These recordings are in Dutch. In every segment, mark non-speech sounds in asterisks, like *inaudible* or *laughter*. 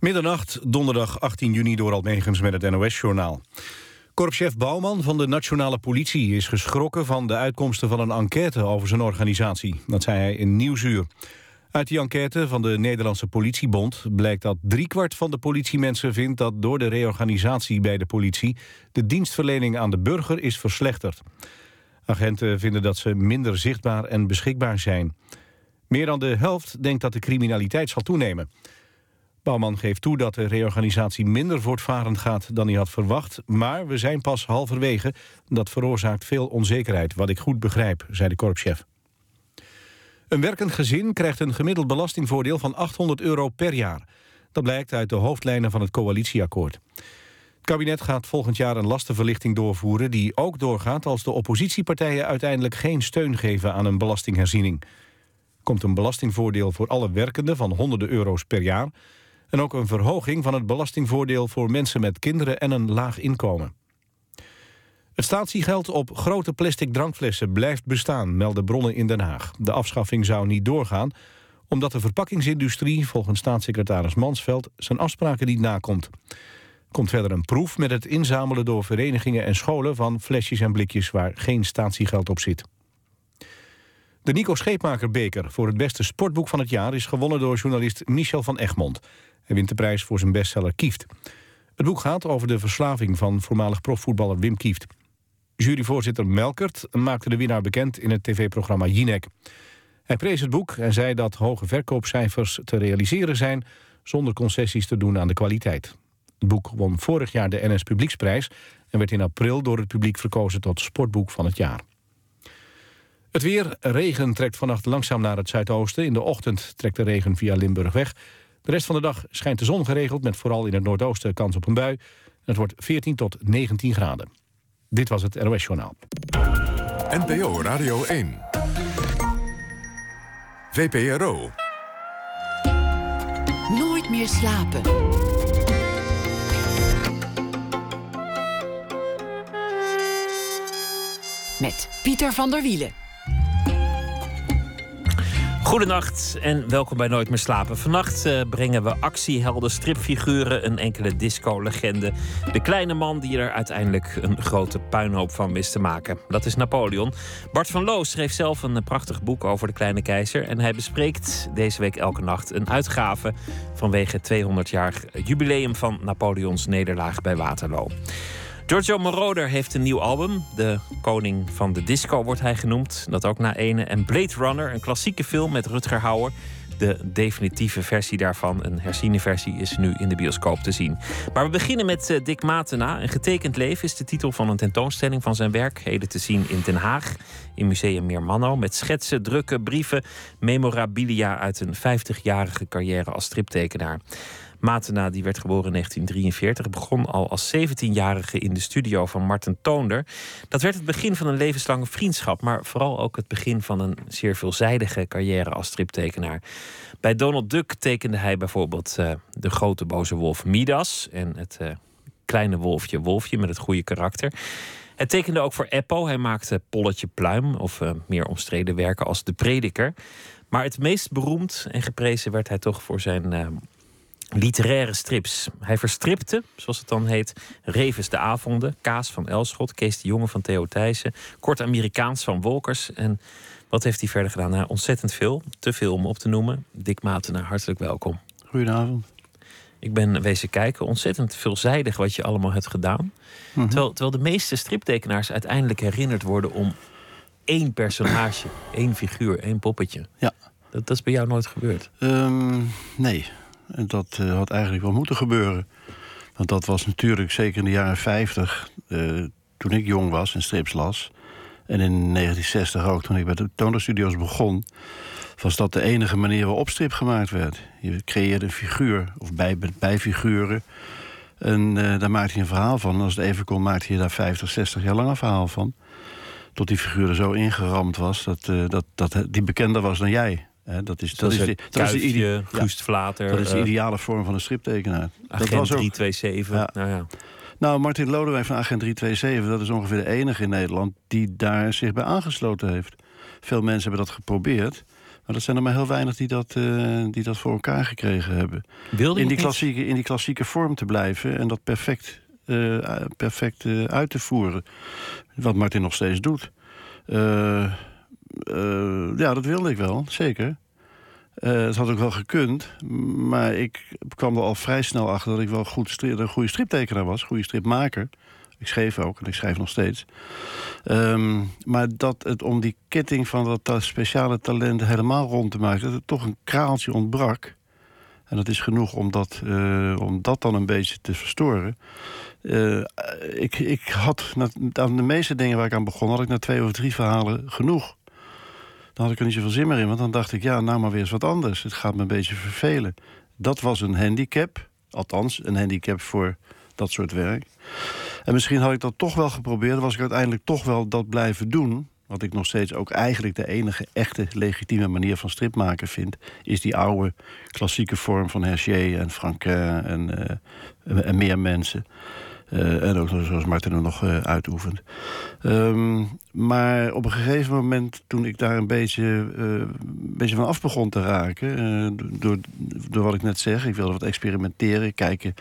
Middernacht, donderdag 18 juni door Almegens met het NOS-journaal. Korpschef Bouwman van de Nationale Politie is geschrokken van de uitkomsten van een enquête over zijn organisatie. Dat zei hij in Nieuwsuur. Uit die enquête van de Nederlandse Politiebond blijkt dat driekwart van de politiemensen vindt dat door de reorganisatie bij de politie de dienstverlening aan de burger is verslechterd. Agenten vinden dat ze minder zichtbaar en beschikbaar zijn. Meer dan de helft denkt dat de criminaliteit zal toenemen. Bouwman geeft toe dat de reorganisatie minder voortvarend gaat dan hij had verwacht. Maar we zijn pas halverwege. Dat veroorzaakt veel onzekerheid, wat ik goed begrijp, zei de korpschef. Een werkend gezin krijgt een gemiddeld belastingvoordeel van 800 euro per jaar. Dat blijkt uit de hoofdlijnen van het coalitieakkoord. Het kabinet gaat volgend jaar een lastenverlichting doorvoeren... die ook doorgaat als de oppositiepartijen uiteindelijk geen steun geven aan een belastingherziening. Komt een belastingvoordeel voor alle werkenden van honderden euro's per jaar en ook een verhoging van het belastingvoordeel voor mensen met kinderen en een laag inkomen. Het statiegeld op grote plastic drankflessen blijft bestaan, melden bronnen in Den Haag. De afschaffing zou niet doorgaan, omdat de verpakkingsindustrie, volgens staatssecretaris Mansveld, zijn afspraken niet nakomt. Komt verder een proef met het inzamelen door verenigingen en scholen van flesjes en blikjes waar geen statiegeld op zit. De Nico Scheepmaker-beker voor het beste sportboek van het jaar... is gewonnen door journalist Michel van Egmond. Hij wint de prijs voor zijn bestseller Kieft. Het boek gaat over de verslaving van voormalig profvoetballer Wim Kieft. Juryvoorzitter Melkert maakte de winnaar bekend in het tv-programma Jinek. Hij prees het boek en zei dat hoge verkoopcijfers te realiseren zijn... zonder concessies te doen aan de kwaliteit. Het boek won vorig jaar de NS Publieksprijs... en werd in april door het publiek verkozen tot sportboek van het jaar. Het weer, regen trekt vannacht langzaam naar het zuidoosten. In de ochtend trekt de regen via Limburg weg. De rest van de dag schijnt de zon geregeld... met vooral in het noordoosten kans op een bui. Het wordt 14 tot 19 graden. Dit was het NOS Journaal. NPO Radio 1. VPRO. Nooit meer slapen. Met Pieter van der Wielen. Goedenacht en welkom bij Nooit meer slapen. Vannacht uh, brengen we actiehelden, stripfiguren, een enkele disco-legende. De kleine man die er uiteindelijk een grote puinhoop van wist te maken. Dat is Napoleon. Bart van Loos schreef zelf een prachtig boek over de kleine keizer. En hij bespreekt deze week elke nacht een uitgave vanwege het 200 jaar jubileum van Napoleons nederlaag bij Waterloo. Giorgio Moroder heeft een nieuw album. De koning van de disco wordt hij genoemd. Dat ook na ene. En Blade Runner, een klassieke film met Rutger Hauer. De definitieve versie daarvan, een herziene versie, is nu in de bioscoop te zien. Maar we beginnen met uh, Dick Matena. Een getekend leven is de titel van een tentoonstelling van zijn werk. Heden te zien in Den Haag, in Museum Meermanno. Met schetsen, drukken, brieven, memorabilia uit een 50-jarige carrière als striptekenaar. Matena, die werd geboren in 1943, begon al als 17-jarige in de studio van Martin Toonder. Dat werd het begin van een levenslange vriendschap, maar vooral ook het begin van een zeer veelzijdige carrière als striptekenaar. Bij Donald Duck tekende hij bijvoorbeeld uh, de grote boze wolf Midas en het uh, kleine wolfje Wolfje met het goede karakter. Hij tekende ook voor Eppo. Hij maakte Polletje Pluim of uh, meer omstreden werken als De Prediker. Maar het meest beroemd en geprezen werd hij toch voor zijn literaire strips. Hij verstripte, zoals het dan heet, Revens de Avonden, Kaas van Elschot, Kees de Jonge van Theo Thijssen, Kort Amerikaans van Wolkers. En wat heeft hij verder gedaan? Nou, ontzettend veel. Te veel om op te noemen. Dick Matenaar, hartelijk welkom. Goedenavond. Ik ben wezen kijken. Ontzettend veelzijdig wat je allemaal hebt gedaan. Mhm. terwijl, terwijl de meeste striptekenaars uiteindelijk herinnerd worden om één personage, één figuur, één poppetje. Ja. Dat, dat is bij jou nooit gebeurd? Um, nee. En dat uh, had eigenlijk wel moeten gebeuren. Want dat was natuurlijk zeker in de jaren 50, uh, eh, toen ik jong was en strips las. En in 1960 ook, toen ik bij de tonerstudios begon... was dat de enige manier waarop strip gemaakt werd. Je creëerde een figuur, of bij, bijfiguren... En uh, daar maakte je een verhaal van. En als het even kon, maakte je daar 50, 60 jaar lang een verhaal van. Tot die figuur er zo ingeramd was dat, dat, dat die bekender was dan jij dat is, dat, is, de, dat is de Vlater. Dat is de eh, ideale vorm van een striptekenaar. Agent dat was ook, 327. Ja. Nou, ja. nou, Martin Lodewijk van Agent 327, dat is ongeveer de enige in Nederland die daar zich bij aangesloten heeft. Veel mensen hebben dat geprobeerd. Maar dat zijn er maar heel weinig die dat, eh, die dat voor elkaar gekregen hebben. Wilde In die, klassieke, in die klassieke vorm te blijven en dat perfect, eh, perfect uit te voeren. Wat Martin nog steeds doet. Eh, ja, dat wilde ik wel, zeker. Eh, het had ook wel gekund, maar ik kwam er al vrij snel achter dat ik wel goed stri- een goede striptekenaar was, goede stripmaker. Ik schreef ook en ik schrijf nog steeds. Ehm, maar dat het om die ketting van dat, speciale talent helemaal rond te maken, dat het toch een kraaltje ontbrak. En dat is genoeg om dat, eh, om dat dan een beetje te verstoren. Ik, ik had aan de meeste dingen waar ik aan begon, had ik na twee of drie verhalen genoeg. Dan had ik er niet zoveel zin meer in, want dan dacht ik, ja, nou maar weer eens wat anders. Het gaat me een beetje vervelen. Dat was een handicap, althans een handicap voor dat soort werk. En misschien had ik dat toch wel geprobeerd, was ik uiteindelijk toch wel dat blijven doen. Wat ik nog steeds ook eigenlijk de enige echte legitieme manier van strip maken vind, is die oude klassieke vorm van Hergé en Franquin en, eh, en meer mensen. Eh, en ook zoals Martin er nog eh, uitoefent. Ehm, maar op een gegeven moment, toen ik daar een beetje, eh, een beetje van af begon te raken... door, door wat ik net zeg, ik wilde wat experimenteren... kijken,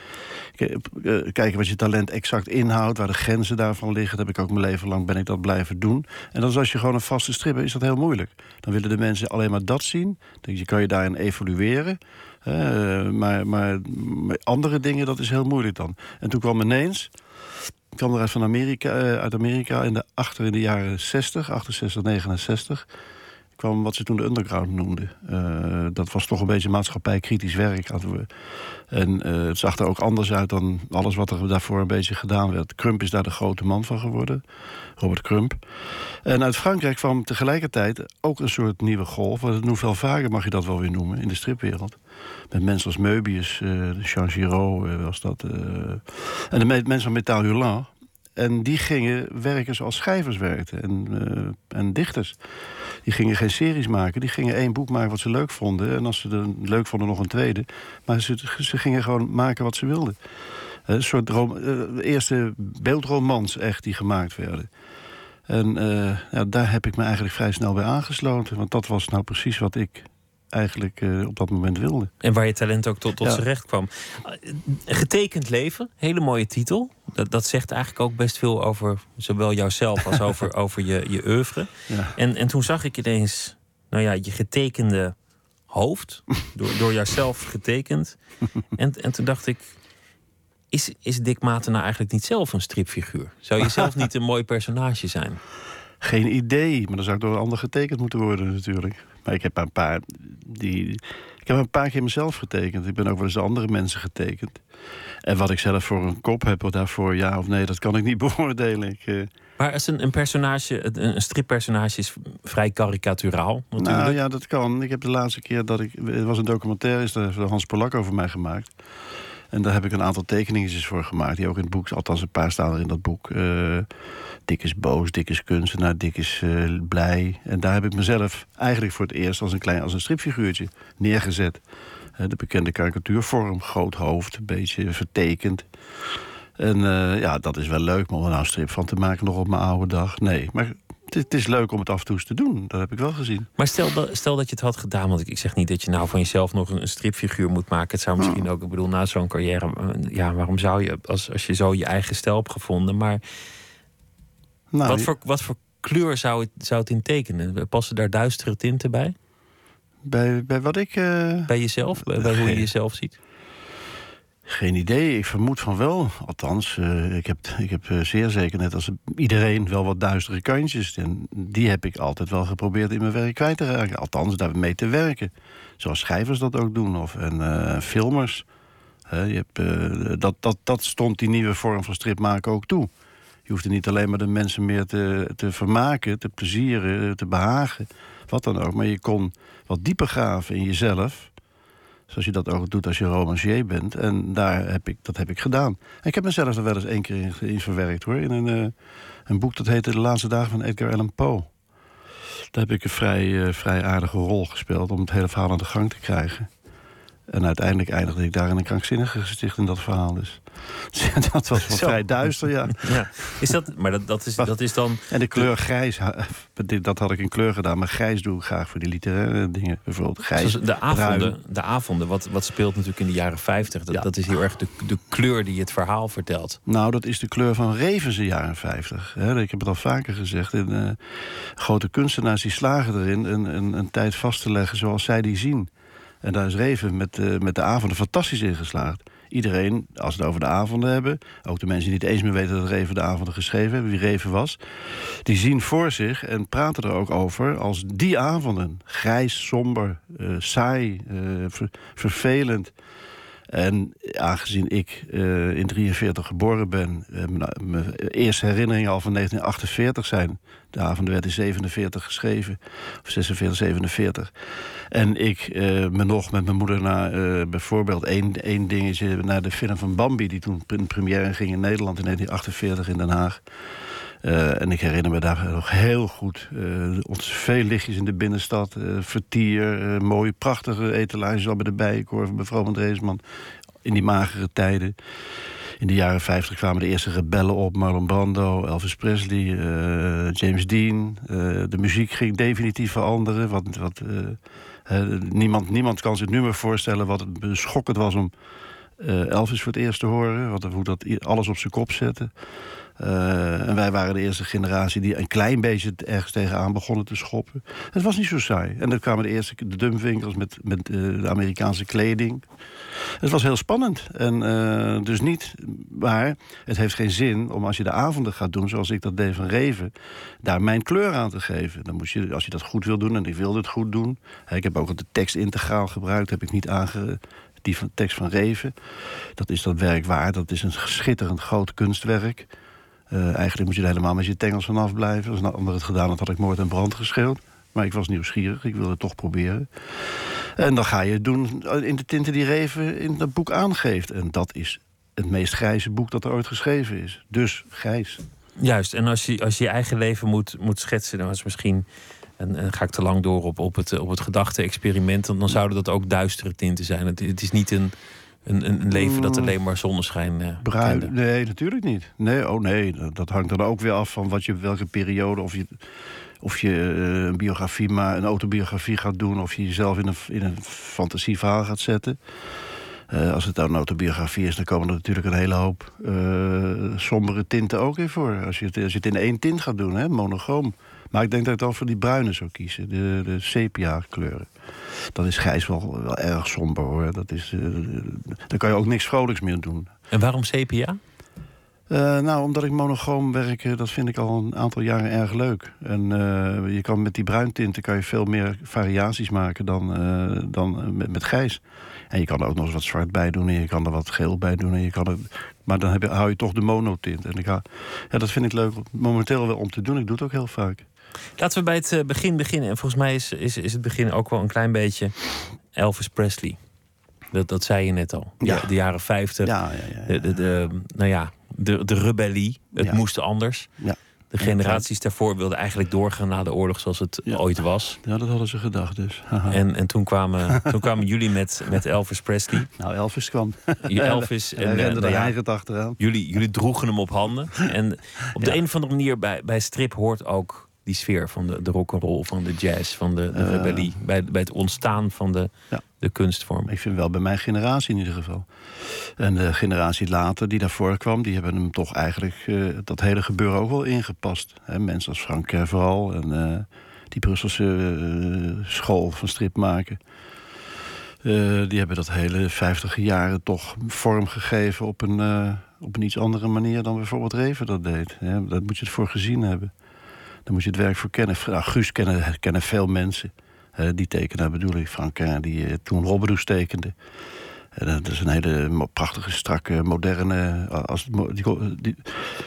kijken wat je talent exact inhoudt... waar de grenzen daarvan liggen. Dat heb ik ook mijn leven lang ben ik dat blijven doen. En dan is als je gewoon een vaste strip hebt, is dat heel moeilijk. Dan willen de mensen alleen maar dat zien. Je kan je daarin evalueren... Maar, maar, andere dingen, dat is heel moeilijk dan. En toen kwam ineens, kwam eruit van Amerika, eh, uit Amerika in de, achter in de jaren 60, 68, 69 kwam wat ze toen de underground noemden. Eh, dat was toch een beetje maatschappijkritisch werk. hadden. En eh, het zag er ook anders uit dan alles wat er daarvoor een beetje gedaan werd. Crump is daar de grote man van geworden, Robert Crump. En uit Frankrijk kwam tegelijkertijd ook een soort nieuwe golf. Een nouvelle vague mag je dat wel weer noemen in de stripwereld. Met mensen als Möbius, eh Jean Giraud eh, was dat. eh. en de me- mensen van Metal. En die gingen werken zoals schrijvers werkten en, en dichters. Die gingen geen series maken. Die gingen één boek maken wat ze leuk vonden. En als ze het leuk vonden, nog een tweede. Maar ze, ze gingen gewoon maken wat ze wilden. Een soort eh, eerste beeldromans echt die gemaakt werden. En ja, daar heb ik me eigenlijk vrij snel bij aangesloten. Want dat was nou precies wat ik eigenlijk eh, op dat moment wilde. En waar je talent ook tot, tot Ja. zijn recht kwam. Eh, Getekend leven, hele mooie titel. Dat, dat zegt eigenlijk ook best veel over zowel jouzelf als *laughs* over, over je, je oeuvre. Ja. En, en toen zag ik ineens, nou ja, je getekende hoofd, door, door jouzelf getekend. En, en toen dacht ik, is, is Dick Maarten nou eigenlijk niet zelf een stripfiguur? Zou je zelf niet een mooi personage zijn? Geen idee, maar dan zou ik door een ander getekend moeten worden natuurlijk. Maar ik heb een paar die. Ik heb een paar keer mezelf getekend. Ik ben ook wel eens de andere mensen getekend. En wat ik zelf voor een kop heb, of daarvoor ja of nee, dat kan ik niet *laughs* beoordelen. Ik, eh, Maar als een, een personage, een, een strippersonage is vrij karikaturaal natuurlijk. nou ja, dat kan. Ik heb de laatste keer dat ik. Er was een documentaire, is daar Hans Polak over mij gemaakt. En daar heb ik een aantal tekeningetjes voor gemaakt. Die ook in het boek, althans een paar staan er in dat boek. Eh Dik is boos, Dik is kunstenaar, Dik is eh, blij. En daar heb ik mezelf eigenlijk voor het eerst als een klein als een stripfiguurtje neergezet. Eh, de bekende karikatuurvorm, groot hoofd, een beetje vertekend. En ja, dat is wel leuk, maar om er nou een strip van te maken nog op mijn oude dag. Nee, maar het is leuk om het af en toe eens te doen. Dat heb ik wel gezien. Maar stel dat, stel dat je het had gedaan, want ik, ik zeg niet dat je nou van jezelf nog een, stripfiguur moet maken. Het zou misschien ook, ik bedoel, na zo'n carrière, eh, ja, waarom zou je, als, als je zo je eigen stijl hebt gevonden. Maar Nou, wat, voor, wat voor kleur zou het, zou het in tekenen? Passen daar duistere tinten bij? bij, bij wat ik... eh, Bij jezelf? Bij, bij hoe je jezelf ziet? Geen idee, ik vermoed van wel. Althans, eh, ik heb, ik heb eh, zeer zeker, net als iedereen, wel wat duistere kantjes. En die heb ik altijd wel geprobeerd in mijn werk kwijt te raken. Althans, daarmee te werken. Zoals schrijvers dat ook doen, of en, eh, filmers. Je hebt, dat, dat, dat stond die nieuwe vorm van strip maken ook toe. Je hoefde niet alleen maar de mensen meer te, te vermaken, te plezieren, te behagen. Wat dan ook. Maar je kon wat dieper graven in jezelf. Zoals je dat ook doet als je romancier bent. En daar heb ik, dat heb ik gedaan. En ik heb mezelf er wel eens één keer in, verwerkt hoor. In een, eh, een boek dat heette De Laatste Dagen van Edgar Allan Poe. Daar heb ik een vrij, eh, vrij aardige rol gespeeld om het hele verhaal aan de gang te krijgen. En uiteindelijk eindigde ik daar in een krankzinnige gesticht in dat verhaal. Dus *laughs* dat was wel Zo. vrij duister, ja. *laughs* Ja. Is dat, maar dat, dat, is, dat is dan. En de kleur grijs, dat had ik in kleur gedaan. Maar grijs doe ik graag voor die literaire dingen. Bijvoorbeeld grijs, de avonden, bruin. de avonden wat, wat speelt natuurlijk in de jaren 50. Dat, Ja. dat is heel erg de, de kleur die het verhaal vertelt. Nou, dat is de kleur van Revens in de jaren 50. Hè, ik heb het al vaker gezegd. En, eh, grote kunstenaars die slagen erin een, een, een tijd vast te leggen zoals zij die zien. En daar is Reven met, eh, met de avonden fantastisch in geslaagd. Iedereen, als we het over de avonden hebben... ook de mensen die niet eens meer weten dat Reven de avonden geschreven hebben... wie Reven was, die zien voor zich en praten er ook over... als die avonden. Grijs, somber, eh, saai, eh, ver- vervelend... En aangezien ik in 43 geboren ben, mijn, eerste herinneringen al van 1948 zijn. De avond werd in 47 geschreven, of 46, 47. En ik eh, me nog met mijn moeder naar eh, bijvoorbeeld één, één dingetje, naar de film van Bambi, die toen in première ging in Nederland in 1948 in Den Haag. Eh, en ik herinner me daar nog heel goed. ons veel lichtjes in de binnenstad. vertier, mooie, prachtige etalages al bij de Bijenkorf. Mevrouw van Dreesman. In die magere tijden. In de jaren 50 kwamen de eerste rebellen op. Marlon Brando, Elvis Presley, James Dean. De muziek ging definitief veranderen. Wat, wat, niemand, niemand kan zich nu meer voorstellen wat het schokkend was om eh, Elvis voor het eerst te horen. Wat, hoe dat alles op zijn kop zette. Eh, en wij waren de eerste generatie die een klein beetje ergens tegenaan begonnen te schoppen. Het was niet zo saai. En dan kwamen de eerste de dumpwinkels met, met eh, de Amerikaanse kleding. Het was heel spannend. En eh, dus niet. Maar het heeft geen zin om als je de avonden gaat doen, zoals ik dat deed van Reven, daar mijn kleur aan te geven. Dan moet je, als je dat goed wil doen, en ik wilde het goed doen. Ik heb ook de tekst integraal gebruikt, heb ik niet aange. Die van, tekst van Reven. Dat is dat werk waard. Dat is een schitterend groot kunstwerk. Eh, eigenlijk moet je er helemaal met je tengels vanaf blijven. Als een ander het gedaan had, had ik moord en brand geschreeuwd. Maar ik was nieuwsgierig, ik wilde het toch proberen. En dan ga je het doen in de tinten die Reven in dat boek aangeeft. En dat is het meest grijze boek dat er ooit geschreven is. Dus grijs. Juist, en als je als je, eigen leven moet, moet schetsen, dan is misschien. En, ga ik te lang door op, op het, op het gedachte-experiment, dan, dan zouden dat ook duistere tinten zijn. Het is niet een, een, een leven dat alleen maar zonneschijn eh Bruin? kende. Nee, natuurlijk niet. Nee, oh nee, dat- dat hangt dan ook weer af van wat je, welke periode. Of je, of je eh, een biografie, maar een autobiografie gaat doen. Of je jezelf in een, in een fantasieverhaal gaat zetten. Eh, als het dan een autobiografie is, dan komen er natuurlijk een hele hoop eh, sombere tinten ook in voor. Als je, het, als je het in één tint gaat doen, hè, monochroom. Maar ik denk dat ik dan voor die bruine zou kiezen, de, de sepia kleuren. Dan is grijs wel, wel erg somber hoor. Dat is, eh, dan kan je ook niks vrolijks meer doen. En waarom sepia? Eh, nou, omdat ik monochroom werk, eh, dat vind ik al een aantal jaren erg leuk. En eh, je kan met die bruintinten kan je veel meer variaties maken dan, dan met, met grijs. En je kan er ook nog eens wat zwart bij doen en je kan er wat geel bij doen. En je kan er, maar dan heb je, hou je toch de monotint. En ik ja, dat vind ik leuk momenteel wel om te doen. Ik doe het ook heel vaak. Laten we bij het eh, begin beginnen. En volgens mij is, is, is het begin ook wel een klein beetje Elvis Presley. Dat, dat zei je net al. Ja. De jaren 50. Ja, ja, ja. De, de, de, nou ja, de, de rebellie. Het moest anders. Ja. De generaties daarvoor wilden eigenlijk doorgaan na de oorlog zoals het Ja. ooit was. ja, dat hadden ze gedacht dus. Haha. En, en toen, kwamen, *laughs* toen kwamen jullie met, met Elvis Presley. Nou, Elvis kwam. Je *laughs* Elvis. En, En, rende nou er ja, eigen achteraan. jullie, jullie droegen hem op handen. En op de Ja. een of andere manier bij, bij strip hoort ook die sfeer van de, de rock'n'roll, van de jazz, van de, de Eh. rebellie. Bij, bij het ontstaan van de, Ja. de kunstvorm. Ik vind wel bij mijn generatie in ieder geval. En de generatie later die daarvoor kwam, die hebben hem toch eigenlijk eh, dat hele gebeuren ook wel ingepast. Mensen als Frank vooral en eh, die Brusselse school van strip maken. Die hebben dat hele 50 jaren toch vorm gegeven op een, op een iets andere manier dan bijvoorbeeld Reven dat deed. Hè. Daar moet je het voor gezien hebben. Daar moet je het werk voor kennen. Nou, Guus kennen, kennen veel mensen. Eh, die tekenaar bedoel ik, Frank, eh, die eh, toen Robbedoes tekende. En dat is een hele prachtige, strakke, moderne... eh, Als, die, die,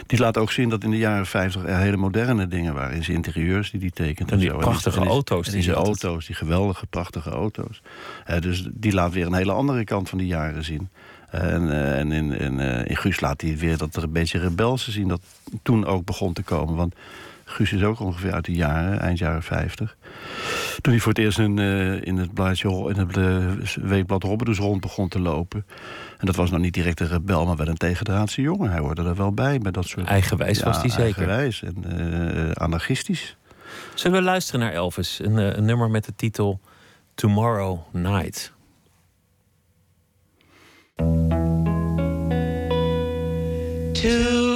die laat ook zien dat in de jaren 50 er hele moderne dingen waren. In zijn interieurs die die tekent. En die zo. prachtige en die- auto's En die zijn auto's, die geweldige, prachtige auto's. Eh, dus die laat weer een hele andere kant van die jaren zien. En, eh, en in, in, eh, in Guus laat hij weer dat er een beetje rebelse zien... dat toen ook begon te komen. Want Guus is ook ongeveer uit de jaren, eind jaren 50. Toen hij voor het eerst in, eh, in het blaadje, in het uh, weekblad Robben dus rond begon te lopen. En dat was nou niet direct een rebel, maar wel een tegendraadse jongen. Hij hoorde er wel bij, bij dat soort... Eigenwijs was hij zeker. Eigenwijs en uh, anarchistisch. Zullen we luisteren naar Elvis? Een, een nummer met de titel Tomorrow Night. Tomorrow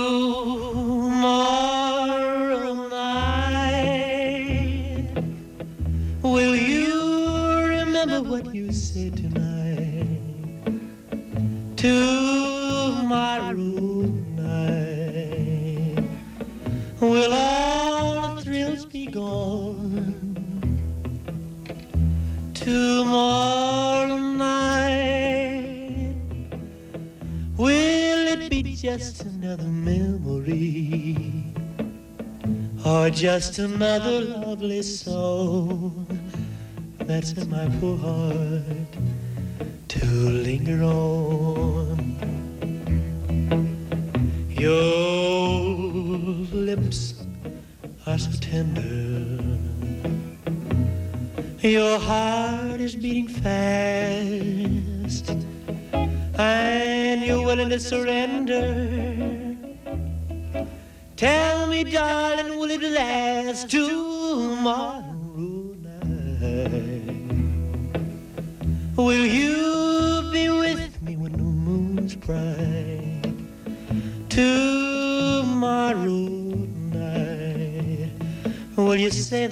what you said tonight? Tomorrow night, will all the thrills be gone? Tomorrow night, will it be just another memory? Or just another lovely song that's in my poor heart to linger on? Your lips are so tender. Your heart is beating fast, and you're willing to surrender. Tell me, darling, will it last tomorrow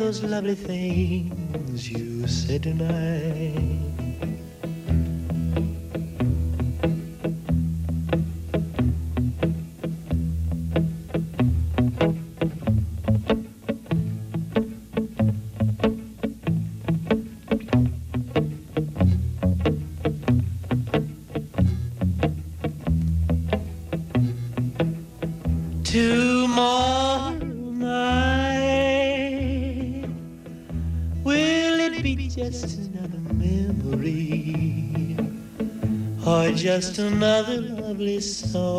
those lovely things you said tonight? Just another lovely song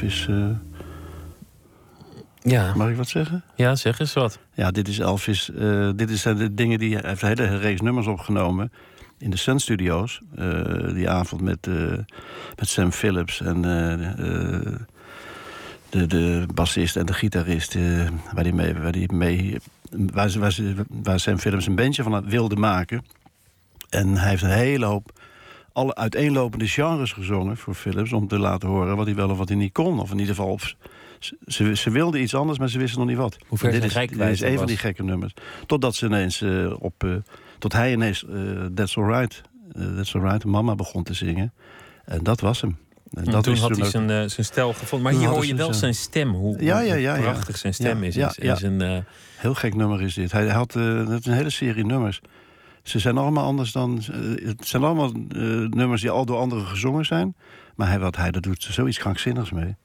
Is. Uh... Ja. Mag ik wat zeggen? Ja, zeg eens wat. Ja, dit is Elvis. Uh, dit zijn de dingen die hij heeft een hele reeks nummers opgenomen in de Sun Studios. Uh, die avond met, met Sam Phillips en de, de bassist en de gitarist. waar die mee, waar die mee waar, waar, waar Sam Phillips een bandje van wilde maken. En hij heeft een hele hoop alle uiteenlopende genres gezongen voor Philips... om te laten horen wat hij wel of wat hij niet kon. Of in ieder geval, op, ze, ze wilden iets anders, maar ze wisten nog niet wat. Hoe ver dit is, dit is een van die gekke nummers. Totdat ze ineens uh, op... Uh, tot hij ineens uh, That's Alright, That's Alright, Mama begon te zingen. En dat was hem. En dat toen had toen hij zijn, uh, zijn stijl gevonden. Maar hier hoor je wel zijn stem. Hoe, ja, ja, ja, hoe prachtig zijn stem is. is, is een, uh... Heel gek nummer is dit. Hij had uh, een hele serie nummers. Ze zijn allemaal anders dan... het zijn allemaal nummers die al door anderen gezongen zijn. Maar hij, wat hij, daar doet zoiets krankzinnigs mee.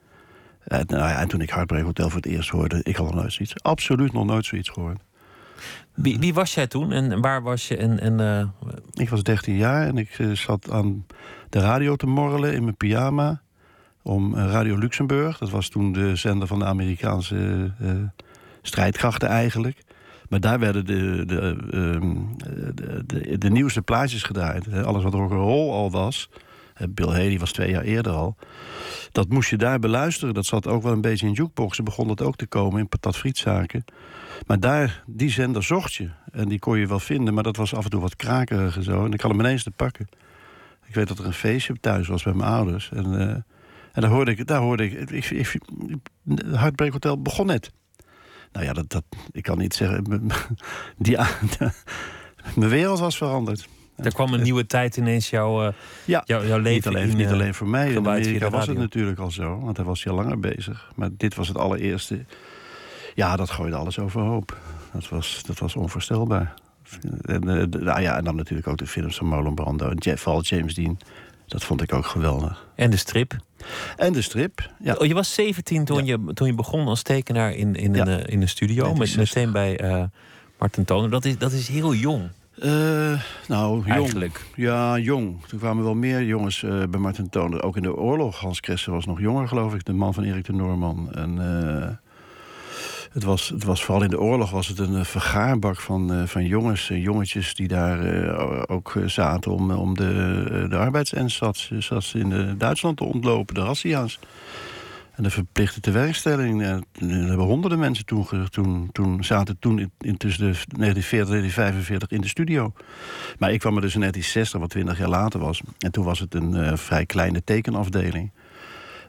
En, nou en toen ik Heartbreak Hotel voor het eerst hoorde... ik had nog nooit zoiets, absoluut nog nooit zoiets gehoord. Wie, wie, was jij toen en waar was je? En, en, uh... Ik was 13 jaar en ik uh, zat aan de radio te morrelen in mijn pyjama. Om uh, Radio Luxemburg, dat was toen de zender van de Amerikaanse strijdkrachten eigenlijk. Maar daar werden de, de, de, de, de nieuwste plaatjes gedraaid. Alles wat rock'n'roll al was. Bill Haley was twee jaar eerder al. Dat moest je daar beluisteren. Dat zat ook wel een beetje in jukeboxen. Begon dat ook te komen in patat frietzaken. Maar daar, die zender zocht je. En die kon je wel vinden, maar dat was af en toe wat krakerig en zo. En ik had hem ineens te pakken. Ik weet dat er een feestje thuis was bij mijn ouders. En, uh, En daar hoorde ik, daar hoorde ik, ik, ik, Hotel begon net. Nou ja, dat, dat, ik kan niet zeggen. *laughs* Die, mijn *laughs* wereld was veranderd. Er kwam een nieuwe tijd ineens jouw, uh, ja, jouw, jouw leven niet alleen, in, niet eh, alleen voor mij. In Amerika was het natuurlijk al zo, want hij was al langer bezig. Maar dit was het allereerste. Ja, dat gooide alles overhoop. Dat was, dat was onvoorstelbaar. En, eh, nou ja, en dan natuurlijk ook de films van Marlon Brando en Jeff, vooral James Dean. Dat vond ik ook geweldig. En de strip. En de strip. Ja. Oh, je was 17 toen, je, toen je begon als tekenaar in, in, Ja. een, eh, in een studio. Met, 1960. meteen bij eh Martin Toner. Dat is, dat is heel jong, Eh, nou, jong. eigenlijk. Ja, jong. Toen kwamen wel meer jongens bij Martin Toner. Ook in de oorlog. Hans Kresse was nog jonger, geloof ik. De man van Erik de Noorman. En het, was, het was vooral in de oorlog was het een eh, vergaarbak van, eh, van jongens en jongetjes... die daar eh, ook eh, zaten om, om de, eh, de zat in eh, Duitsland te ontlopen. De razzia's. En de verplichte tewerkstelling. eh, Er hebben honderden mensen toen, toen, toen zaten toen in, tussen de 1940 en 1945 in de studio. Maar ik kwam er dus in 1960, wat 20 jaar later was. En toen was het een eh, vrij kleine tekenafdeling.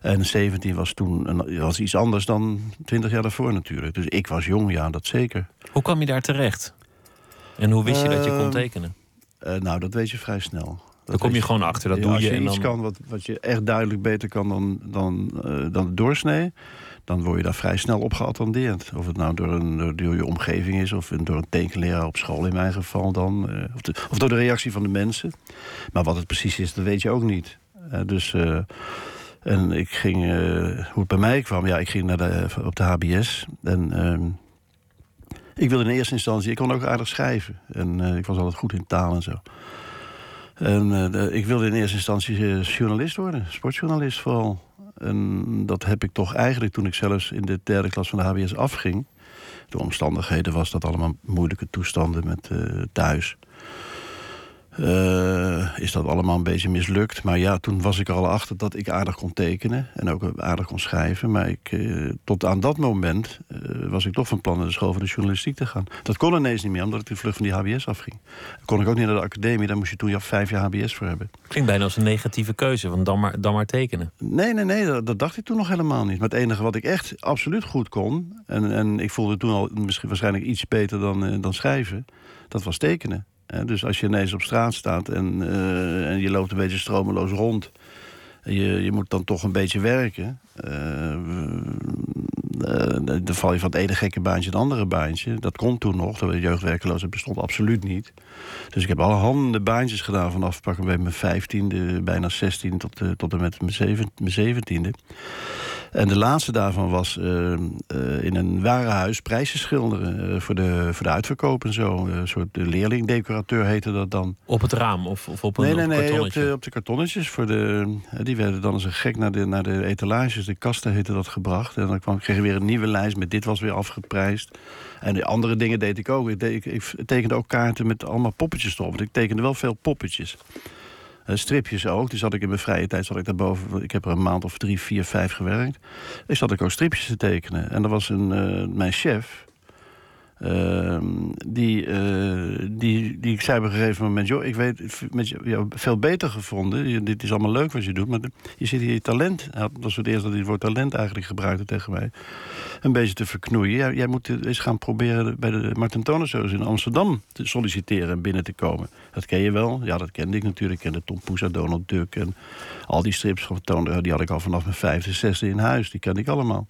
En 17 was toen was iets anders dan 20 jaar daarvoor natuurlijk. Dus ik was jong, ja, dat zeker. Hoe kwam je daar terecht? En hoe wist je dat je kon Ehm, tekenen? Eh, nou, dat weet je vrij snel. Dat Dan kom je gewoon achter, dat Ja, doe als je. je En iets dan... kan wat, wat je echt duidelijk beter kan dan, dan, eh, dan de doorsnee... dan word je daar vrij snel op geattendeerd. Of het nou door, een, door, je omgeving is... of door een tekenleraar op school in mijn geval dan. eh, of, de- of door de reactie van de mensen. Maar wat het precies is, dat weet je ook niet. Dus... en ik ging, eh, hoe het bij mij kwam, ja, ik ging naar de, op de HBS. En ehm, ik wilde in eerste instantie, ik kon ook aardig schrijven. En eh, ik was altijd goed in taal en zo. En eh, ik wilde in eerste instantie journalist worden, sportjournalist vooral. En dat heb ik toch eigenlijk toen ik zelfs in de derde klas van de HBS afging. De omstandigheden was dat allemaal moeilijke toestanden met thuis. Eh, is dat allemaal een beetje mislukt. Maar ja, toen was ik er al achter dat ik aardig kon tekenen. En ook aardig kon schrijven. Maar ik, eh, tot aan dat moment eh, was ik toch van plan naar de school van de journalistiek te gaan. Dat kon ineens niet meer, omdat ik de vlucht van die HBS afging. kon ik ook niet naar de academie. Daar moest je toen ja, vijf jaar HBS voor hebben. Klinkt bijna als een negatieve keuze, want dan maar, dan maar tekenen. Nee, nee, nee, dat, dat dacht ik toen nog helemaal niet. Maar het enige wat ik echt absoluut goed kon... en, en ik voelde toen al misschien waarschijnlijk iets beter dan, dan schrijven... dat was tekenen. Dus als je ineens op straat staat en, eh, en je loopt een beetje stromeloos rond... je, je moet dan toch een beetje werken... eh, eh, dan val je van het ene gekke baantje het andere baantje. Dat kon toen nog, dat jeugdwerkeloosheid bestond absoluut niet. Dus ik heb alle handen baantjes gedaan vanaf pakken bij mijn vijftiende, bijna 16 tot, tot en met mijn zeventiende. En de laatste daarvan was eh, eh, in een warenhuis prijzen schilderen eh, voor, de, voor de uitverkoop en zo. Een soort leerlingdecorateur heette dat dan. Op het raam of, of op een, Nee, nee, nee, op de, op de kartonnetjes. Voor de, die werden dan als een gek naar de, naar de etalages, de kasten heette dat, gebracht. En dan kwam, kreeg je weer een nieuwe lijst met dit was weer afgeprijsd. En de andere dingen deed ik ook. Ik, ik tekende ook kaarten met allemaal poppetjes erop. Want ik tekende wel veel poppetjes. Eh, stripjes ook. Dus zat ik in mijn vrije tijd zat ik daarboven. Ik heb er een maand of drie, vier, vijf gewerkt. Ik zat ik ook stripjes te tekenen. En er was een, eh, mijn chef. Ehm, die, eh, die, die ik zei op een gegeven moment: joh, ik weet met jou veel beter gevonden. Dit is allemaal leuk wat je doet, maar je zit hier je talent. Dat was het eerste dat hij het woord talent eigenlijk gebruikte tegen mij. Een beetje te verknoeien. Jij, moet eens gaan proberen bij de Martin Toner Shows in Amsterdam te solliciteren en binnen te komen. Dat ken je wel. Ja, dat kende ik natuurlijk. Ik kende Tom Poesa, Donald Duck en al die strips van Toner. Die had ik al vanaf mijn vijfde, zesde in huis. Die kende ik allemaal.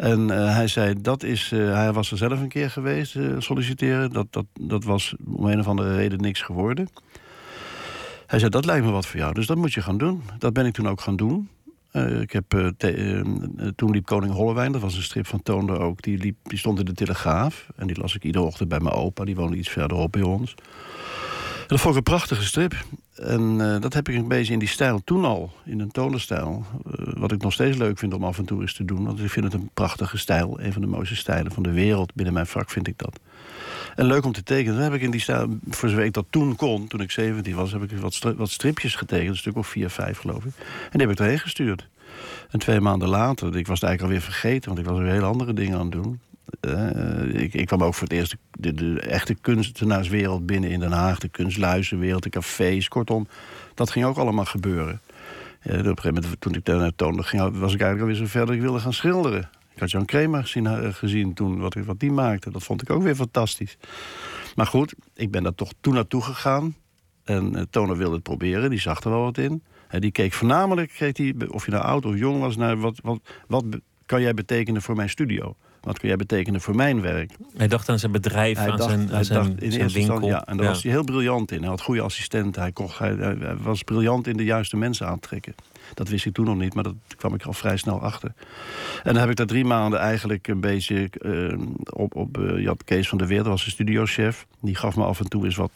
En eh, hij zei, dat is, eh, hij was er zelf een keer geweest, eh, solliciteren. Dat, dat, dat was om een of andere reden niks geworden. Hij zei, dat lijkt me wat voor jou, dus dat moet je gaan doen. Dat ben ik toen ook gaan doen. Ik heb, toen liep Koning Hollewijn, dat was een strip van Toonder ook. Die, liep, die stond in de Telegraaf. En die las ik iedere ochtend bij mijn opa. Die woonde iets verderop bij ons. Dat vond ik een prachtige strip. En eh, dat heb ik een beetje in die stijl toen al, in een tonerstijl. eh, wat ik nog steeds leuk vind om af en toe eens te doen. Want ik vind het een prachtige stijl. Een van de mooiste stijlen van de wereld. Binnen mijn vak vind ik dat. En leuk om te tekenen. Dan heb ik in die stijl, voor zover ik dat toen kon, toen ik 17 was, heb ik wat, wat stripjes getekend. Een stuk of vier, vijf geloof ik. En die heb ik erheen gestuurd. En twee maanden later, ik was het eigenlijk alweer vergeten, want ik was weer hele andere dingen aan het doen. Eh, ik, ik kwam ook voor het eerst de, de, echte kunstenaarswereld binnen in Den Haag. De kunstluizenwereld, de cafés, kortom. Dat ging ook allemaal gebeuren. Ja, op een gegeven moment, toen ik daar naar toonde ging, was ik eigenlijk alweer zo ver dat ik wilde gaan schilderen. Ik had Jan Kramer gezien, eh, gezien toen, wat, wat die maakte. Dat vond ik ook weer fantastisch. Maar goed, ik ben daar toch toen naartoe gegaan. En uh, Toner wilde het proberen, die zag er wel wat in. Die keek voornamelijk, keek die, of je nou oud of jong was... naar wat, wat, wat kan jij betekenen voor mijn studio? Wat kun jij betekenen voor mijn werk? Hij dacht aan zijn bedrijf, hij aan dacht, zijn, aan zijn, dacht in zijn winkel. Ja, en daar was hij heel briljant in. Hij had goede assistenten. Hij, kocht, hij, hij, was briljant in de juiste mensen aantrekken. Dat wist ik toen nog niet, maar dat kwam ik al vrij snel achter. En dan heb ik daar drie maanden eigenlijk een beetje uh, op... op uh, Jan Kees van der Weer, dat was de studiochef. Die gaf me af en toe eens wat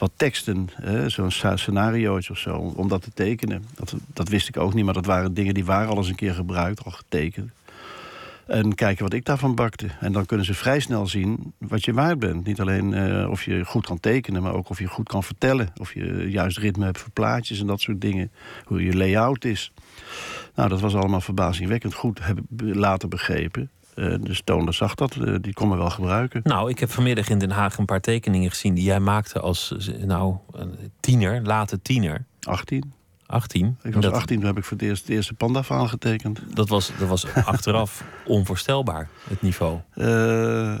wat teksten, zo'n scenariootje of zo, om dat te tekenen. Dat, dat wist ik ook niet, maar dat waren dingen die waren al eens een keer gebruikt, al getekend. En kijken wat ik daarvan bakte. En dan kunnen ze vrij snel zien wat je waard bent. Niet alleen uh, of je goed kan tekenen, maar ook of je goed kan vertellen. Of je juist ritme hebt voor plaatjes en dat soort dingen. Hoe je layout is. Nou, dat was allemaal verbazingwekkend goed, heb ik later begrepen. Uh, dus Toner zag dat, uh, die kon me wel gebruiken. Nou, ik heb vanmiddag in Den Haag een paar tekeningen gezien... die jij maakte als nou, tiener, late tiener. 18. 18. Ik was dat, 18, toen heb ik voor het eerst de eerste panda getekend. Dat was, dat was *laughs* achteraf onvoorstelbaar, het niveau. Uh,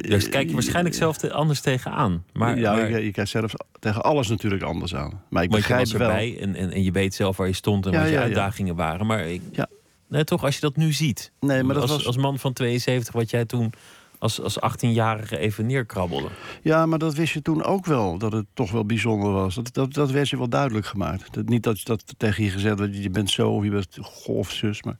dus kijk je waarschijnlijk zelf te, anders tegenaan. Maar, ja, maar, je, je kijkt zelf tegen alles natuurlijk anders aan. Maar ik begrijp je was erbij wel. En, en, en, je weet zelf waar je stond en ja, wat je ja, uitdagingen waren. Maar ik, nee, toch, als je dat nu ziet. Nee, maar dat als, was... als man van 72, wat jij toen als, als 18-jarige even neerkrabbelde. Ja, maar dat wist je toen ook wel, dat het toch wel bijzonder was. Dat, dat, dat werd je wel duidelijk gemaakt. Dat, niet dat, dat tegen je gezegd werd, je bent zo of je bent golfzus. Maar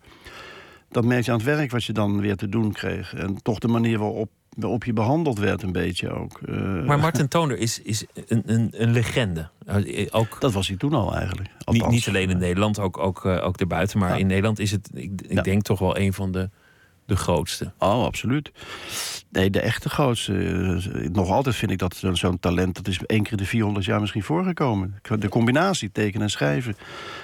dat merk je aan het werk wat je dan weer te doen kreeg. En toch de manier waarop, waarop je behandeld werd een beetje ook. Uh, maar Martin Toner is, is een, een, een legende. Ook, dat was hij toen al eigenlijk. Niet, niet alleen in Nederland, ook, ook, uh, ook daarbuiten. Maar ja. in Nederland is het, ik, ik ja. denk toch wel een van de de grootste. Oh, absoluut. Nee, de echte grootste. Nog altijd vind ik dat zo'n talent... dat is één keer in de 400 jaar misschien voorgekomen. De combinatie tekenen en schrijven.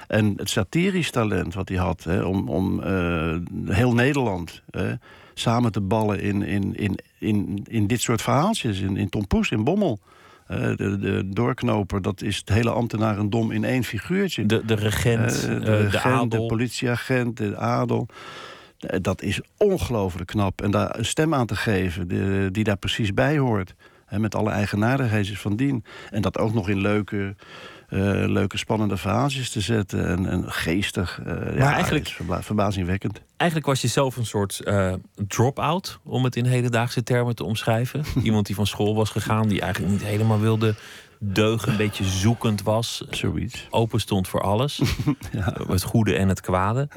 En het satirisch talent wat hij had... Hè, om, om uh, heel Nederland hè, samen te ballen in, in, in, in, in dit soort verhaaltjes. In, in Tom Poes, in Bommel. Uh, de, de, doorknoper, dat is het hele ambtenarendom in één figuurtje. De, de regent, uh, de, de, regent, adel. de politieagent, de adel. Dat is ongelooflijk knap. En daar een stem aan te geven die, die daar precies bij hoort. Hè, met alle eigenaardigheden van dien. En dat ook nog in leuke, uh, leuke spannende verhaaltjes te zetten. En, en geestig. Uh, maar ja, eigenlijk, is verba verbazingwekkend. Eigenlijk was je zelf een soort uh, drop-out, om het in hedendaagse termen te omschrijven. *laughs* Iemand die van school was gegaan, die eigenlijk niet helemaal wilde deugen, een beetje zoekend was. Zoiets. Open stond voor alles. *laughs* ja. Het goede en het kwade.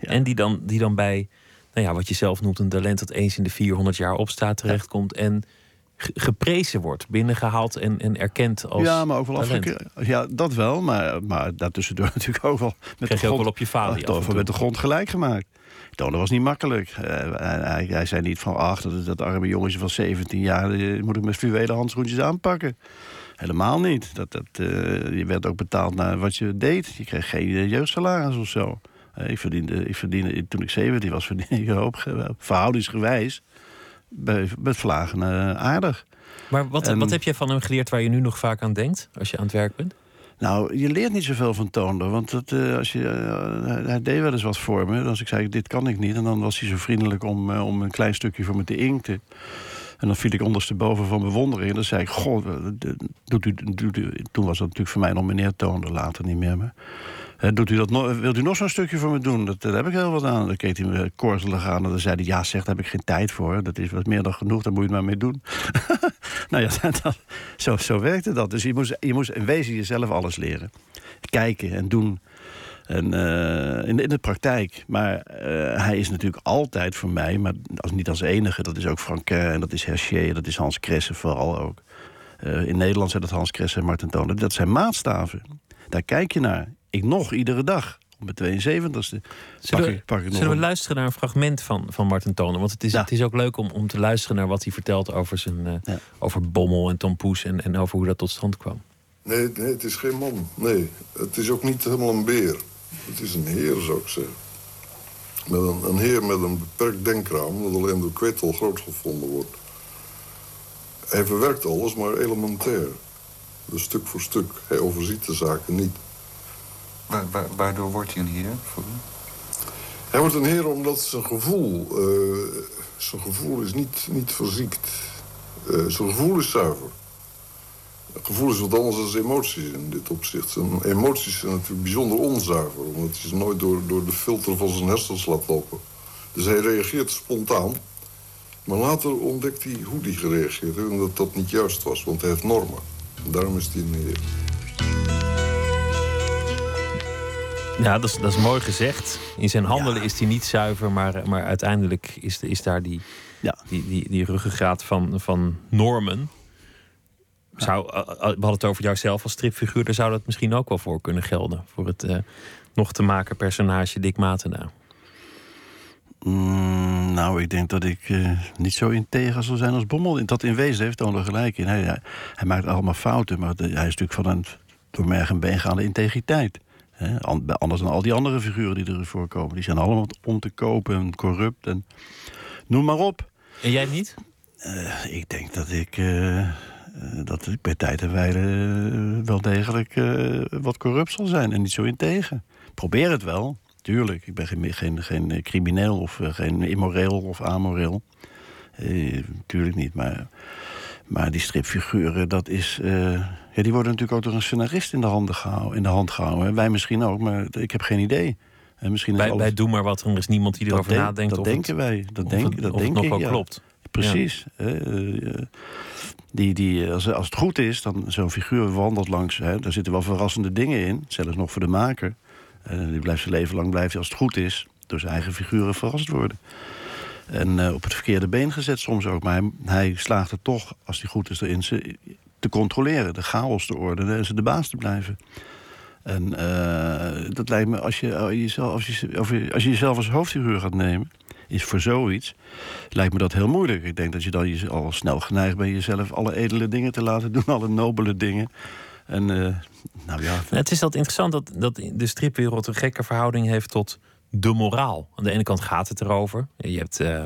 Ja. En die dan, die dan bij, nou ja, wat je zelf noemt, een talent dat eens in de 400 jaar opstaat, terechtkomt. En geprezen wordt, binnengehaald en, en erkend als. Ja, maar ook wel. Ja, dat wel, maar, maar daartussendoor *laughs* natuurlijk ook wel. Met Krijg de grond, ook wel op je met de grond gelijk gemaakt. Toner was niet makkelijk. Uh, hij, hij, zei niet van, ach, dat, dat arme jongetje van 17 jaar... Die moet ik met fluwelen handschoentjes aanpakken. Helemaal niet. Dat, dat, uh, je werd ook betaald naar wat je deed. Je kreeg geen uh, jeugdsalaris of zo. Uh, ik, verdiende, ik verdiende, toen ik 17 was, *laughs* verdiende ik hoop, verhoudingsgewijs... Bij, met vlagen aardig. Maar wat, en, wat heb jij van hem geleerd waar je nu nog vaak aan denkt... als je aan het werk bent? Nou, je leert niet zoveel van Toonder. Want dat, uh, als je, uh, hij deed wel eens wat voor me. Als ik zei, dit kan ik niet. En dan was hij zo vriendelijk om, uh, om een klein stukje voor me te inkten. En dan viel ik ondersteboven van bewondering. En dan zei ik, goh, doet u, doet u, toen was dat natuurlijk voor mij nog meneer Toonder, later niet meer. Maar, doet u dat wilt u nog zo'n stukje voor me doen? Dat, daar heb ik heel wat aan. Dan keek hij me korzelig aan en dan zei hij... ja, zeg, daar heb ik geen tijd voor. Dat is wat meer dan genoeg, daar moet je het maar mee doen. *laughs* nou ja, *laughs* zo, zo werkte dat. Dus je moest, je moest in wezen jezelf alles leren. Kijken en doen. En, uh, in, in, de praktijk. Maar uh, hij is natuurlijk altijd voor mij, maar als, niet als enige. Dat is ook Franquin en dat is Hergé, dat is Hans Kresse vooral ook. Uh, in Nederland zijn dat Hans Kresse en Martin Toner. Dat zijn maatstaven. Daar kijk je naar. Ik nog iedere dag. Op mijn 72ste. Zullen, we, pak ik zullen we luisteren naar een fragment van, van Martin Toner? Want het is, ja. het is ook leuk om, om te luisteren naar wat hij vertelt over, zijn, ja. over Bommel en Tom Poes en, en over hoe dat tot stand kwam. Nee, nee, het is geen man. Nee, het is ook niet helemaal een beer. Het is een heer, zou ik zeggen. Met een, een heer met een beperkt denkraam... dat alleen door kwetel groot gevonden wordt. Hij verwerkt alles, maar elementair. Dus stuk voor stuk. Hij overziet de zaken niet. Wa- wa- waardoor wordt hij een heer voor u? Hij wordt een heer omdat zijn gevoel... eh, zijn gevoel is niet, niet verziekt. Eh, zijn gevoel is zuiver. Gevoel is wat anders dan emoties in dit opzicht. Zijn emoties zijn natuurlijk bijzonder onzuiver... omdat hij ze nooit door, door de filter van zijn hersens laat lopen. Dus hij reageert spontaan. Maar later ontdekt hij hoe hij gereageerd heeft... en dat dat niet juist was, want hij heeft normen. En daarom is hij een heer. Ja, dat is, dat is mooi gezegd. In zijn handelen is hij niet zuiver, maar, maar uiteindelijk is, is daar die, Ja. die, die, die ruggengraat van, van normen. Zou, eh, eh, we hadden het over jouzelf als stripfiguur, daar zou dat misschien ook wel voor kunnen gelden. Voor het eh, nog te maken personage Dick Matena. Mm, nou, ik denk dat ik eh, niet zo integer zal zijn als Bommel. Dat in wezen heeft Toon er gelijk in. Hij, hij, hij maakt allemaal fouten, maar de- hij is natuurlijk van een door merg en been gaande integriteit. Anders dan al die andere figuren die erin voorkomen. Die zijn allemaal om te kopen en corrupt en noem maar op. En jij niet? Eh, ik denk dat ik, dat ik bij tijd en wijle eh, wel degelijk eh, wat corrupt zal zijn en niet zo integer. Probeer het wel, tuurlijk. Ik ben geen, geen, geen eh, crimineel of eh, geen immoreel of amoreel. Eh, tuurlijk niet, maar, maar die stripfiguren, dat is... eh, ja, die worden natuurlijk ook door een scenarist in de, handen gehouden, in de hand gehouden. Wij misschien ook, maar ik heb geen idee. En misschien is Bij, alles- bij Doe maar wat, er is niemand die dat erover denk- nadenkt Dat denken het, wij. Dat denk, het, dat denk het nog ik, wel ja. klopt. Precies. eh, eh, die, die, als, als het goed is, dan zo'n figuur wandelt langs. Hè, daar zitten wel verrassende dingen in, zelfs nog voor de maker. Eh, die blijft zijn leven lang hij, als het goed is, door zijn eigen figuren verrast worden. En eh, op het verkeerde been gezet soms ook. Maar hij, hij slaagt er toch, als hij goed is, erin ze te controleren, de chaos te ordenen en ze de baas te blijven. En eh, dat lijkt me, als je, jezelf, als, je- als je jezelf als hoofdfiguur gaat nemen, is voor zoiets, lijkt me dat heel moeilijk. Ik denk dat je dan je al snel geneigd bent jezelf alle edele dingen te laten doen, *laughs* alle nobele dingen. En eh, nou ja, Het is altijd interessant dat, dat de stripwereld een gekke verhouding heeft tot de moraal. Aan de ene kant gaat het erover. Je hebt eh,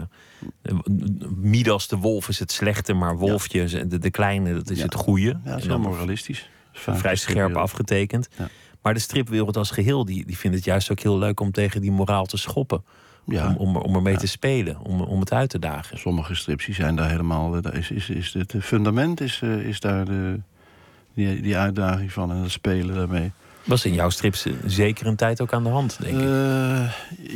Midas de wolf is het slechte, maar Wolfje, de, de kleine, dat is Ja. het goede. ja, dat is En heel moralistisch. Vrij scherp afgetekend. Ja. Maar de stripwereld als geheel, die, die vindt het juist ook heel leuk om tegen die moraal te schoppen. Ja. Om, om, om ermee te spelen, om, om het uit te dagen. Sommige strips die zijn daar helemaal. eh, Daar is, is, is het fundament is, eh, is daar de, die, die uitdaging van en het spelen daarmee. Was in jouw strips eh, zeker een tijd ook aan de hand, denk ik.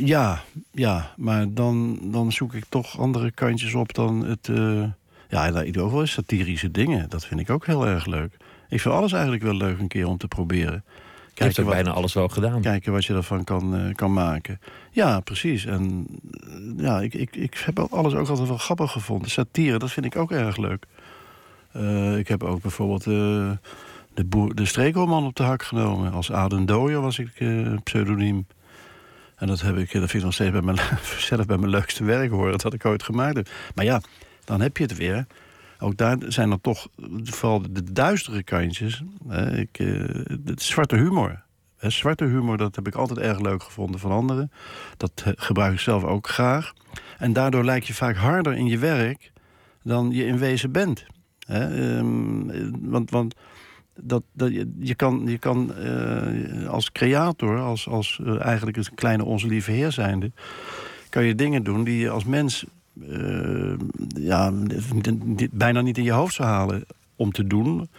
Ja, ja, maar dan, dan zoek ik toch andere kantjes op dan het. eh, ja, doe ook wel eens satirische dingen. Dat vind ik ook heel erg leuk. Ik vind alles eigenlijk wel leuk een keer om te proberen. Je hebt wat, bijna alles wel gedaan. kijken wat je ervan kan, kan maken. Ja, precies. En eh, ja, ik, ik, ik heb alles ook altijd wel grappig gevonden. Satire, dat vind ik ook erg leuk. Eh, ik heb ook bijvoorbeeld eh, de, boer, de streekroman op de hak genomen. Als Aden Dooyer was ik pseudoniem. En dat, heb ik, dat vind ik nog steeds bij mijn, *laughs* zelf bij mijn leukste werk horen. Dat had ik ooit gemaakt. heb. Maar ja, dan heb je het weer. Ook daar zijn dan toch vooral de duistere kantjes. Ik, het zwarte humor. Hè, zwarte humor, dat heb ik altijd erg leuk gevonden van anderen. Dat eh, gebruik ik zelf ook graag. En daardoor lijk je vaak harder in je werk dan je in wezen bent. Ehm, eh, want want dat, dat, je, je kan, je kan eh, als creator, als, als eh, eigenlijk een kleine onze lieve heer zijnde... kan je dingen doen die je als mens eh, ja, bijna niet in je hoofd zou halen om te doen.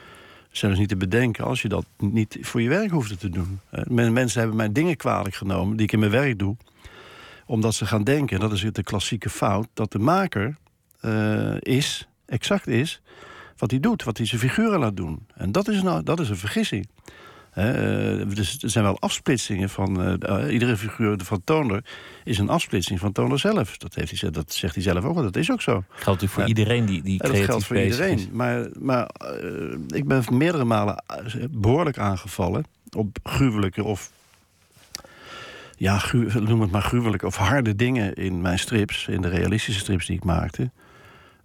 Zelfs niet te bedenken als je dat niet voor je werk hoefde te doen. Eh, men- Mensen hebben mij dingen kwalijk genomen die ik in mijn werk doe. Omdat ze gaan denken, dat is de klassieke fout... dat de maker eh, is, exact is, wat hij doet. Wat hij zijn figuren laat doen. En dat is, nou, dat is een vergissing. Eh, dus er zijn wel afsplitsingen van... eh, iedere figuur van Toonder is een afsplitsing van Toonder zelf. Dat, heeft hij, dat zegt hij zelf ook, wel, dat is ook zo. Geldt natuurlijk voor Ja. iedereen die, die En dat creatief geldt voor iedereen. is. Maar, maar eh, ik ben meerdere malen eh, behoorlijk aangevallen op gruwelijke of. Ja, gru- noem het maar gruwelijke of harde dingen in mijn strips, in de realistische strips die ik maakte.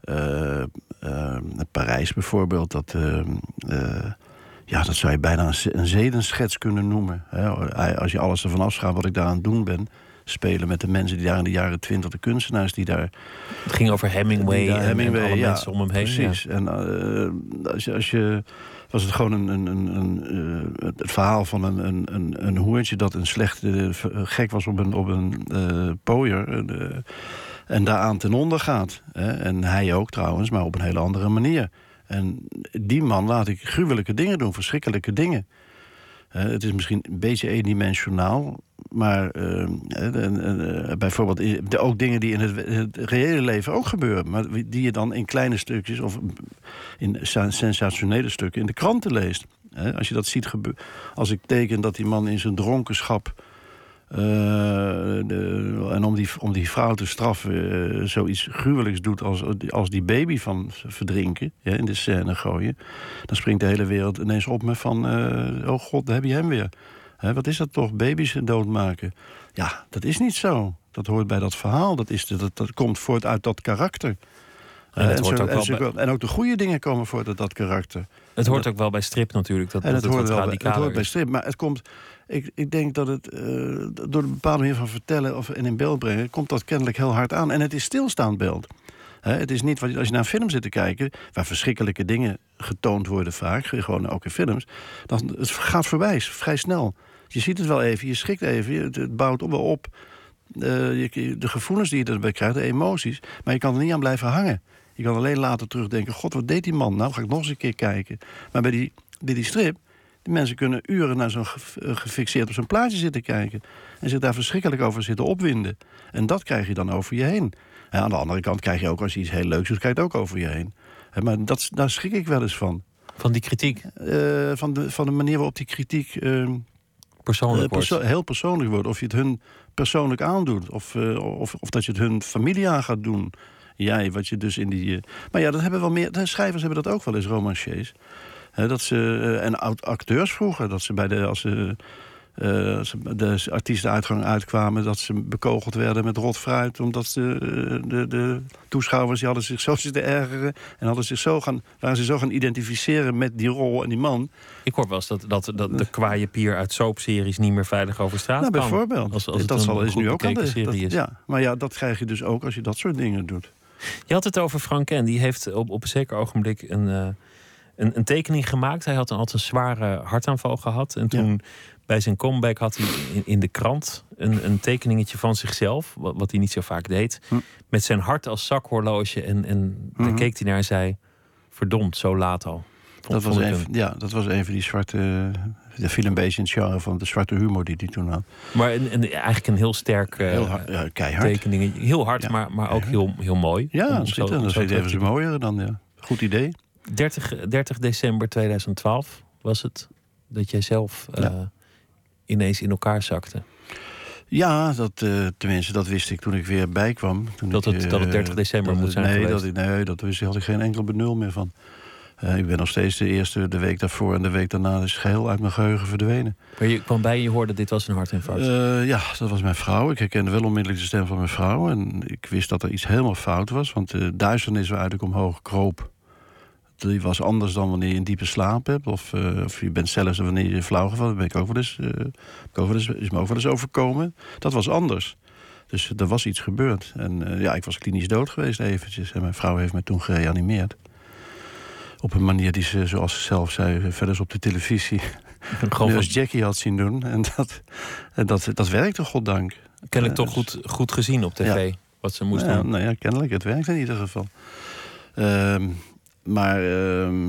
Eh, eh, Parijs bijvoorbeeld, dat, eh, eh, ja, dat zou je bijna een, ze- een zedenschets kunnen noemen. Hè? Als je alles ervan afschaat wat ik daar aan het doen ben. Spelen met de mensen die daar in de jaren twintig, de kunstenaars die daar Het ging over Hemingway, en, Hemingway, en alle ja, mensen om hem heen. ja. Precies. En eh, als, je, als je was het gewoon een, een, een, een, eh, het verhaal van een, een, een, een hoertje dat een slecht eh, gek was op een, op een pooier. en daaraan ten onder gaat. Hè? En hij ook trouwens, maar op een hele andere manier. En die man laat ik gruwelijke dingen doen, verschrikkelijke dingen. Eh, het is misschien een beetje eendimensionaal, maar eh, eh, bijvoorbeeld ook dingen die in het, het reële leven ook gebeuren, maar die je dan in kleine stukjes of in sen- sensationele stukken in de kranten leest. Als je dat ziet gebeuren, als ik teken dat die man in zijn dronkenschap de- en om die, om die vrouw te straffen, eh, zoiets gruwelijks doet als, als die baby van verdrinken, ja, in de scène gooien. Dan springt de hele wereld ineens op me van: eh, oh god, daar heb je hem weer. Hè, wat is dat toch, baby's doodmaken? Ja, dat is niet zo. Dat hoort bij dat verhaal. Dat, is dat, dat komt voort uit dat karakter. En het Eh, hoort zo- ook wel zo- en ook de goede dingen komen voort uit dat karakter. Het hoort ook wel bij strip natuurlijk. Dat, En dat het hoort, wat wel, bij- het hoort bij strip. Maar het komt. Ik, ik denk dat het eh, door een bepaalde manier van vertellen of, en in beeld brengen, komt dat kennelijk heel hard aan. En het is stilstaand beeld. Het is niet wat als je naar een film zit te kijken, waar verschrikkelijke dingen getoond worden vaak, gewoon ook in films, dan het gaat voorbij, vrij snel. Je ziet het wel even, je schrikt even, het, bouwt wel op. Eh, je- de gevoelens die je erbij krijgt, de emoties, maar je kan er niet aan blijven hangen. Je kan alleen later terugdenken: God, wat deed die man? Nou, ga ik nog eens een keer kijken. Maar bij die, bij die strip, die mensen kunnen uren naar zo'n eh, gefixeerd op zo'n plaatje zitten kijken. En zich daar verschrikkelijk over zitten opwinden. En dat krijg je dan over je heen. En aan de andere kant krijg je ook, als je iets heel leuks doet, krijg je het ook over je heen. Maar dat, daar schrik ik wel eens van. Van die kritiek. Eh, van, de, van de manier waarop die kritiek eh, Persoonlijk eh, wordt. heel persoonlijk wordt. Of je het hun persoonlijk aandoet. Of, of, of dat je het hun familie aan gaat doen. Jij, wat je dus in die. Maar ja, dat hebben wel meer. De schrijvers hebben dat ook wel eens, romanciers. Hè, dat ze, eh, en oud- acteurs vroeger, dat ze bij de. Als ze, als ze de artiestenuitgang uitkwamen, dat ze bekogeld werden met rot fruit. Omdat ze, eh, de, de toeschouwers die hadden zich zo zitten ergeren. En hadden zich zo gaan, waren ze zo gaan identificeren met die rol en die man. Ik hoor wel eens dat, dat, dat de kwaaie pier uit soapseries niet meer veilig over straat Nou, kan. bijvoorbeeld. Als, als dat een zal, is nu ook aan de. dat- ja, maar ja, dat krijg je dus ook als je dat soort dingen doet. Je had het over Frank Ken. Die heeft op, op een zeker ogenblik een, een, een tekening gemaakt. Hij had een altijd een zware hartaanval gehad. En toen bij zijn comeback had hij in, in de krant een, een tekeningetje van zichzelf. Wat, wat hij niet zo vaak deed. Hm. Met zijn hart als zakhorloge. En, en daar Mhm. keek hij naar en zei... Verdomd, zo laat al. Vond- Dat was, een, een- ja, dat was een van die zwarte. Dat viel een beetje in het genre van de zwarte humor die hij toen had. Maar een, een- eigenlijk een heel sterk eh, Heel hard, ja, keihard. tekening. Heel hard, Ja, maar, maar ook heel, heel mooi. Ja, Om- om dat zo- terug even mooier dan. Ja. Goed idee. 30, 30 december 2012 was het dat jij zelf eh, ineens in elkaar zakte. Ja, dat, eh, tenminste, dat wist ik toen ik weer bijkwam. Toen Dat ik, het- eh, dat het 30 december dat moet het- zijn nee, geweest. Dat, ik- nee, dat wist, had ik geen enkel benul meer van. Eh, ik ben nog steeds de eerste, de week daarvoor en de week daarna is geheel uit mijn geheugen verdwenen. Maar je kwam bij en je hoorde dit was een hartinfarct. Eh, ja, dat was mijn vrouw. Ik herkende wel onmiddellijk de stem van mijn vrouw. En ik wist dat er iets helemaal fout was. Want de duisternis waaruit ik omhoog kroop... die was anders dan wanneer je een diepe slaap hebt. Of, eh, of je bent zelfs wanneer je flauw gevallen. Ben ik ook wel eens, eh, ook wel eens, is me ook wel eens overkomen. Dat was anders. Dus er was iets gebeurd. En eh, ja, ik was klinisch dood geweest eventjes. En mijn vrouw heeft me toen gereanimeerd. Op een manier die ze, zoals ze zelf zei, verder op de televisie... *laughs* Gewoon als Jackie had zien doen. En dat, en dat, dat werkte, goddank. kennelijk toch goed, goed gezien op tv. Wat ze moest ja, doen. nou ja, kennelijk. Het werkt in ieder geval. Ehm, maar, ehm,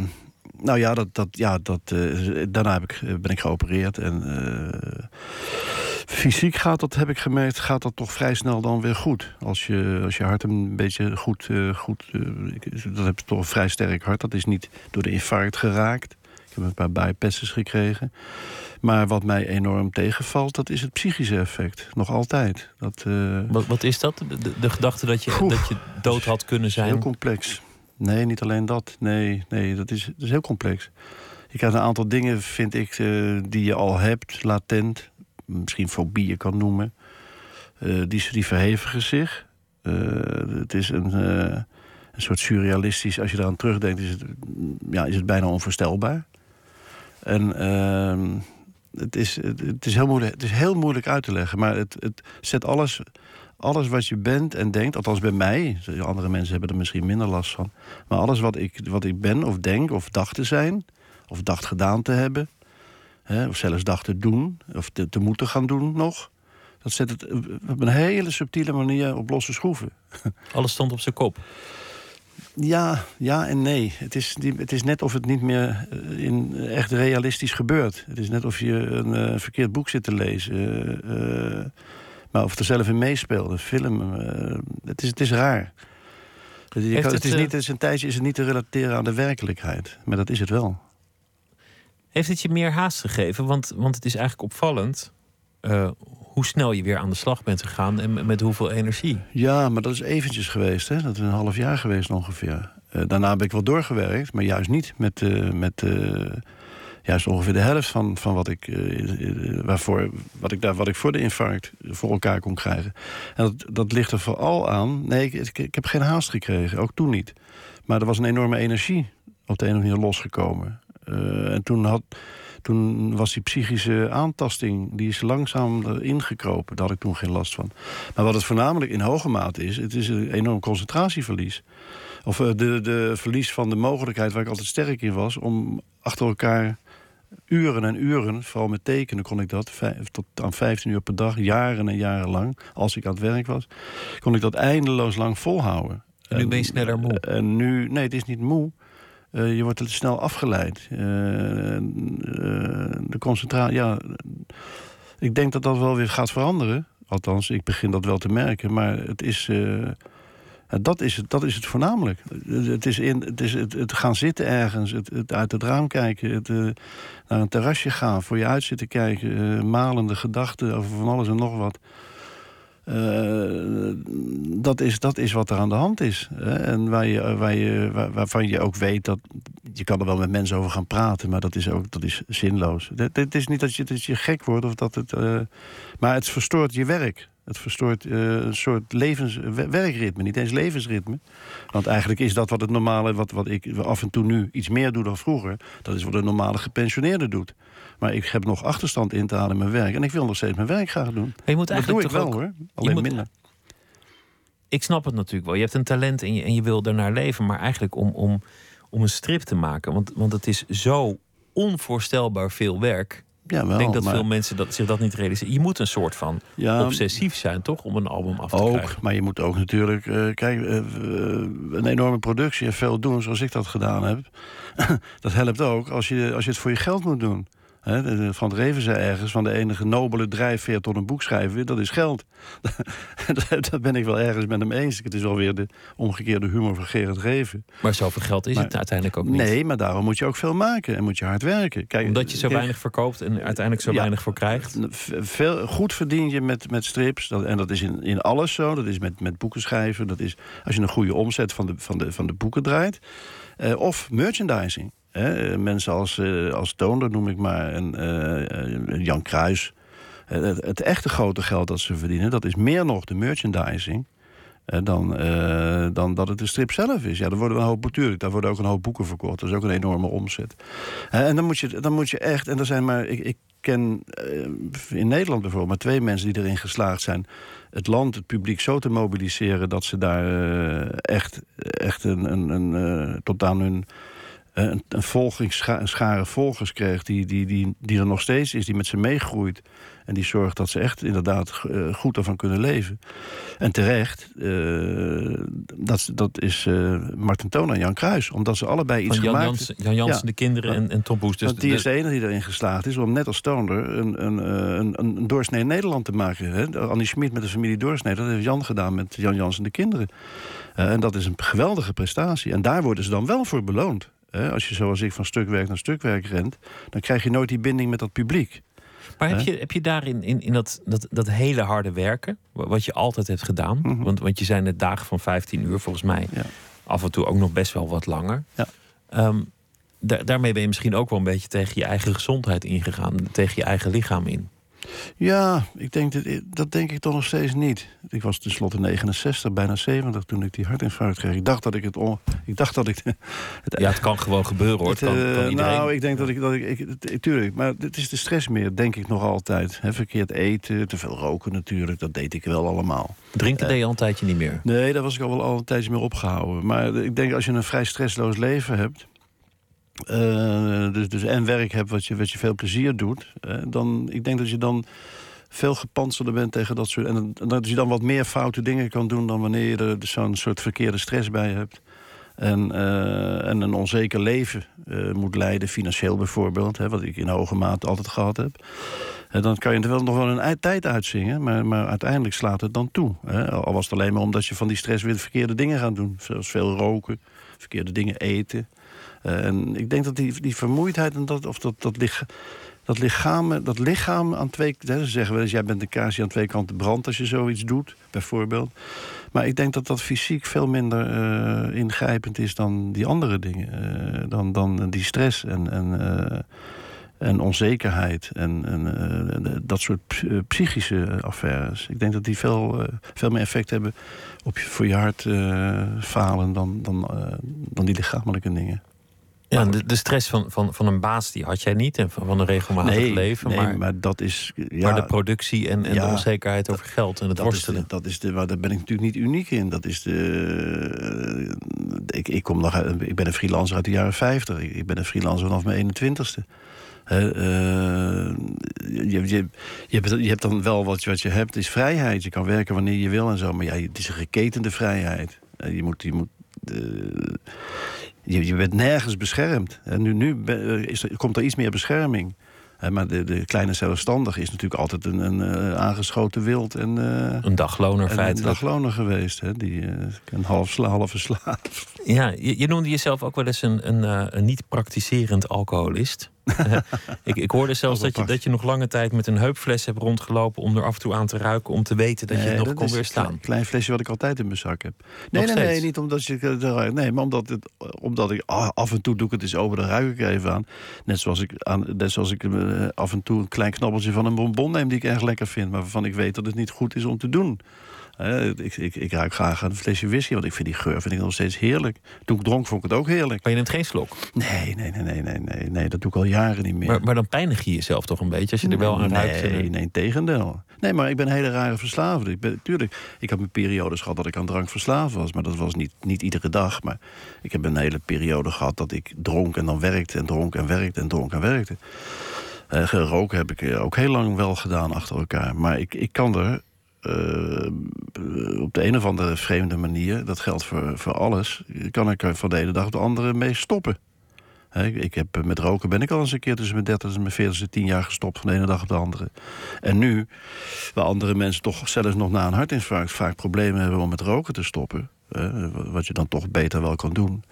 nou ja, dat, dat, ja dat, eh, daarna heb ik, eh, ben ik geopereerd. En eh, fysiek gaat dat, heb ik gemerkt, gaat dat toch vrij snel dan weer goed. Als je, als je hart een beetje goed... goed dat heb je toch een vrij sterk hart. Dat is niet door de infarct geraakt. Ik heb een paar bypasses gekregen. Maar wat mij enorm tegenvalt, dat is het psychische effect. Nog altijd. Dat, Wat, wat is dat? De, gedachte dat je, dat je dood had kunnen is heel zijn? complex. Nee, niet alleen dat. Nee, nee dat, is, dat is heel complex. Je krijgt een aantal dingen, vind ik, eh, die je al hebt, latent. Misschien fobieën kan noemen. Eh, die, die verhevigen zich. Eh, het is een, een soort surrealistisch... Als je eraan terugdenkt, is het, ja, is het bijna onvoorstelbaar. En ehm, het, is, het is heel moeilijk, het is heel moeilijk uit te leggen. Maar het, het zet alles alles wat je bent en denkt, althans bij mij, andere mensen hebben er misschien minder last van, maar alles wat ik, wat ik ben of denk of dacht te zijn, of dacht gedaan te hebben. Hè, of zelfs dacht te doen, of te, te moeten gaan doen nog. Dat zet het op een hele subtiele manier op losse schroeven. *laughs* Alles stond op zijn kop. Ja, ja en nee. Het is, het is net of het niet meer eh, in, echt realistisch gebeurt. Het is net of je een eh, verkeerd boek zit te lezen. eh, eh, maar of er zelf in meespeelt, een film. eh, het, is, het is raar. Kan- het, het, is eh, niet, het is een tijdje is het niet te relateren aan de werkelijkheid. Maar dat is het wel. Heeft het je meer haast gegeven? Want, want het is eigenlijk opvallend eh, hoe snel je weer aan de slag bent gegaan en met- hoeveel energie. Ja, maar dat is eventjes geweest. Hè? Dat is een half jaar geweest ongeveer. Daarna heb ik wel doorgewerkt, maar juist niet met, eh, met juist ongeveer de helft van, van wat, ik, eh, eh, waarvoor, wat, ik daar, wat ik voor de infarct voor elkaar kon krijgen. En dat, dat ligt er vooral aan. Nee, ik, ik, heb geen haast gekregen, ook toen niet. Maar er was een enorme energie op de een of andere manier losgekomen. Eh, en toen, had, toen was die psychische aantasting, die is langzaam erin gekropen. Daar had ik toen geen last van. Maar wat het voornamelijk in hoge mate is, het is een enorm concentratieverlies. Of eh, de, de verlies van de mogelijkheid waar ik altijd sterk in was, om achter elkaar uren en uren, vooral met tekenen kon ik dat, vijf, tot aan 15 uur per dag, jaren en jaren lang, als ik aan het werk was, kon ik dat eindeloos lang volhouden. En nu ben je sneller moe. En nu, nee, het is niet moe. Eh, je wordt te snel afgeleid. Eh, eh, de concentratie, ja. Ik denk dat dat wel weer gaat veranderen. Althans, ik begin dat wel te merken. Maar het is. Eh, dat is het, dat is het voornamelijk. Het is, in, het, is het, het gaan zitten ergens, het, uit het raam kijken, het, eh, naar een terrasje gaan, voor je uit zitten kijken, eh, malende gedachten over van alles en nog wat. Dat, is, dat is wat er aan de hand is. Hè? En waar je, waar je, waar- waarvan je ook weet dat. Je kan er wel met mensen over gaan praten, maar dat is ook dat is zinloos. Het, is niet dat je, dat je gek wordt of dat het. maar het verstoort je werk. Het verstoort eh, een soort levens, wer- werkritme, niet eens levensritme. Want eigenlijk is dat wat het normale, wat, wat ik af en toe nu iets meer doe dan vroeger. Dat is wat een normale gepensioneerde doet. Maar ik heb nog achterstand in te halen in mijn werk. En ik wil nog steeds mijn werk graag doen. Maar je moet Dat doe eigenlijk ik toch wel ook- hoor. Alleen moet- minder. Ik snap het natuurlijk wel. Je hebt een talent en je, en je wil ernaar leven. Maar eigenlijk om, om, om een strip te maken. Want, want het is zo onvoorstelbaar veel werk. Ja, wel, ik denk dat maar- veel mensen dat, zich dat niet realiseren. Je moet een soort van Ja, obsessief zijn, toch? Om een album af te Ook, krijgen. maar je moet ook natuurlijk... eh, kijk, eh, eh, een enorme productie en veel doen zoals ik dat gedaan heb... *laughs* dat helpt ook als je, als je het voor je geld moet doen. De- van Reven zei ergens... van de enige nobele drijfveer tot een boek schrijven... dat is geld. *laughs* dat ben ik wel ergens met hem eens. Het is alweer de omgekeerde humor van Gerard Reven. Maar zoveel geld is Maar- het uiteindelijk ook niet. Nee, maar daarom moet je ook veel maken en moet je hard werken. Kijk, Omdat je zo kijk, weinig verkoopt en uiteindelijk zo Ja. weinig voor krijgt. V- Veel, goed verdien je met, met strips. Dat, en dat is in, in alles zo. Dat is met, met boeken schrijven. Dat is als je een goede omzet van de, van de, van de boeken draait. Eh, of merchandising. Hè. Mensen als, eh als Toonder noem ik maar. En eh, eh, Jan Kruis. Het, het echte grote geld dat ze verdienen... dat is meer nog de merchandising... dan, dan dat het de strip zelf is. Ja, er worden een hoop, natuurlijk, daar worden ook een hoop boeken verkocht. Dat is ook een enorme omzet. En dan moet, je, dan moet je echt, en er zijn maar, ik, ik ken in Nederland bijvoorbeeld maar twee mensen die erin geslaagd zijn. Het land, het publiek zo te mobiliseren dat ze daar echt, echt een, een, een, tot aan hun. Eh, Een, een, een schare volgers kreeg die, die, die, die er nog steeds is, die met ze meegroeit. En die zorgt dat ze echt inderdaad eh, goed ervan kunnen leven. En terecht, eh, dat, dat is eh Martin Toon en Jan Kruis. Omdat ze allebei iets Van Jan gemaakt Jansen, Jan Jansen Ja. de kinderen en, en Tom. Dus Want die de- is de enige die erin geslaagd is om net als Toonder een, een, een, een doorsnee Nederland te maken. Hè? Annie Schmid met de familie Doorsnee, dat heeft Jan gedaan met Jan Jansen de kinderen. En dat is een geweldige prestatie. En daar worden ze dan wel voor beloond. Hè? Als je zoals ik van stukwerk naar stukwerk rent, dan krijg je nooit die binding met dat publiek. Maar heb je, heb je daarin in, in dat, dat, dat hele harde werken, wa- wat je altijd hebt gedaan, Mhm. want, want je zijn net dagen van 15 uur volgens mij, Ja. af en toe ook nog best wel wat langer. Ja. Ehm, da- daarmee ben je misschien ook wel een beetje tegen je eigen gezondheid ingegaan, tegen je eigen lichaam in. Ja, ik denk dat, dat denk ik toch nog steeds niet. Ik was tenslotte 69, bijna 70 toen ik die hartinfarct kreeg. Ik dacht dat ik het... On, ik dacht dat ik... Het, Ja, het kan gewoon gebeuren hoor. Het kan, eh, kan iedereen. Nou, ik denk dat ik... Dat ik, ik tuurlijk, maar het is de stress meer, denk ik nog altijd. Verkeerd eten, te veel roken natuurlijk, dat deed ik wel allemaal. Drinken deed je al een tijdje niet meer. Nee, daar was ik al wel al een tijdje meer opgehouden. Maar ik denk als je een vrij stressloos leven hebt... eh, dus, dus en werk hebt wat je, wat je veel plezier doet, eh, dan ik denk dat je dan veel gepantserder bent tegen dat soort. En, dat je dan wat meer foute dingen kan doen dan wanneer je er zo'n soort verkeerde stress bij hebt. En, eh, en een onzeker leven moet leiden, financieel bijvoorbeeld, hè, wat ik in hoge mate altijd gehad heb. Dan kan je er wel nog wel een tijd uitzingen, maar, maar uiteindelijk slaat het dan toe. Hè. Al was het alleen maar omdat je van die stress weer de verkeerde dingen gaat doen. Zoals veel roken, verkeerde dingen eten. Eh, en ik denk dat die, die vermoeidheid en dat, of dat, dat, dat, lichaam, dat lichaam aan twee... Hè, ze zeggen wel eens, jij bent een kaas die aan twee kanten brandt als je zoiets doet, bijvoorbeeld. Maar ik denk dat dat fysiek veel minder uh, ingrijpend is dan die andere dingen. Uh, dan, dan die stress en... en en onzekerheid en, en dat soort psychische affaires. Ik denk dat die veel, veel meer effect hebben op je, voor je hart falen dan, dan, dan die lichamelijke dingen. Ja, de, de, stress van, van, van een baas die had jij niet en van, van een regelmatig nee, leven. Nee, maar, maar dat is. Ja, maar de productie en, en de onzekerheid over geld en het dat worstelen. Is de, dat is de, waar, daar ben ik natuurlijk niet uniek in. Dat is de. Ik, ik, kom nog uit, ik ben een freelancer uit de jaren 50. Ik, ik ben een freelancer vanaf mijn 21ste. Uh, je, je, je, hebt, dan wel wat, wat je hebt, is vrijheid. Je kan werken wanneer je wil en zo. Maar ja, het is een geketende vrijheid. je moet. Je moet je, je bent nergens beschermd. En nu, nu is er, komt er iets meer bescherming. Maar de, de kleine zelfstandige is natuurlijk altijd een, een, een aangeschoten wild. En, uh, een dagloner feitelijk. Een dagloner geweest, hè? Die, uh, een half, halve slaaf. Ja, je, je, noemde jezelf ook wel eens een, een, uh, een niet praktiserend alcoholist. *laughs* ik, ik hoorde zelfs dat je, dat je nog lange tijd met een heupfles hebt rondgelopen... om er af en toe aan te ruiken, om te weten dat je het nog dat kon is weerstaan. Een klein flesje wat ik altijd in mijn zak heb. Nee, nee, nee, niet omdat je... Nee, maar omdat, het, omdat ik af en toe doe ik het eens open, dan ruik ik even aan. Net zoals ik, aan, net zoals ik uh, af en toe een klein knabbeltje van een bonbon neem... die ik erg lekker vind, maar waarvan ik weet dat het niet goed is om te doen. Ik, ik, ik ruik graag een flesje whisky, want ik vind die geur vind ik nog steeds heerlijk. Toen ik dronk, vond ik het ook heerlijk. Maar je neemt geen slok? Nee, nee, nee, nee, nee, nee, nee dat doe ik al jaren niet meer. Maar, maar dan pijnig je jezelf toch een beetje als je er wel aan nee, ruikt? Nee, nee, tegendeel. Nee, maar ik ben een hele rare verslaafde. Ik ben, tuurlijk, ik heb mijn periodes gehad dat ik aan drank verslaafd was. Maar dat was niet, niet iedere dag. Maar ik heb een hele periode gehad dat ik dronk en dan werkte en dronk en werkte en dronk en werkte. Uh, geroken heb ik ook heel lang wel gedaan achter elkaar. Maar ik, ik kan er uh, op de een of andere vreemde manier, dat geldt voor, voor alles, kan ik er van de ene dag op de andere mee stoppen. Ik heb, met roken ben ik al eens een keer tussen mijn 30 en mijn 40 tien jaar gestopt van de ene dag op de andere. En nu, waar andere mensen toch zelfs nog na een hartinfarct vaak problemen hebben om met roken te stoppen, wat je dan toch beter wel kan doen.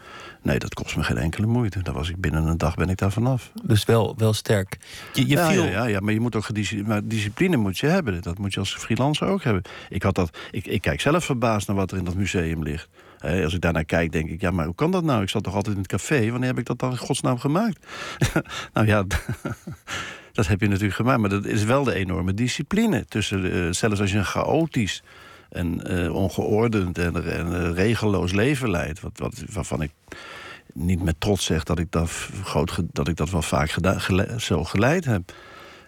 Nee, dat kost me geen enkele moeite. Daar was ik binnen een dag ben ik daar vanaf. Dus wel, wel sterk. Je, je ja, viel... ja, ja, ja, maar je moet ook maar discipline moet je hebben. Dat moet je als freelancer ook hebben. Ik, had dat, ik, ik kijk zelf verbaasd naar wat er in dat museum ligt. He, als ik daarnaar kijk, denk ik, ja, maar hoe kan dat nou? Ik zat toch altijd in het café. Wanneer heb ik dat dan in godsnaam gemaakt? *laughs* nou ja, *laughs* dat heb je natuurlijk gemaakt. Maar dat is wel de enorme discipline. Tussen, uh, zelfs als je een chaotisch en uh, ongeordend en, en uh, regelloos leven leidt. Wat, wat, waarvan ik niet met trots zeg dat ik dat, groot, dat, ik dat wel vaak gele, zo geleid heb.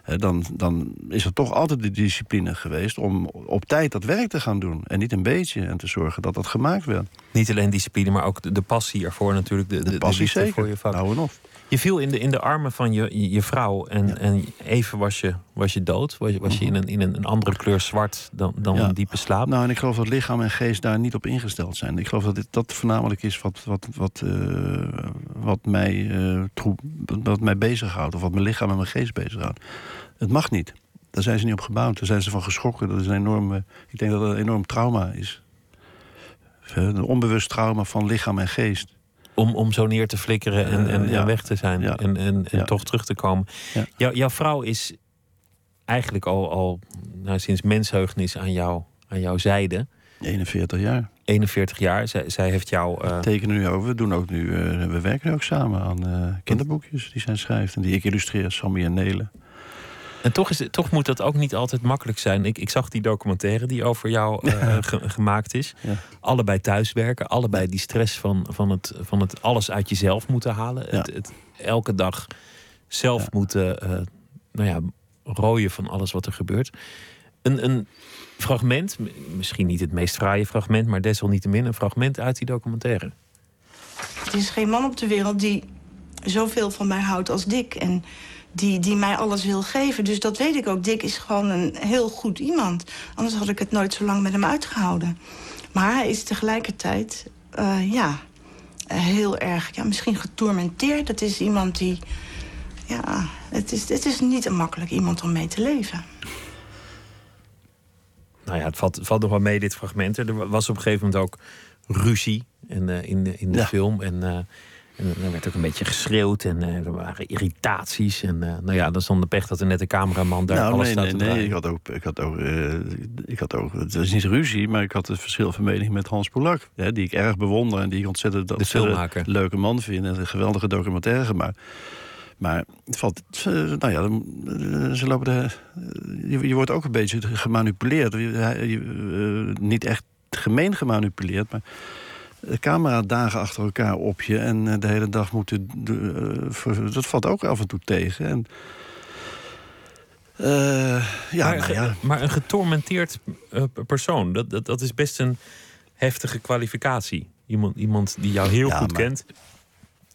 He, dan, dan is er toch altijd de discipline geweest om op tijd dat werk te gaan doen. En niet een beetje. En te zorgen dat dat gemaakt werd. Niet alleen discipline, maar ook de, de passie ervoor natuurlijk. De, de passie de zeker. Voor je vak. Nou en of. Je viel in de, in de armen van je, je vrouw en, ja. en even was je, was je dood. Was, was je in een, in een andere kleur zwart dan, dan ja. een diepe slaap. Nou, en ik geloof dat lichaam en geest daar niet op ingesteld zijn. Ik geloof dat dit, dat voornamelijk is wat, wat, wat, uh, wat, mij, uh, troep, wat mij bezighoudt. Of wat mijn lichaam en mijn geest bezighoudt. Het mag niet. Daar zijn ze niet op gebouwd. Daar zijn ze van geschrokken. Dat is een enorme, ik denk dat dat een enorm trauma is. Een onbewust trauma van lichaam en geest. Om, om zo neer te flikkeren en, en, weg te zijn en, en, en toch terug te komen. Jou, jouw vrouw is eigenlijk al, al nou, sinds mensheugenis aan, jou, aan jouw zijde. 41 jaar. 41 jaar. Zij, zij heeft jou. Uh... We tekenen nu over. We doen ook nu. Uh, we werken nu ook samen aan uh, kinderboekjes die zij schrijft en die ik illustreer, Sammy en Nelen. En toch, is toch moet dat ook niet altijd makkelijk zijn. Ik, ik zag die documentaire die over jou uh, *laughs* ge, gemaakt is. Ja. Allebei thuiswerken, allebei die stress van, van, het, van het alles uit jezelf moeten halen. Ja. Het, het, elke dag zelf Ja. moeten uh, nou ja, rooien van alles wat er gebeurt. Een, een fragment, misschien niet het meest fraaie fragment, maar desalniettemin een fragment uit die documentaire. Er is geen man op de wereld die zoveel van mij houdt als Dick. En die, die mij alles wil geven. Dus dat weet ik ook. Dick is gewoon een heel goed iemand. Anders had ik het nooit zo lang met hem uitgehouden. Maar hij is tegelijkertijd, uh, ja, heel erg, ja, misschien getormenteerd. Het is iemand die, ja, het is, het is niet een makkelijk iemand om mee te leven. Nou ja, het valt, valt nog wel mee, dit fragment. Er was op een gegeven moment ook ruzie in, in de, in de film. En uh, en er werd ook een beetje geschreeuwd en uh, er waren irritaties. En uh, nou ja, dan de pech dat er net een cameraman daar nou, alles nee, staat nee, te nee, ik had ook, ik had ook, uh, ik had ook, het is niet ruzie, maar ik had het verschil van mening met Hans Polak. Hè, die ik erg bewonder en die ik ontzettend, ontzettend leuke man vind. En een geweldige documentaire gemaakt. Maar het valt, nou ja, ze lopen de, je, je wordt ook een beetje gemanipuleerd. Je, je, niet echt gemeen gemanipuleerd, maar de camera dagen achter elkaar op je en eh, de hele dag moeten. Uh, dat valt ook af en toe tegen. En, uh, ja, maar, nou ja. maar een getormenteerd persoon, dat, dat, dat is best een heftige kwalificatie. Iemand, iemand die jou heel ja, goed maar... kent,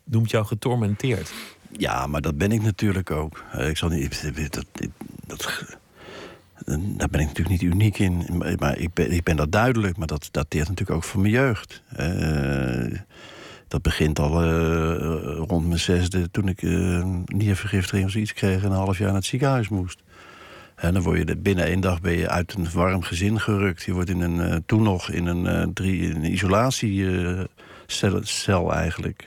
noemt jou getormenteerd. Ja, maar dat ben ik natuurlijk ook. Ik zal niet. Dat, dat, daar ben ik natuurlijk niet uniek in. Maar ik ben, ik ben dat duidelijk. Maar dat dateert natuurlijk ook van mijn jeugd. Uh, dat begint al uh, rond mijn zesde, toen ik uh, niervergiftiging of zoiets kreeg... en een half jaar naar het ziekenhuis moest. En dan word je binnen één dag ben je uit een warm gezin gerukt. Je wordt in een, toen nog in een, drie, in een isolatiecel cel eigenlijk.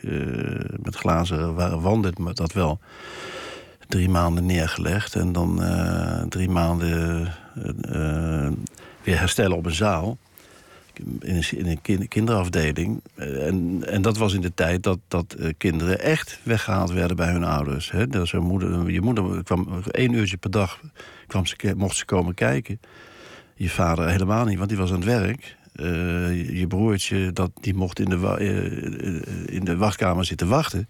met glazen wanden, maar dat wel drie maanden neergelegd. En dan uh, drie maanden uh, weer herstellen op een zaal. In een, in een kind, kinderafdeling. En, en dat was in de tijd dat, dat kinderen echt weggehaald werden bij hun ouders. Hè? Dat zijn moeder, je moeder kwam één uurtje per dag kwam ze, mocht ze komen kijken. Je vader helemaal niet, want die was aan het werk. Je broertje, dat, die mocht in de, in de wachtkamer zitten wachten.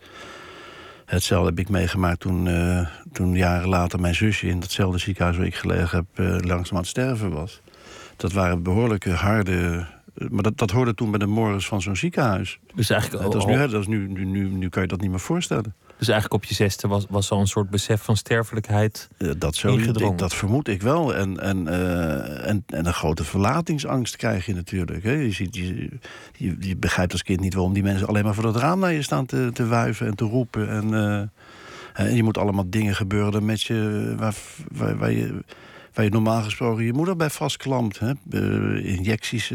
Hetzelfde heb ik meegemaakt toen, uh, toen jaren later mijn zusje in datzelfde ziekenhuis waar ik gelegen heb, uh, langzaam aan het sterven was. Dat waren behoorlijke harde. Maar dat, dat hoorde toen bij de morgens van zo'n ziekenhuis. Dus eigenlijk dat is nu, dat is nu, nu, nu, nu kan je dat niet meer voorstellen. Dus eigenlijk op je zesde was, was al een soort besef van sterfelijkheid. Dat, zo, ik, dat vermoed ik wel. En, en, uh, en, en een grote verlatingsangst krijg je natuurlijk. Hè. Je, ziet, je, je, je, begrijpt als kind niet waarom die mensen alleen maar voor dat raam naar je staan te, te wuiven en te roepen. En, uh, en je moet allemaal dingen gebeuren met je, waar, waar, waar, je, waar je normaal gesproken je moeder bij vastklampt. Hè. injecties,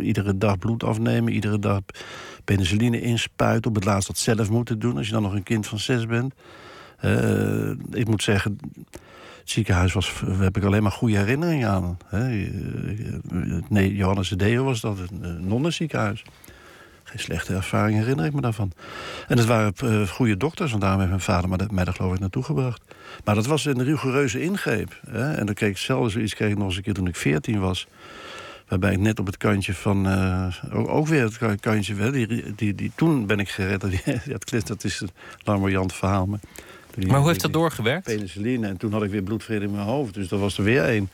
iedere dag bloed afnemen, iedere dag penicilline inspuiten. Op het laatst dat zelf moeten doen als je dan nog een kind van zes bent. Uh, ik moet zeggen, het ziekenhuis was, heb ik alleen maar goede herinneringen aan. Nee, Johannes de Deo was dat, een nonnenziekenhuis. Geen slechte ervaring herinner ik me daarvan. En het waren uh, goede dokters, want daarom heeft mijn vader mij daar geloof ik naartoe gebracht. Maar dat was een rigoureuze ingreep. En dan kreeg ik zelfs zoiets kreeg ik nog eens een keer toen ik veertien was. Waarbij ik net op het kantje van. Uh, ook, ook, weer het kantje. Hè, die, die, die, toen ben ik gered. *laughs* Dat, dat is een larmoyant verhaal. Maar, die, maar hoe heeft dat doorgewerkt? Penicilline. En toen had ik weer bloedvrede in mijn hoofd. Dus dat was er weer één.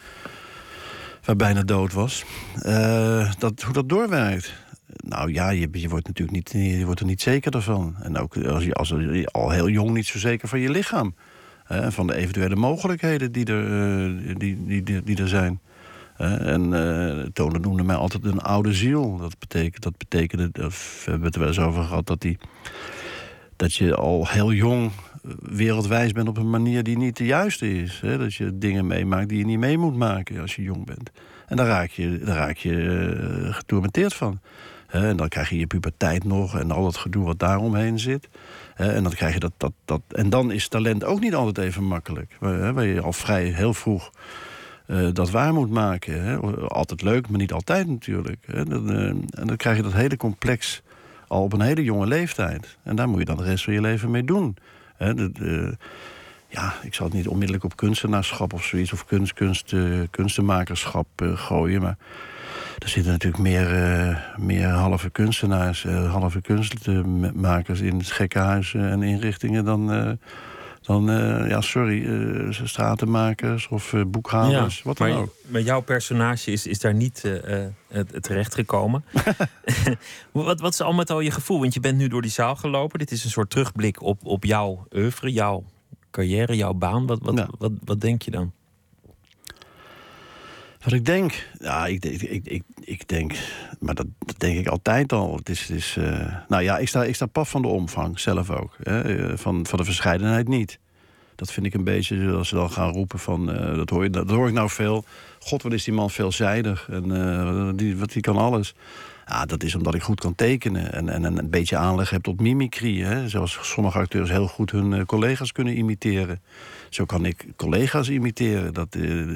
Waar bijna dood was. Uh, dat, hoe dat doorwerkt. Nou ja, je, je, wordt natuurlijk niet, je wordt er niet zeker ervan. En ook als je, als je al heel jong niet zo zeker van je lichaam. Uh, van de eventuele mogelijkheden die er, die, die, die, die er zijn. En uh, Tone noemde mij altijd een oude ziel. Dat, betekent, dat betekende, dat, we hebben het er wel eens over gehad, dat, die, dat je al heel jong wereldwijs bent op een manier die niet de juiste is. Hè? Dat je dingen meemaakt die je niet mee moet maken als je jong bent. En daar raak je, daar raak je uh, getormenteerd van. en dan krijg je je puberteit nog en al dat gedoe wat daaromheen zit. en dan krijg je dat, dat, dat. En dan is talent ook niet altijd even makkelijk. Waar, waar je al vrij heel vroeg uh, dat waar moet maken. Hè. Altijd leuk, maar niet altijd natuurlijk. Hè. Dan, uh, en dan krijg je dat hele complex al op een hele jonge leeftijd. En daar moet je dan de rest van je leven mee doen. Hè. Ja, ik zal het niet onmiddellijk op kunstenaarschap of zoiets... of kunst, uh, kunstenmakerschap gooien, maar... Er zitten natuurlijk meer, meer halve kunstenaars, halve kunstmakers in het gekkenhuis en inrichtingen dan, dan, eh, ja, sorry, eh, stratenmakers of eh, boekhouders, wat dan maar, ook. maar jouw personage is, is daar niet eh, eh, terecht gekomen. *laughs* *laughs* wat, wat is al met al je gevoel? Want je bent nu door die zaal gelopen. Dit is een soort terugblik op, op jouw oeuvre, jouw carrière, jouw baan. Wat, wat, Ja. wat, wat denk je dan? Wat ik denk, ja, ik, ik, ik, ik, denk, maar dat, denk ik altijd al. Het is, eh, nou ja, ik sta, ik sta paf van de omvang, zelf ook. Hè, eh, van, van de verscheidenheid niet. Dat vind ik een beetje zoals ze dan gaan roepen van, eh, dat, hoor dat hoor ik nou veel. God, wat is die man veelzijdig en die, wat, die kan alles. Ja, dat is omdat ik goed kan tekenen en, en, en een beetje aanleg heb tot mimicry. Hè? Zoals sommige acteurs heel goed hun collega's kunnen imiteren. Zo kan ik collega's imiteren. Dat, eh,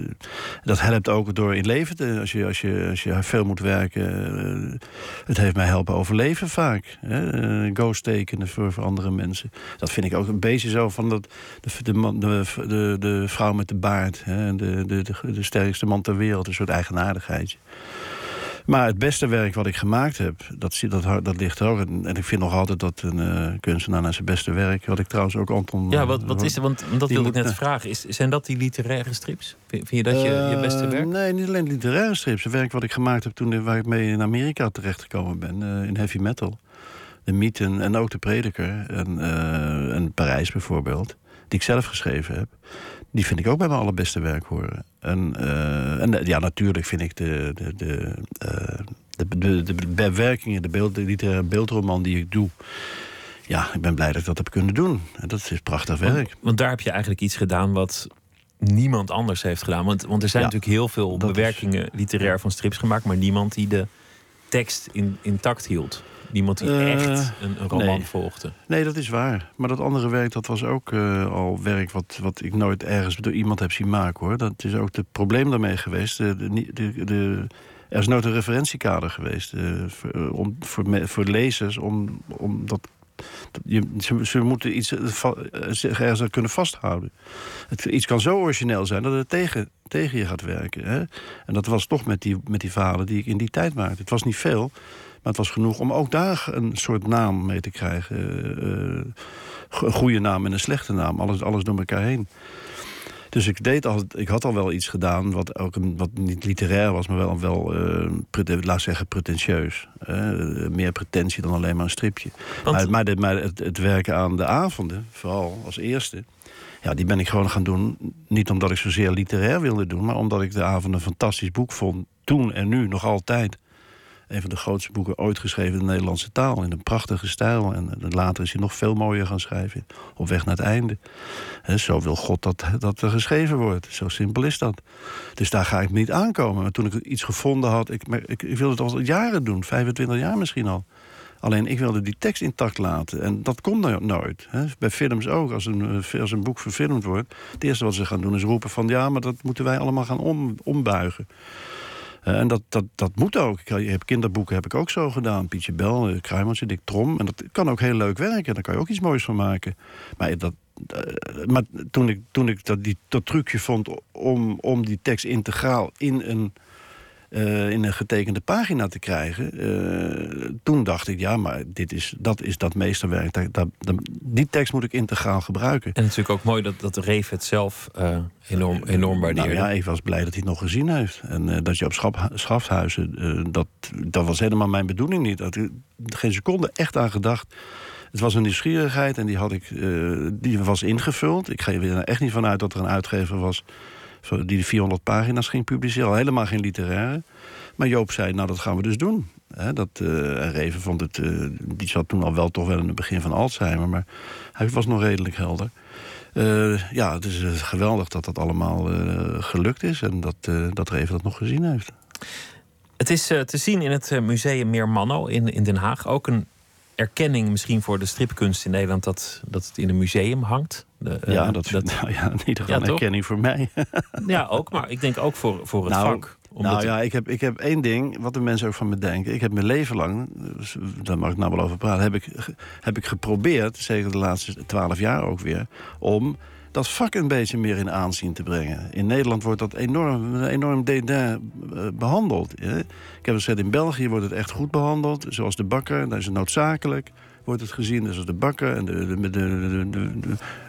dat helpt ook door in leven te... Als je, als je, als je veel moet werken... eh, het heeft mij helpen overleven vaak. Hè? Eh, Ghost tekenen voor, voor andere mensen. Dat vind ik ook een beetje zo van dat, de, man, de, de, de vrouw met de baard. Hè? De, de, de, sterkste man ter wereld. Een soort eigenaardigheidje. Maar het beste werk wat ik gemaakt heb, dat, dat, dat ligt er ook. En, en ik vind nog altijd dat een eh, kunstenaar naar zijn beste werk... wat ik trouwens ook Anton... Ja, wat, wat is er? Want dat wilde ik net vragen. Is, zijn dat die literaire strips? Vind, je dat je, je beste Eh, werk? Nee, niet alleen literaire strips. Het werk wat ik gemaakt heb toen waar ik mee in Amerika terechtgekomen ben. eh, in heavy metal. De Mythen en ook de Prediker. En, eh, en Parijs bijvoorbeeld. Die ik zelf geschreven heb. Die vind ik ook bij mijn allerbeste werk horen. En, eh, en ja, natuurlijk vind ik de, de, de, eh, de, de, de bewerkingen, de, beeld, de literaire beeldroman die ik doe. Ja, ik ben blij dat ik dat heb kunnen doen. En dat is prachtig werk. Want, want daar heb je eigenlijk iets gedaan wat niemand anders heeft gedaan. Want, want er zijn Ja, natuurlijk heel veel is- bewerkingen literair van strips gemaakt, maar niemand die de tekst in, intact hield. Niemand die Eh, echt een, een roman nee. volgde. Nee, dat is waar. Maar dat andere werk, dat was ook eh, al werk wat, wat ik nooit ergens door iemand heb zien maken hoor. Dat is ook het probleem daarmee geweest. De, de, de, de- er is nooit een referentiekader geweest eh, voor, om, voor, me- voor lezers om, om dat. Je, ze, ze moeten iets zich ergens aan kunnen vasthouden. Het, iets kan zo origineel zijn dat het tegen, tegen je gaat werken. Hè? En dat was toch met die, met die verhalen die ik in die tijd maakte. Het was niet veel, het was genoeg om ook daar een soort naam mee te krijgen. Eh, eh, een goede naam en een slechte naam. Alles, alles door elkaar heen. Dus ik, deed al, ik had al wel iets gedaan wat, ook een, wat niet literair was, maar wel, wel eh, laat zeggen, pretentieus. Meer pretentie dan alleen maar een stripje. Want- maar maar, de, maar het, het werken aan de avonden, vooral als eerste... Ja, die ben ik gewoon gaan doen. Niet omdat ik zozeer literair wilde doen, maar omdat ik de avond een fantastisch boek vond. Toen en nu nog altijd. Een van de grootste boeken ooit geschreven in de Nederlandse taal. In een prachtige stijl. En eh, later is hij nog veel mooier gaan schrijven. Op weg naar het einde. Zo wil God dat, dat er geschreven wordt. Zo simpel is dat. Dus daar ga ik niet aankomen. Maar toen ik iets gevonden had. Ik, ik, wilde het al jaren doen. 25 jaar misschien al. Alleen ik wilde die tekst intact laten. En dat kon no- nooit. Bij films ook. Als een, eh, als een boek verfilmd wordt. Het eerste wat ze gaan doen is roepen van... ja, maar dat moeten wij allemaal gaan om, ombuigen. Eh, en dat, dat, dat moet ook. Ik, je hebt kinderboeken heb ik ook zo gedaan. Pietje Bel, uh, Kruimeltje, Dick Trom. En dat kan ook heel leuk werken. Daar kan je ook iets moois van maken. Maar, dat, eh, maar toen ik, toen ik dat, die, dat trucje vond om, om die tekst integraal in een, eh, in een getekende pagina te krijgen... eh, toen dacht ik, ja, maar dit is, dat is dat meesterwerk. Dat, dat, dat- die tekst moet ik integraal gebruiken. En natuurlijk ook mooi dat, dat Reef het zelf eh, enorm, enorm waardeerde. Nou ja, ik was blij dat hij het nog gezien heeft. En dat je op schap, Schafhuizen, dat, dat was helemaal mijn bedoeling niet. Dat ik geen seconde echt aan gedacht. Het was een nieuwsgierigheid en die, had ik, die was ingevuld. Ik ga er echt niet vanuit dat er een uitgever was die de 400 pagina's ging publiceren. Al helemaal geen literaire. Maar Joop zei, nou dat gaan we dus doen. Hè, dat, eh, en Reven vond het, eh, die zat toen al wel toch wel in het begin van Alzheimer. Maar hij was nog redelijk helder. Eh, ja, het is geweldig dat dat allemaal gelukt is. En dat, dat Reven dat nog gezien heeft. Het is te zien in het museum Meermanno in, in Den Haag. Ook een erkenning misschien voor de stripkunst in Nederland... dat, dat het in een museum hangt. De, eh, ja, dat, nou ja, in ieder geval Ja, erkenning voor mij. *laughs* ja, ook. Maar ik denk ook voor, voor het Nou, vak. Omdat nou ja, ik heb, ik heb één ding, wat de mensen ook van me denken. Ik heb mijn leven lang, dus daar mag ik nou wel over praten... heb ik, heb ik geprobeerd, zeker de laatste twaalf jaar ook weer... om dat vak een beetje meer in aanzien te brengen. In Nederland wordt dat enorm, enorm dédain eh, behandeld. Ik heb gezegd, in België wordt het echt goed behandeld. Zoals de bakker, dat is het noodzakelijk. wordt het gezien. Dus de bakken en de, de,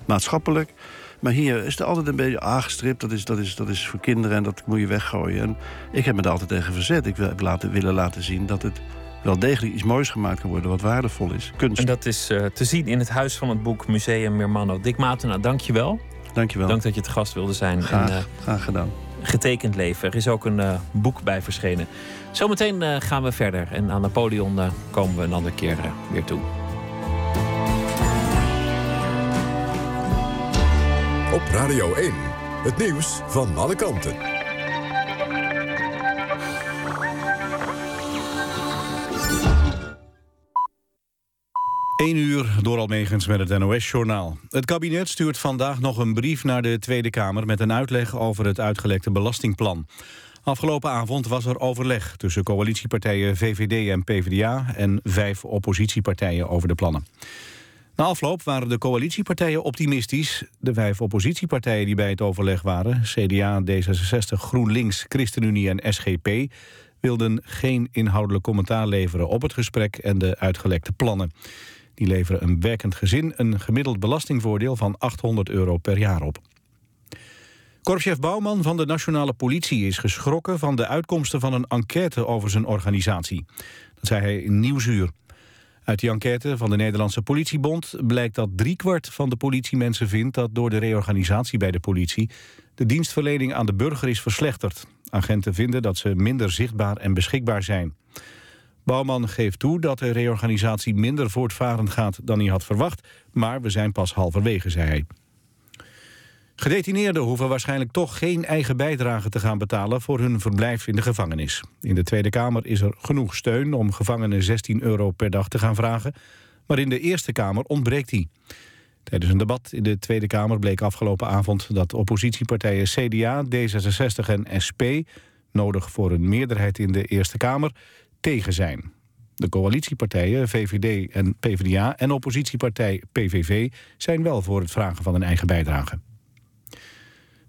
maatschappelijk. Maar hier is het altijd een beetje aangestript. Dat is, dat, is, dat is voor kinderen en dat moet je weggooien. En ik heb me daar altijd tegen verzet. Ik wil laten, willen laten zien dat het wel degelijk iets moois gemaakt kan worden... wat waardevol is. Kunst. En dat is eh, te zien in het huis van het boek Museum Meermanno. Dick Matena, dank je wel. Dank je wel. Dank dat je te gast wilde zijn. Graag, En, eh, graag gedaan. getekend leven. Er is ook een eh, boek bij verschenen. Zometeen gaan we verder. En aan Napoleon komen we een andere keer weer toe. Op Radio 1. Het nieuws van alle kanten. 1 uur door Almegens met het NOS-journaal. Het kabinet stuurt vandaag nog een brief naar de Tweede Kamer... met een uitleg over het uitgelekte belastingplan. Afgelopen avond was er overleg tussen coalitiepartijen VVD en PvdA... en vijf oppositiepartijen over de plannen. Na afloop waren de coalitiepartijen optimistisch. De vijf oppositiepartijen die bij het overleg waren... CDA, D66, GroenLinks, ChristenUnie en SGP... wilden geen inhoudelijk commentaar leveren op het gesprek... en de uitgelekte plannen. Die leveren een werkend gezin een gemiddeld belastingvoordeel van 800 euro per jaar op. Korpschef Bouwman van de Nationale Politie is geschrokken van de uitkomsten van een enquête over zijn organisatie. Dat zei hij in Nieuwsuur. Uit die enquête van de Nederlandse Politiebond blijkt dat driekwart van de politiemensen vindt dat door de reorganisatie bij de politie de dienstverlening aan de burger is verslechterd. Agenten vinden dat ze minder zichtbaar en beschikbaar zijn. Bouwman geeft toe dat de reorganisatie minder voortvarend gaat dan hij had verwacht, maar we zijn pas halverwege, zei hij. Gedetineerden hoeven waarschijnlijk toch geen eigen bijdrage te gaan betalen voor hun verblijf in de gevangenis. In de Tweede Kamer is er genoeg steun om gevangenen 16 euro per dag te gaan vragen, maar in de Eerste Kamer ontbreekt die. Tijdens een debat in de Tweede Kamer bleek afgelopen avond dat oppositiepartijen CDA, D66 en SP, nodig voor een meerderheid in de Eerste Kamer, tegen zijn. De coalitiepartijen VVD en PvdA en oppositiepartij PVV zijn wel voor het vragen van een eigen bijdrage.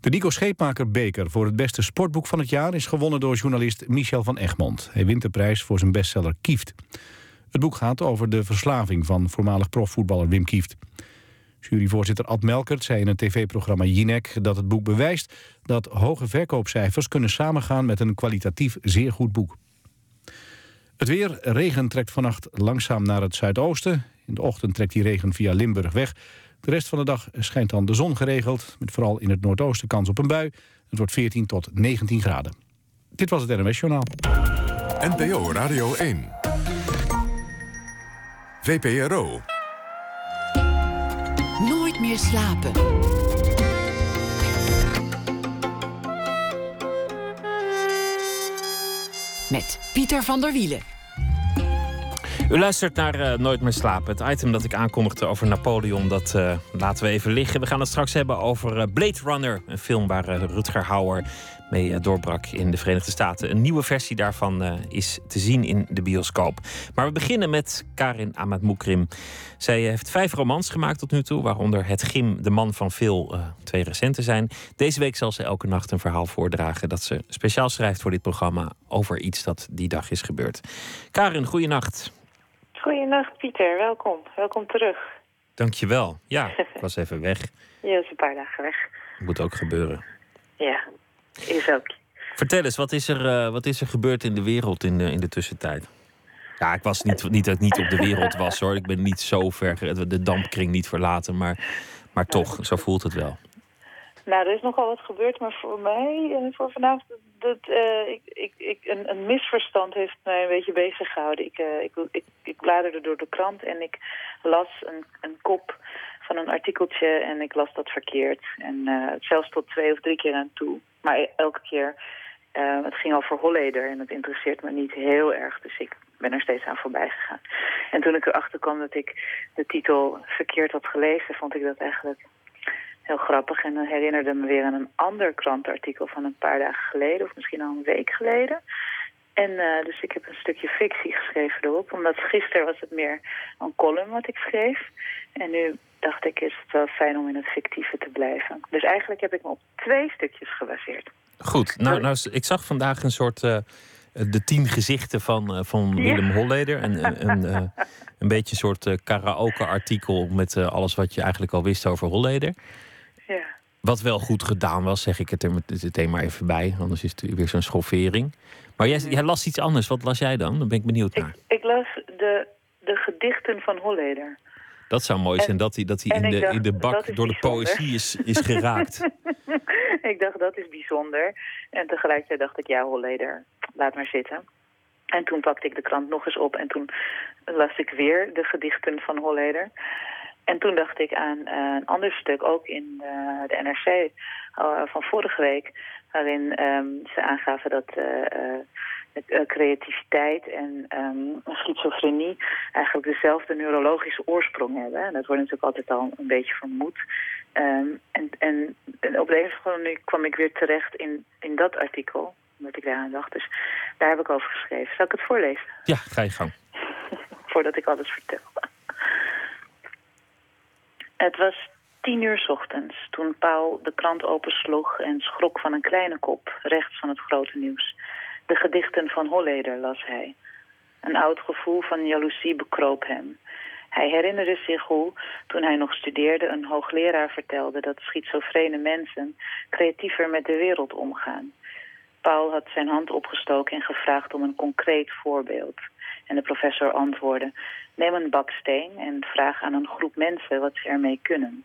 De Nico Scheepmaker Beker voor het beste sportboek van het jaar... is gewonnen door journalist Michel van Egmond. Hij wint de prijs voor zijn bestseller Kieft. Het boek gaat over de verslaving van voormalig profvoetballer Wim Kieft. Juryvoorzitter Ad Melkert zei in het tv-programma Jinek... dat het boek bewijst dat hoge verkoopcijfers kunnen samengaan... met een kwalitatief zeer goed boek. Het weer, regen trekt vannacht langzaam naar het zuidoosten. In de ochtend trekt die regen via Limburg weg. De rest van de dag schijnt dan de zon geregeld... met vooral in het noordoosten kans op een bui. Het wordt 14 tot 19 graden. Dit was het NMS Journaal. NPO Radio 1. VPRO. Nooit meer slapen. Met Pieter van der Wielen. U luistert naar eh, Nooit meer slapen. Het item dat ik aankondigde over Napoleon, dat eh, laten we even liggen. We gaan het straks hebben over eh, Blade Runner. Een film waar Rutger Hauer mee eh, doorbrak in de Verenigde Staten. Een nieuwe versie daarvan eh, is te zien in de bioscoop. Maar we beginnen met Karin Amatmoukrim. Zij eh, heeft vijf romans gemaakt tot nu toe, waaronder Het Gim, De Man van Veel, twee recente zijn. Deze week zal ze elke nacht een verhaal voordragen dat ze speciaal schrijft voor dit programma over iets dat die dag is gebeurd. Karin, goeienacht. Goedenacht Pieter, welkom. Welkom terug. Dankjewel. Ja, ik was even weg. *laughs* Je is een paar dagen weg. Moet ook gebeuren. Ja, is ook. Vertel eens, wat is er, eh, wat is er gebeurd in de wereld in de, in de tussentijd? Ja, ik was niet, niet dat ik niet op de wereld was hoor. Ik ben niet zo ver, de dampkring niet verlaten, maar, maar toch, zo voelt het wel. Nou, er is nogal wat gebeurd, maar voor mij, en voor vanavond, dat, eh, ik, ik, ik, een, een misverstand heeft mij een beetje bezig gehouden. Ik, eh, ik, ik, ik bladerde door de krant en ik las een, een kop van een artikeltje en ik las dat verkeerd. En eh, zelfs tot twee of drie keer aan toe. Maar elke keer, eh, het ging over Holleder en het interesseert me niet heel erg. Dus ik ben er steeds aan voorbij gegaan. En toen ik erachter kwam dat ik de titel verkeerd had gelezen, vond ik dat eigenlijk heel grappig. En dan herinnerde me weer aan een ander krantenartikel van een paar dagen geleden, of misschien al een week geleden. En eh, dus ik heb een stukje fictie geschreven erop, omdat gisteren was het meer een column wat ik schreef. En nu dacht ik, is het wel fijn om in het fictieve te blijven. Dus eigenlijk heb ik me op twee stukjes gebaseerd. Goed, nou, nou, ik zag vandaag een soort, eh, de tien gezichten van, eh, van Willem Holleder. En een, *laughs* een, een beetje een soort karaoke-artikel met alles wat je eigenlijk al wist over Holleder. Ja. Wat wel goed gedaan was, zeg ik het er met- meteen maar even bij. Anders is het weer zo'n schoffering. Maar jij, jij las iets anders. Wat las jij dan? Daar ben ik benieuwd naar. Ik las de, de gedichten van Holleder. Dat zou mooi zijn, dat hij, dat hij in, ik de, dacht, in de bak door de poëzie is, is geraakt. *laughs* ik dacht, dat is bijzonder. En tegelijkertijd dacht ik, ja, Holleder, laat maar zitten. En toen pakte ik de krant nog eens op en toen las ik weer de gedichten van Holleder. En toen dacht ik aan eh, een ander stuk, ook in eh, de NRC van vorige week... waarin ehm, ze aangaven dat eh, eh, eh, creativiteit en ehm, schizofrenie... eigenlijk dezelfde neurologische oorsprong hebben. En dat wordt natuurlijk altijd al een beetje vermoed. Ehm, en, en, en op de een of andere manier kwam ik weer terecht in, in dat artikel... omdat ik daar aan dacht. Dus daar heb ik over geschreven. Zal ik het voorlezen? Ja, ga je gang. *laughs* voordat ik alles vertel. Het was tien uur ochtends toen Paul de krant opensloeg en schrok van een kleine kop rechts van het grote nieuws. De gedichten van Holleder las hij. Een oud gevoel van jaloezie bekroop hem. Hij herinnerde zich hoe, toen hij nog studeerde, een hoogleraar vertelde dat schizofrene mensen creatiever met de wereld omgaan. Paul had zijn hand opgestoken en gevraagd om een concreet voorbeeld. En de professor antwoordde, neem een baksteen en vraag aan een groep mensen wat ze ermee kunnen.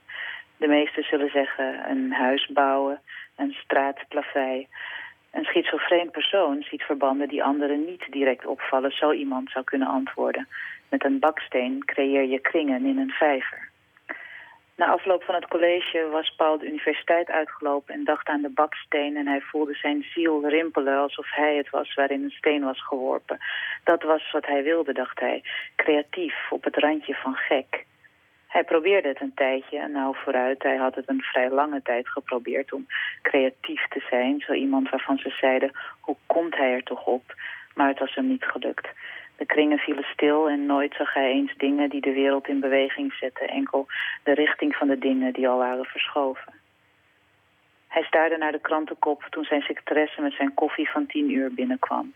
De meesten zullen zeggen een huis bouwen, een straatplavei. Een schizofreen persoon ziet verbanden die anderen niet direct opvallen. Zo iemand zou kunnen antwoorden. Met een baksteen creëer je kringen in een vijver. Na afloop van het college was Paul de universiteit uitgelopen en dacht aan de baksteen en hij voelde zijn ziel rimpelen alsof hij het was waarin een steen was geworpen. Dat was wat hij wilde, dacht hij. Creatief, op het randje van gek. Hij probeerde het een tijdje en nou vooruit, hij had het een vrij lange tijd geprobeerd om creatief te zijn. Zo iemand waarvan ze zeiden, hoe komt hij er toch op? Maar het was hem niet gelukt. De kringen vielen stil en nooit zag hij eens dingen die de wereld in beweging zetten. Enkel de richting van de dingen die al waren verschoven. Hij staarde naar de krantenkop toen zijn secretaresse met zijn koffie van tien uur binnenkwam.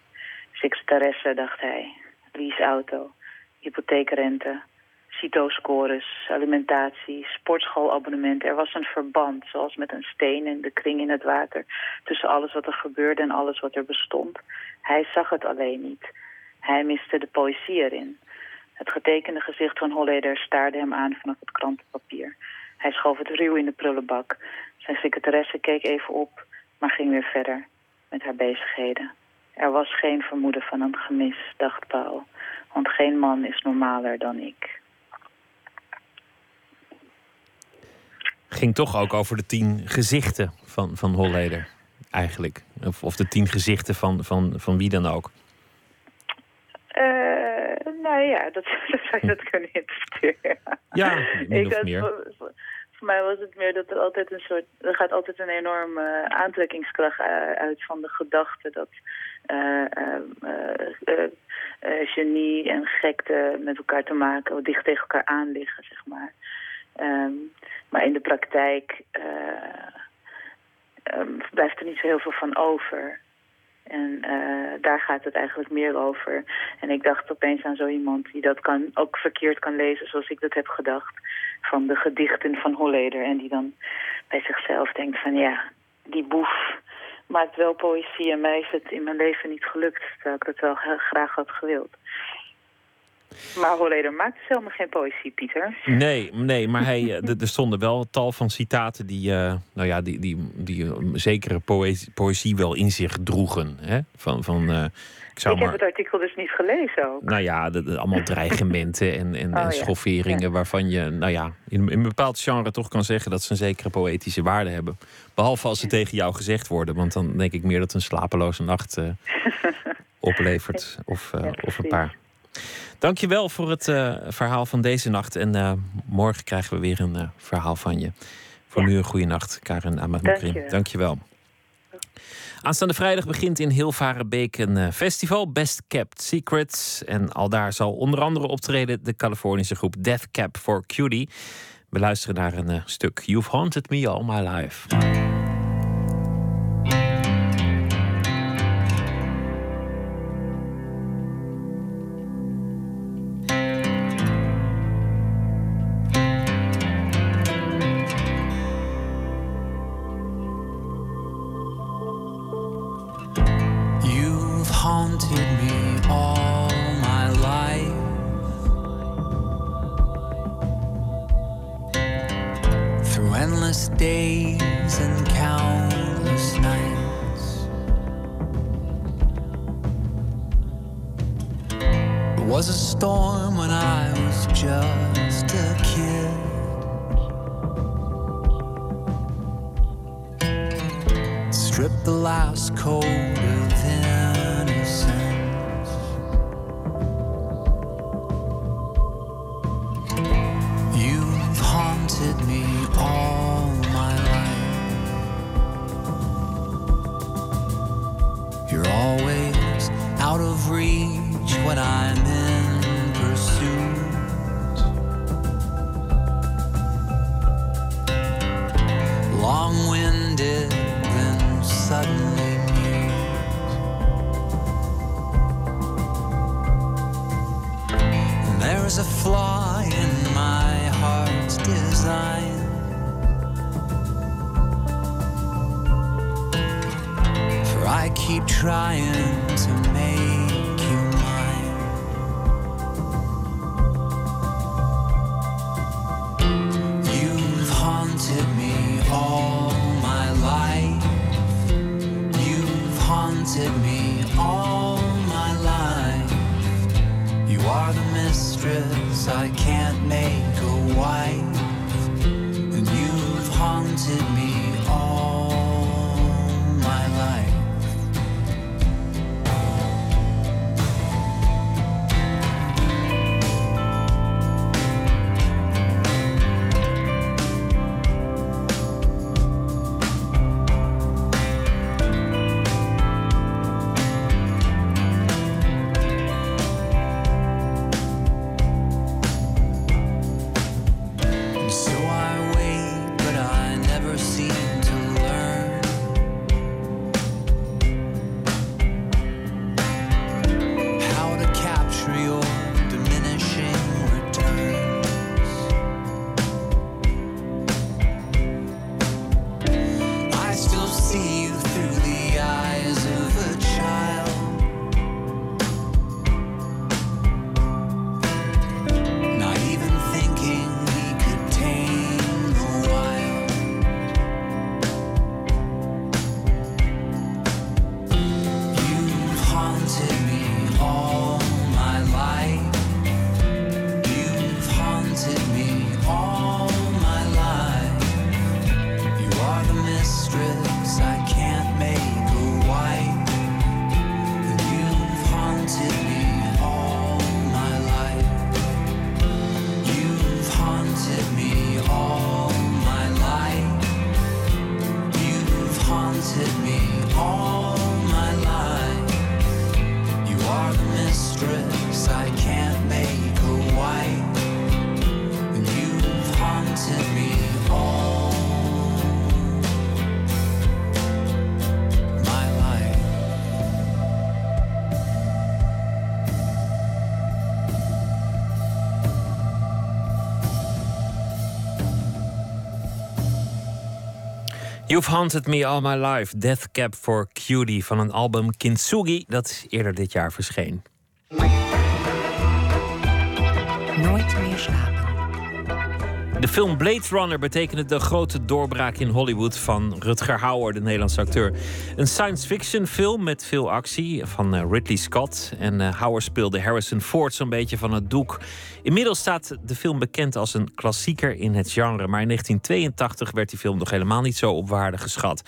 Secretaresse, dacht hij. Leaseauto, hypotheekrente, CITO-scores, alimentatie, sportschoolabonnement. Er was een verband, zoals met een steen en de kring in het water... tussen alles wat er gebeurde en alles wat er bestond. Hij zag het alleen niet. Hij miste de poëzie erin. Het getekende gezicht van Holleder staarde hem aan vanaf het krantenpapier. Hij schoof het ruw in de prullenbak. Zijn secretaresse keek even op, maar ging weer verder met haar bezigheden. Er was geen vermoeden van een gemis, dacht Paul. Want geen man is normaler dan ik. Ging toch ook over de tien gezichten van, van Holleder, eigenlijk. Of, of de tien gezichten van, van, van wie dan ook. Eh, ja, dat, *laughs* dat zou je dat kunnen interpreteren. Ja, *laughs* min of meer. Voor, mij was het meer dat er altijd een soort... Er gaat altijd een enorme aantrekkingskracht u- uit van de gedachte dat... eh, eh, eh, eh, eh, genie en gekte met elkaar te maken, dicht tegen elkaar aan liggen, zeg maar. Ehm, maar in de praktijk eh, ehm, blijft er niet zo heel veel van over. En eh, daar gaat het eigenlijk meer over. En ik dacht opeens aan zo iemand die dat kan, ook verkeerd kan lezen zoals ik dat heb gedacht. Van de gedichten van Holleder. En die dan bij zichzelf denkt van ja, die boef maakt wel poëzie. En mij is het in mijn leven niet gelukt. Terwijl ik dat wel graag had gewild. Maar Holleder maakt dus helemaal geen poëzie, Pieter. Nee, nee maar hij, eh, er stonden wel tal van citaten die, eh, nou ja, die, die, die een zekere poëzie, poëzie wel in zich droegen. Hè? Van, van, eh, ik zou ik heb het artikel dus niet gelezen ook. nou ja, de, de- allemaal dreigementen en, en, Oh, en ja. schofferingen waarvan je, nou ja, in, in een bepaald genre toch kan zeggen dat ze een zekere poëtische waarde hebben. Behalve als ze tegen jou gezegd worden, want dan denk ik meer dat een slapeloze nacht eh, *laughs* oplevert. Of, eh, of een paar. Dankjewel voor het eh, verhaal van deze nacht. En eh, morgen krijgen we weer een eh, verhaal van je. Voor nu een goede nacht, Karen Amadmoukrim. Dankjewel. Dankjewel. Aanstaande vrijdag begint in Hilvarenbeek een festival, Best Kept Secrets. En al daar zal onder andere optreden de Californische groep Death Cab for Cutie. We luisteren naar een stuk You've Haunted Me All My Life. You've Haunted Me All My Life, Death Cab for Cutie van een album Kintsugi dat eerder dit jaar verscheen. De film Blade Runner betekende de grote doorbraak in Hollywood van Rutger Hauer, de Nederlandse acteur. Een science fiction film met veel actie van eh, Ridley Scott. En eh, Hauer speelde Harrison Ford zo'n beetje van het doek. Inmiddels staat de film bekend als een klassieker in het genre. Maar in 1982 werd die film nog helemaal niet zo op waarde geschat.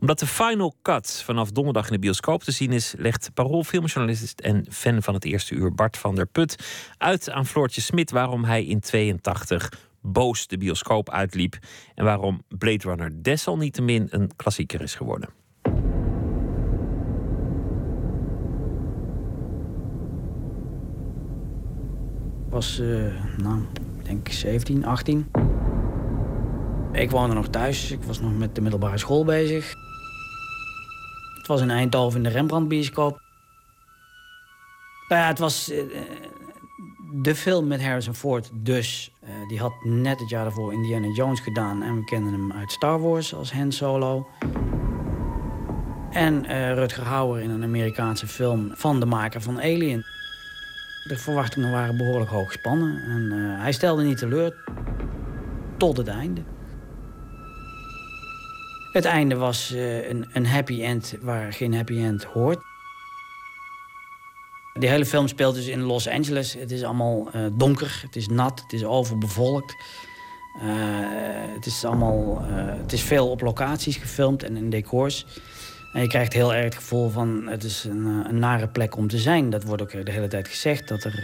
Omdat de final cut vanaf donderdag in de bioscoop te zien is, legt Parool filmjournalist en fan van het eerste uur Bart van der Put uit aan Floortje Smit waarom hij in 82 boos de bioscoop uitliep. En waarom Blade Runner desalniettemin een klassieker is geworden. Was, eh, nou, ik denk 17, 18. Ik woonde nog thuis. Ik was nog met de middelbare school bezig. Het was in Eindhoven in de Rembrandt-bioscoop. Nou ja, het was eh, de film met Harrison Ford. Dus eh, die had net het jaar daarvoor Indiana Jones gedaan. En we kenden hem uit Star Wars als Han Solo. En eh, Rutger Hauer in een Amerikaanse film van de maker van Alien. De verwachtingen waren behoorlijk hoog gespannen. En eh, hij stelde niet teleur tot het einde. Het einde was een, een happy end waar geen happy end hoort. Die hele film speelt dus in Los Angeles. Het is allemaal eh, donker, het is nat, het is overbevolkt. Eh, het, is allemaal, eh, het is veel op locaties gefilmd en in decors. En je krijgt heel erg het gevoel van het is een, een nare plek om te zijn. Dat wordt ook de hele tijd gezegd, dat er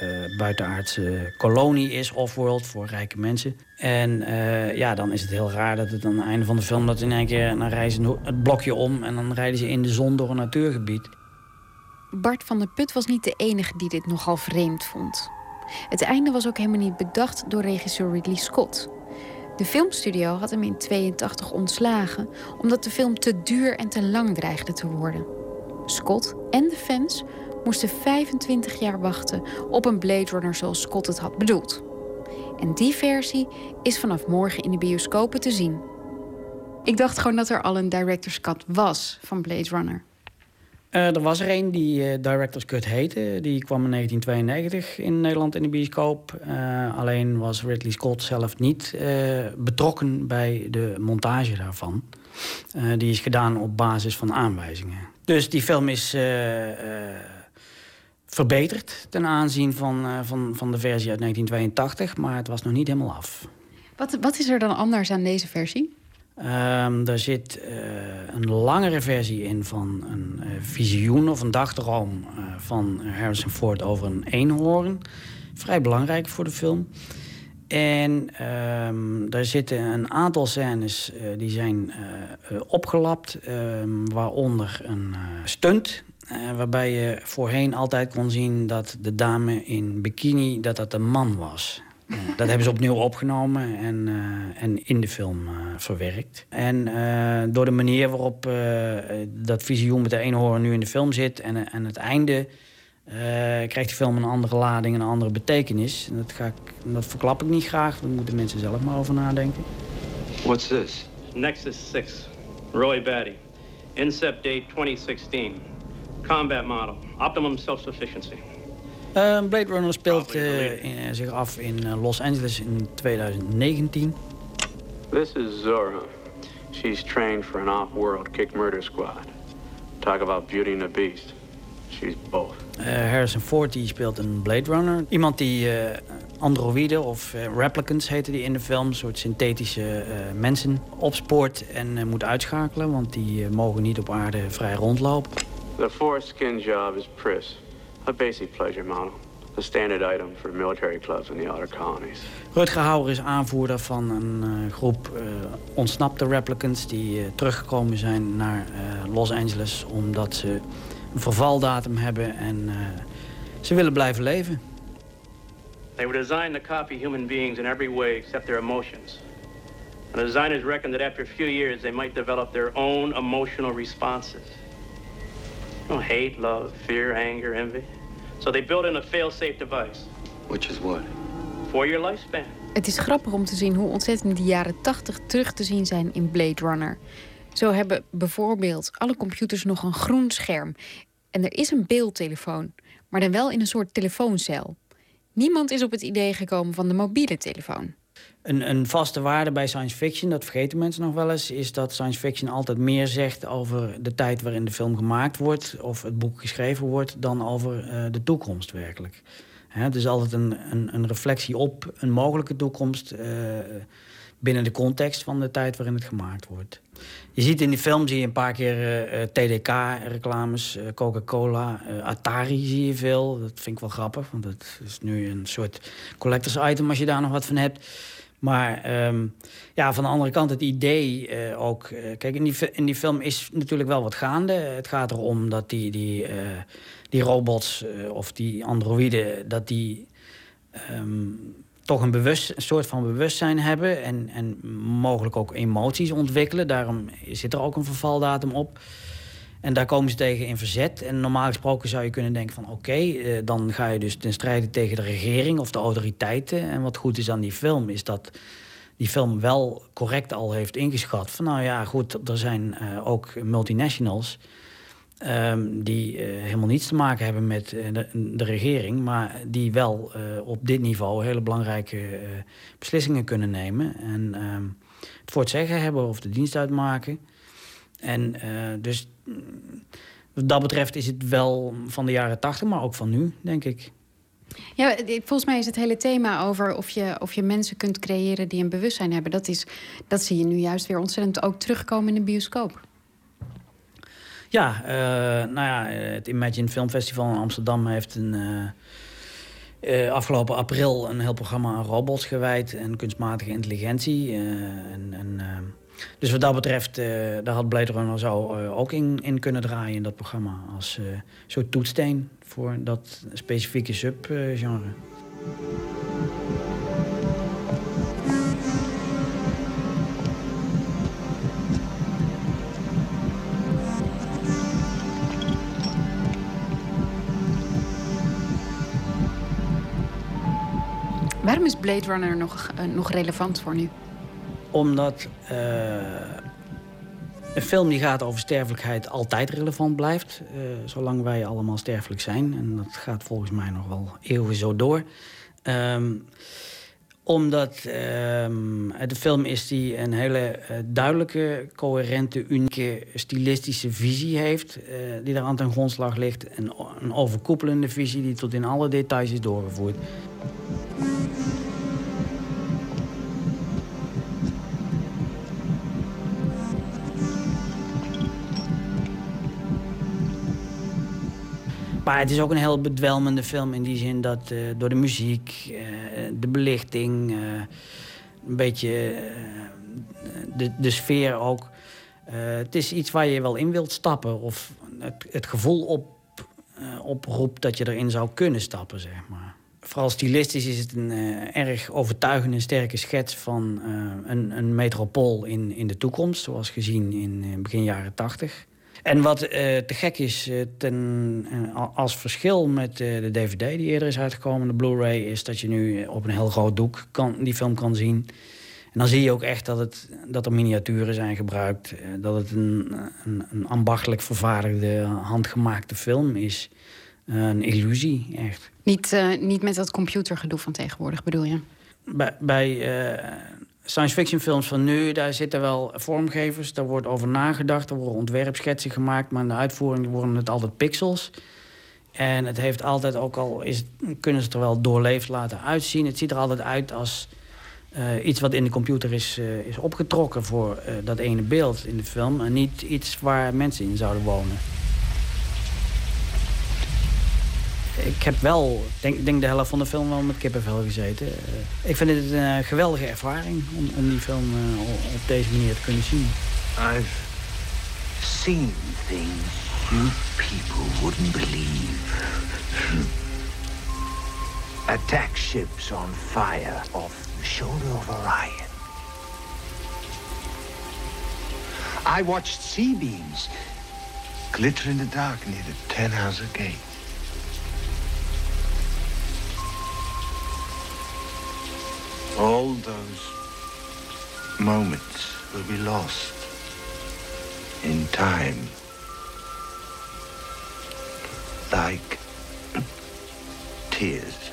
eh, buitenaardse kolonie is, off-world, voor rijke mensen. En ja, dan is het heel raar dat het aan het einde van de film... dat in één keer, dan reizen ze het blokje om... en dan rijden ze in de zon door een natuurgebied. Bart van der Put was niet de enige die dit nogal vreemd vond. Het einde was ook helemaal niet bedacht door regisseur Ridley Scott. De filmstudio had hem in 82 ontslagen omdat de film te duur en te lang dreigde te worden. Scott en de fans moesten 25 jaar wachten op een Blade Runner zoals Scott het had bedoeld. En die versie is vanaf morgen in de bioscopen te zien. Ik dacht gewoon dat er al een director's cut was van Blade Runner. Eh, er was er een die eh, Director's Cut heette. Die kwam in 1992 in Nederland in de bioscoop. Eh, alleen was Ridley Scott zelf niet betrokken bij de montage daarvan. Die is gedaan op basis van aanwijzingen. Dus die film is verbeterd ten aanzien van, van, van de versie uit 1982. Maar het was nog niet helemaal af. Wat, wat is er dan anders aan deze versie? Ehm er zit eh, een langere versie in van een eh, visioen of een dagdroom eh, van Harrison Ford over een eenhoorn. Vrij belangrijk voor de film. En ehm daar zitten een aantal scènes die zijn opgelapt, ehm, waaronder een stunt. waarbij je voorheen altijd kon zien dat de dame in bikini dat dat een man was. Dat hebben ze opnieuw opgenomen en, eh, en in de film eh, verwerkt. En eh, door de manier waarop dat visioen met de eenhoorn nu in de film zit... en, en het einde krijgt die film een andere lading, een andere betekenis. En dat, ga ik, dat verklap ik niet graag, daar moeten mensen zelf maar over nadenken. What's this? Nexus 6. Roy Batty. Incept date 2016. Combat model. Optimum self-sufficiency. Eh, Blade Runner speelt eh, in- zich af in eh, Los Angeles in 2019. This is Zora. She's trained for an off-world kick murder squad. Talk about beauty and the beast. She's both. Eh, Harrison Ford die speelt een Blade Runner. Iemand die eh androïden of replicants heten die in de film, een soort synthetische eh, mensen, opspoort en eh, moet uitschakelen, want die mogen niet op aarde vrij rondlopen. The foreskin job is Pris. A basic pleasure model. A standard item for military clubs in the outer colonies. Rutger Hauer is aanvoerder van een eh, groep eh, ontsnapte replicants die eh, teruggekomen zijn naar Los Angeles omdat ze een vervaldatum hebben en ze willen blijven leven. They were designed to copy human beings in every way except their emotions. And the designers reckoned that after a few years they might develop their own emotional responses. Oh, hate, love, fear, anger, envy. So they built in a fail-safe device. Which is what? For your lifespan. Het is grappig om te zien hoe ontzettend de jaren 80 terug te zien zijn in Blade Runner. Zo hebben bijvoorbeeld alle computers nog een groen scherm. En er is een beeldtelefoon, maar dan wel in een soort telefooncel. Niemand is op het idee gekomen van de mobiele telefoon. Een, een vaste waarde bij science fiction, dat vergeten mensen nog wel eens, is dat science fiction altijd meer zegt over de tijd waarin de film gemaakt wordt of het boek geschreven wordt, dan over eh, de toekomst werkelijk. Hè, het is altijd een, een, een reflectie op een mogelijke toekomst eh, binnen de context van de tijd waarin het gemaakt wordt. Je ziet in die film zie je een paar keer eh, TDK-reclames, Coca-Cola, Atari zie je veel. Dat vind ik wel grappig, want dat is nu een soort collectors item als je daar nog wat van hebt. Maar ehm, ja, van de andere kant het idee eh, ook... eh, kijk, in die, in die film is natuurlijk wel wat gaande. Het gaat erom dat die, die, eh, die robots of die androïden... dat die ehm, toch een, bewust, een soort van bewustzijn hebben... En, en mogelijk ook emoties ontwikkelen. Daarom zit er ook een vervaldatum op. En daar komen ze tegen in verzet. En normaal gesproken zou je kunnen denken van... oké, eh, dan ga je dus ten strijde tegen de regering of de autoriteiten. En wat goed is aan die film is dat die film wel correct al heeft ingeschat... van nou ja, goed, er zijn eh, ook multinationals... ehm, die eh, helemaal niets te maken hebben met de, regering... maar die wel op dit niveau hele belangrijke beslissingen kunnen nemen. En... ehm, het voor het zeggen hebben of de dienst uitmaken. En dus wat dat betreft is het wel van de jaren tachtig, maar ook van nu, denk ik. Ja, volgens mij is het hele thema over of je, of je mensen kunt creëren die een bewustzijn hebben. Dat, is, dat zie je nu juist weer ontzettend ook terugkomen in de bioscoop. Ja, uh, nou ja, het Imagine Film Festival in Amsterdam heeft een, uh, uh, afgelopen april een heel programma aan robots gewijd en kunstmatige intelligentie. en, en dus wat dat betreft, daar had Blade Runner zo ook in, in kunnen draaien in dat programma. Als soort toetsteen voor dat specifieke subgenre. Waarom is Blade Runner nog, nog relevant voor nu? Omdat uh, een film die gaat over sterfelijkheid altijd relevant blijft. Uh, zolang wij allemaal sterfelijk zijn. En dat gaat volgens mij nog wel eeuwen zo door. Um, omdat um, de film is die een hele uh, duidelijke, coherente, unieke, stilistische visie heeft. Die daar aan ten grondslag ligt. Een, een overkoepelende visie die tot in alle details is doorgevoerd. Maar het is ook een heel bedwelmende film in die zin dat uh, door de muziek, uh, de belichting, uh, een beetje de, de sfeer ook. het is iets waar je wel in wilt stappen of het, het gevoel op, oproept dat je erin zou kunnen stappen, zeg maar. Vooral stilistisch is het een erg overtuigende, sterke schets van een, een metropool in, in de toekomst, zoals gezien in begin jaren tachtig. En wat uh, te gek is, uh, ten, uh, als verschil met de DVD die eerder is uitgekomen, de Blu-ray, is dat je nu op een heel groot doek kan, die film kan zien. En dan zie je ook echt dat, het, dat er miniaturen zijn gebruikt. dat het een, een, een, ambachtelijk vervaardigde, handgemaakte film is. een illusie, echt. Niet, niet met dat computergedoe van tegenwoordig, bedoel je? Bij, bij science fiction films van nu, daar zitten wel vormgevers. Daar wordt over nagedacht, er worden ontwerpschetsen gemaakt... maar in de uitvoering worden het altijd pixels. En het heeft altijd, ook al is, kunnen ze er wel doorleefd laten uitzien... het ziet er altijd uit als uh, iets wat in de computer is, uh, is opgetrokken... voor uh, dat ene beeld in de film... en niet iets waar mensen in zouden wonen. Ik heb wel, denk, denk de helft van de film wel met kippenvel gezeten. Uh, ik vind het een geweldige ervaring om, om die film uh, op deze manier te kunnen zien. I've seen things you people wouldn't believe. Attack ships on fire off the shoulder of Orion. I watched sea beams glitter in the dark near the Ten Hauser Gate. All those moments will be lost in time. Like *clears throat* tears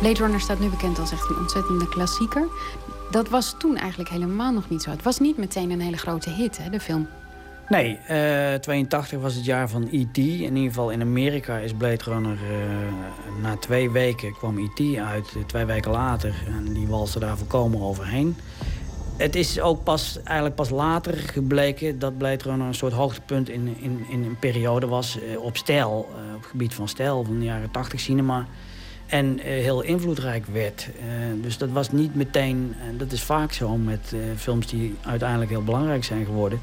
Blade Runner staat nu bekend als echt een ontzettende klassieker. Dat was toen eigenlijk helemaal nog niet zo. Het was niet meteen een hele grote hit, hè, de film. Nee, uh, 82 was het jaar van E.T. In ieder geval in Amerika is Blade Runner... Uh, na twee weken kwam E.T. uit, twee weken later. En die walste daar volkomen overheen. Het is ook pas, eigenlijk pas later gebleken dat Blade Runner een soort hoogtepunt in, in, in een periode was uh, op stijl. Op het gebied van stijl van de jaren 80 cinema. En uh, heel invloedrijk werd. Uh, dus dat was niet meteen, en dat is vaak zo met films die uiteindelijk heel belangrijk zijn geworden.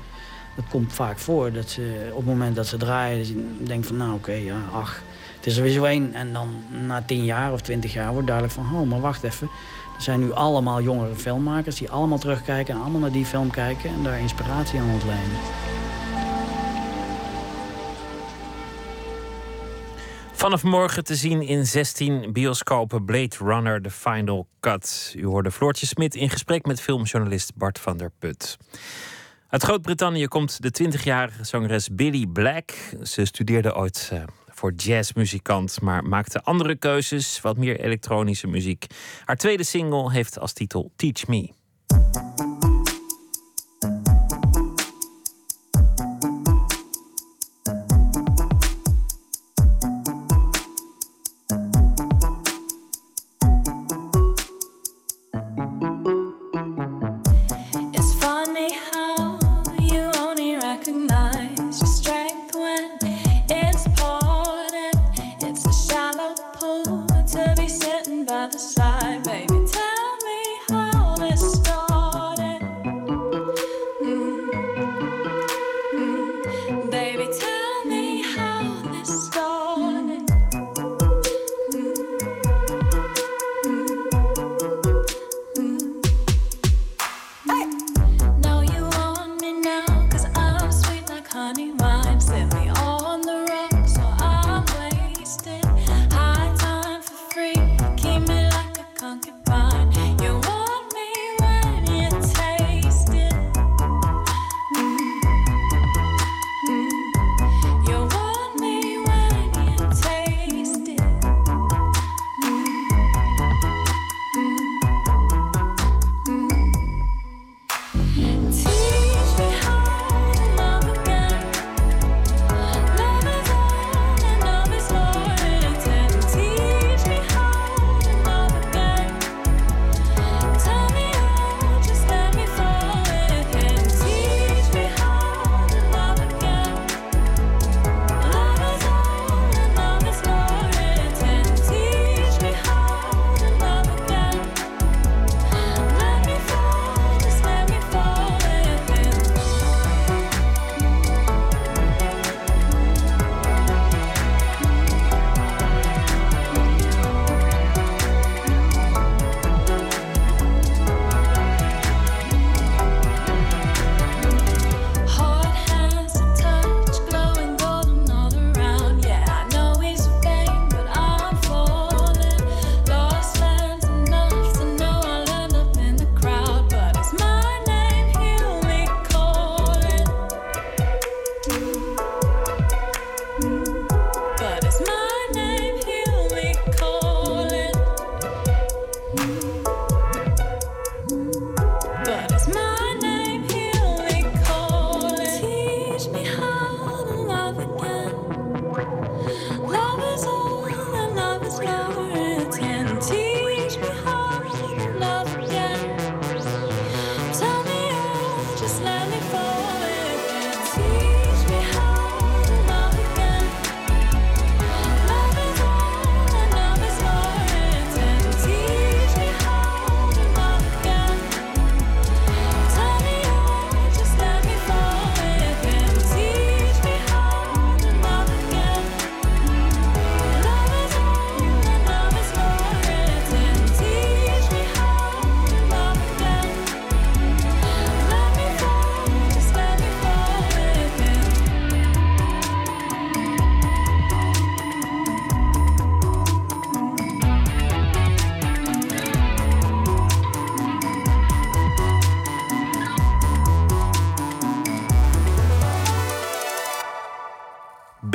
Dat komt vaak voor dat ze op het moment dat ze draaien, denkt van nou oké, ja, ach, het is er weer zo één. En dan na tien jaar of twintig jaar wordt duidelijk van, oh, maar wacht even. Er zijn nu allemaal jongere filmmakers die allemaal terugkijken en allemaal naar die film kijken en daar inspiratie aan ontlenen. Vanaf morgen te zien in 16 bioscopen Blade Runner The Final Cut. U hoorde Floortje Smit in gesprek met filmjournalist Bart van der Put. Uit Groot-Brittannië komt de 20-jarige zangeres Billy Black. Ze studeerde ooit uh, voor jazzmuzikant, maar maakte andere keuzes, wat meer elektronische muziek. Haar tweede single heeft als titel Teach Me.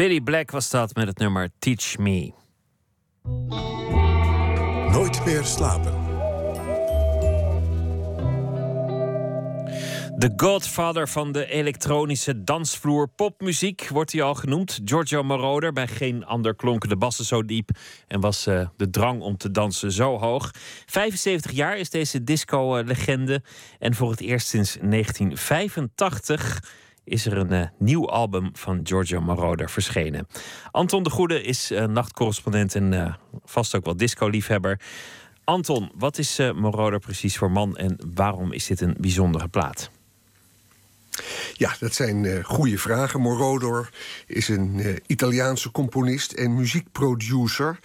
Billy Black was dat met het nummer Teach Me. Nooit meer slapen. De godfather van de elektronische dansvloer popmuziek wordt hij al genoemd. Giorgio Moroder. Bij geen ander klonken de bassen zo diep en was uh, de drang om te dansen zo hoog. 75 jaar is deze disco-legende. En voor het eerst sinds 1985 is er een uh, nieuw album van Giorgio Moroder verschenen. Anton de Goede is uh, nachtcorrespondent en uh, vast ook wel disco-liefhebber. Anton, wat is Moroder precies voor man en waarom is dit een bijzondere plaat? Ja, dat zijn goede vragen. Moroder is een Italiaanse componist en muziekproducer.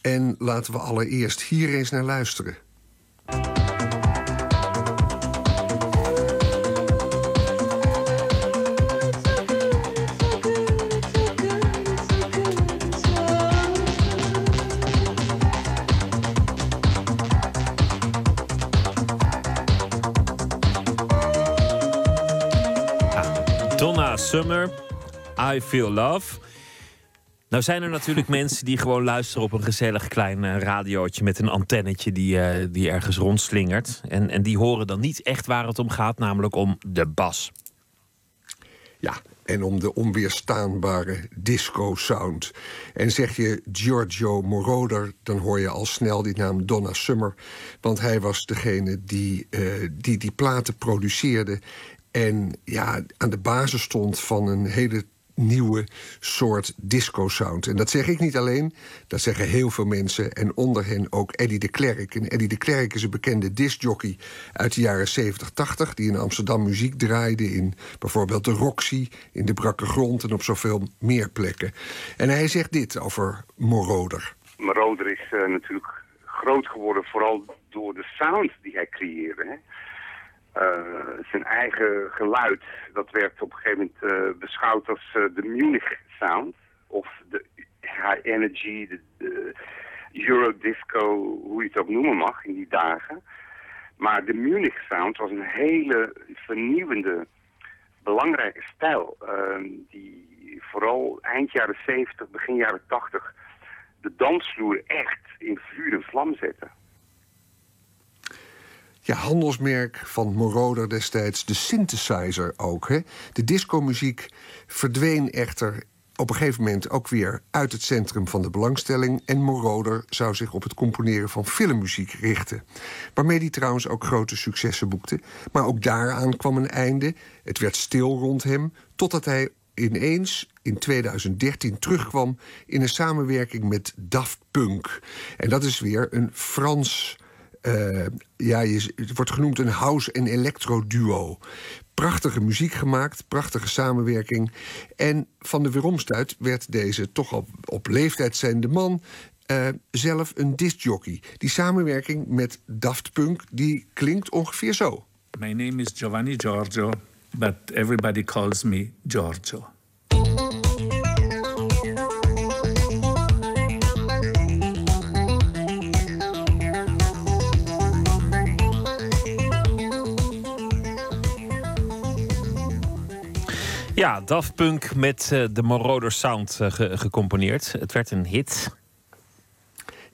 En laten we allereerst hier eens naar luisteren. Summer, I Feel Love. Nou zijn er natuurlijk *laughs* mensen die gewoon luisteren op een gezellig klein eh, radiootje met een antennetje die, eh, die ergens rondslingert. En, en die horen dan niet echt waar het om gaat, namelijk om de bas. Ja, en om de onweerstaanbare disco-sound. En zeg je Giorgio Moroder, dan hoor je al snel die naam Donna Summer. Want hij was degene die eh, die, die platen produceerde... en ja, aan de basis stond van een hele nieuwe soort disco-sound. En dat zeg ik niet alleen, dat zeggen heel veel mensen... en onder hen ook Eddie de Klerk. En Eddie de Klerk is een bekende discjockey uit de jaren 70, 80... die in Amsterdam muziek draaide in bijvoorbeeld de Roxy... in de Brakke Grond en op zoveel meer plekken. En hij zegt dit over Moroder. Moroder is eh, natuurlijk groot geworden vooral door de sound die hij creëerde. Uh, zijn eigen geluid, dat werd op een gegeven moment uh, beschouwd als uh, de Munich sound. Of de high energy, de, Eurodisco, hoe je het ook noemen mag in die dagen. Maar de Munich sound was een hele vernieuwende, belangrijke stijl. die vooral eind jaren 70, begin jaren 80 de dansvloer echt in vuur en vlam zette ja, handelsmerk van Moroder destijds, de synthesizer ook. Hè? De discomuziek verdween echter op een gegeven moment ook weer uit het centrum van de belangstelling. En Moroder zou zich op het componeren van filmmuziek richten. Waarmee hij trouwens ook grote successen boekte. Maar ook daaraan kwam een einde. Het werd stil rond hem, totdat hij ineens in 2013 terugkwam in een samenwerking met Daft Punk. En dat is weer een Frans uh, ja, het wordt genoemd een house- en electro-duo. Prachtige muziek gemaakt, prachtige samenwerking. En van de weeromstuit werd deze toch al op leeftijd zijnde man... Uh, zelf een discjockey. Die samenwerking met Daft Punk die klinkt ongeveer zo. My name is Giovanni Giorgio, but everybody calls me Giorgio. Ja, Daft Punk met uh, de Moroder Sound ge gecomponeerd. Het werd een hit.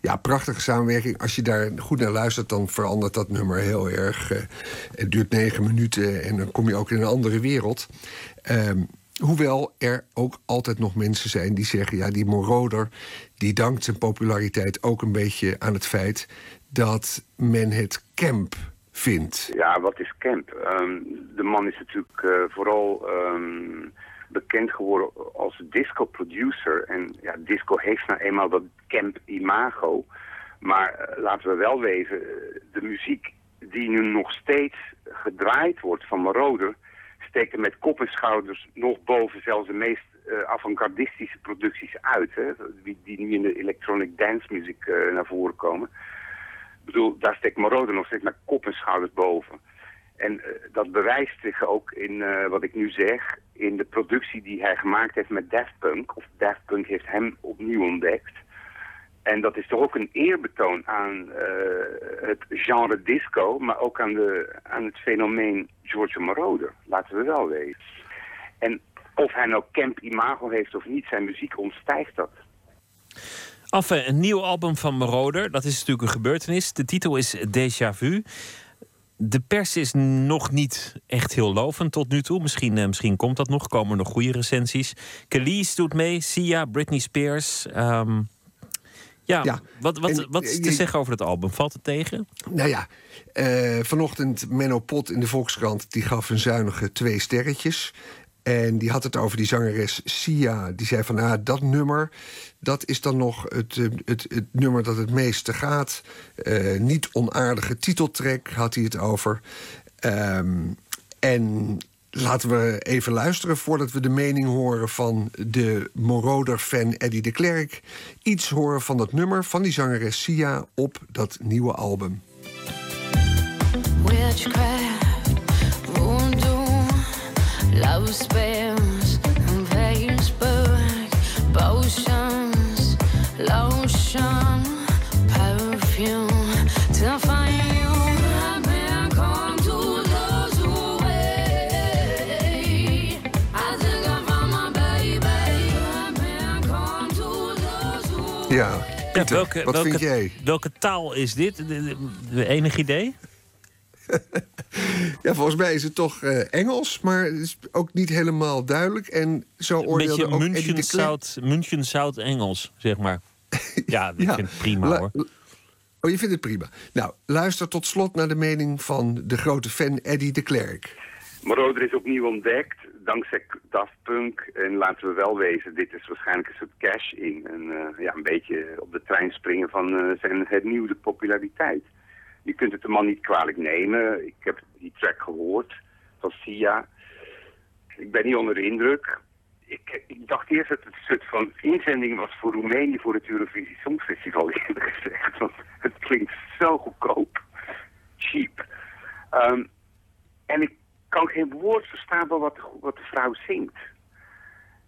Ja, prachtige samenwerking. Als je daar goed naar luistert, dan verandert dat nummer heel erg. Uh, het duurt negen minuten en dan kom je ook in een andere wereld. Um, hoewel er ook altijd nog mensen zijn die zeggen... ja, die Moroder die dankt zijn populariteit ook een beetje aan het feit... dat men het camp Ja, wat is camp? Um, de man is natuurlijk uh, vooral um, bekend geworden als disco-producer. En ja, disco heeft nou eenmaal dat camp-imago. Maar uh, laten we wel wezen, de muziek die nu nog steeds gedraaid wordt van Marauder... steekt er met kop en schouders nog boven zelfs de meest uh, avant-gardistische producties uit. Hè? Die, die nu in de electronic dance muziek naar voren komen... Ik bedoel, daar steekt Marode nog steeds met kop en schouders boven. En uh, dat bewijst zich ook in uh, wat ik nu zeg, in de productie die hij gemaakt heeft met Daft Punk. Of Daft Punk heeft hem opnieuw ontdekt. En dat is toch ook een eerbetoon aan uh, het genre disco, maar ook aan, de, aan het fenomeen George Moroder. Laten we wel weten. En of hij nou camp imago heeft of niet, zijn muziek ontstijgt dat. Een nieuw album van Moroder. Dat is natuurlijk een gebeurtenis. De titel is Déjà Vu. De pers is nog niet echt heel lovend tot nu toe. Misschien, uh, misschien komt dat nog. Komen nog goede recensies. Kelly's doet mee. Sia, Britney Spears. Um, ja, ja, wat, wat, en, wat is te je, zeggen over het album? Valt het tegen? Nou ja, uh, vanochtend Menno Pot in de Volkskrant... die gaf een zuinige twee sterretjes. En die had het over die zangeres Sia. Die zei van, ah, dat nummer, dat is dan nog het, het, het nummer dat het meeste gaat. Uh, niet onaardige titeltrek had hij het over. Um, en laten we even luisteren voordat we de mening horen van de Moroder-fan Eddie de Klerk. Iets horen van dat nummer van die zangeres Sia op dat nieuwe album. Ja, Pieter, ja, welke, wat welke, vind jij? Welke taal is dit? Enig idee? *laughs* Ja, volgens mij is het toch eh, Engels, maar het is ook niet helemaal duidelijk. En zo Een oordeelde beetje ook München. Zout, München Zout Engels, zeg maar. *laughs* Ja, ik Ja. vind het prima La- hoor. Oh, je vindt het prima. Nou, luister tot slot naar de mening van de grote fan Eddie de Klerk. Moroder is opnieuw ontdekt dankzij Daft Punk. En laten we wel wezen, dit is waarschijnlijk een soort cash in. En eh, ja, een beetje op de trein springen van eh, zijn hernieuwde populariteit. Je kunt het de man niet kwalijk nemen. Ik heb die track gehoord van Sia. Ik ben niet onder de indruk. Ik, ik dacht eerst dat het een soort van inzending was voor Roemenië voor het Eurovisie Songfestival, *laughs* eerlijk gezegd. Want het klinkt zo goedkoop. Cheap. Ehm, en ik kan geen woord verstaan van wat, wat de vrouw zingt.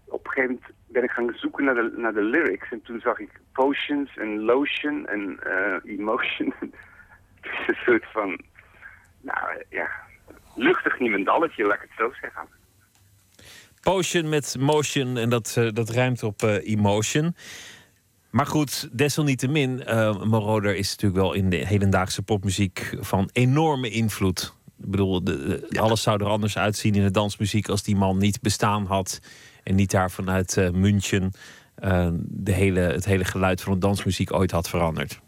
Op een gegeven moment ben ik gaan zoeken naar de, naar de lyrics. En toen zag ik potions en lotion en eh, emotion. Het is een soort van, nou ja, luchtig niemendalletje, laat ik het zo zeggen. Potion met motion en dat, eh, dat rijmt op eh, emotion. Maar goed, desalniettemin, eh Moroder is natuurlijk wel in de hedendaagse popmuziek van enorme invloed. Ik bedoel, de, de- alles zou er anders uitzien in de dansmuziek als die man niet bestaan had. En niet daar vanuit eh, München de hele, het hele geluid van de dansmuziek ooit had veranderd.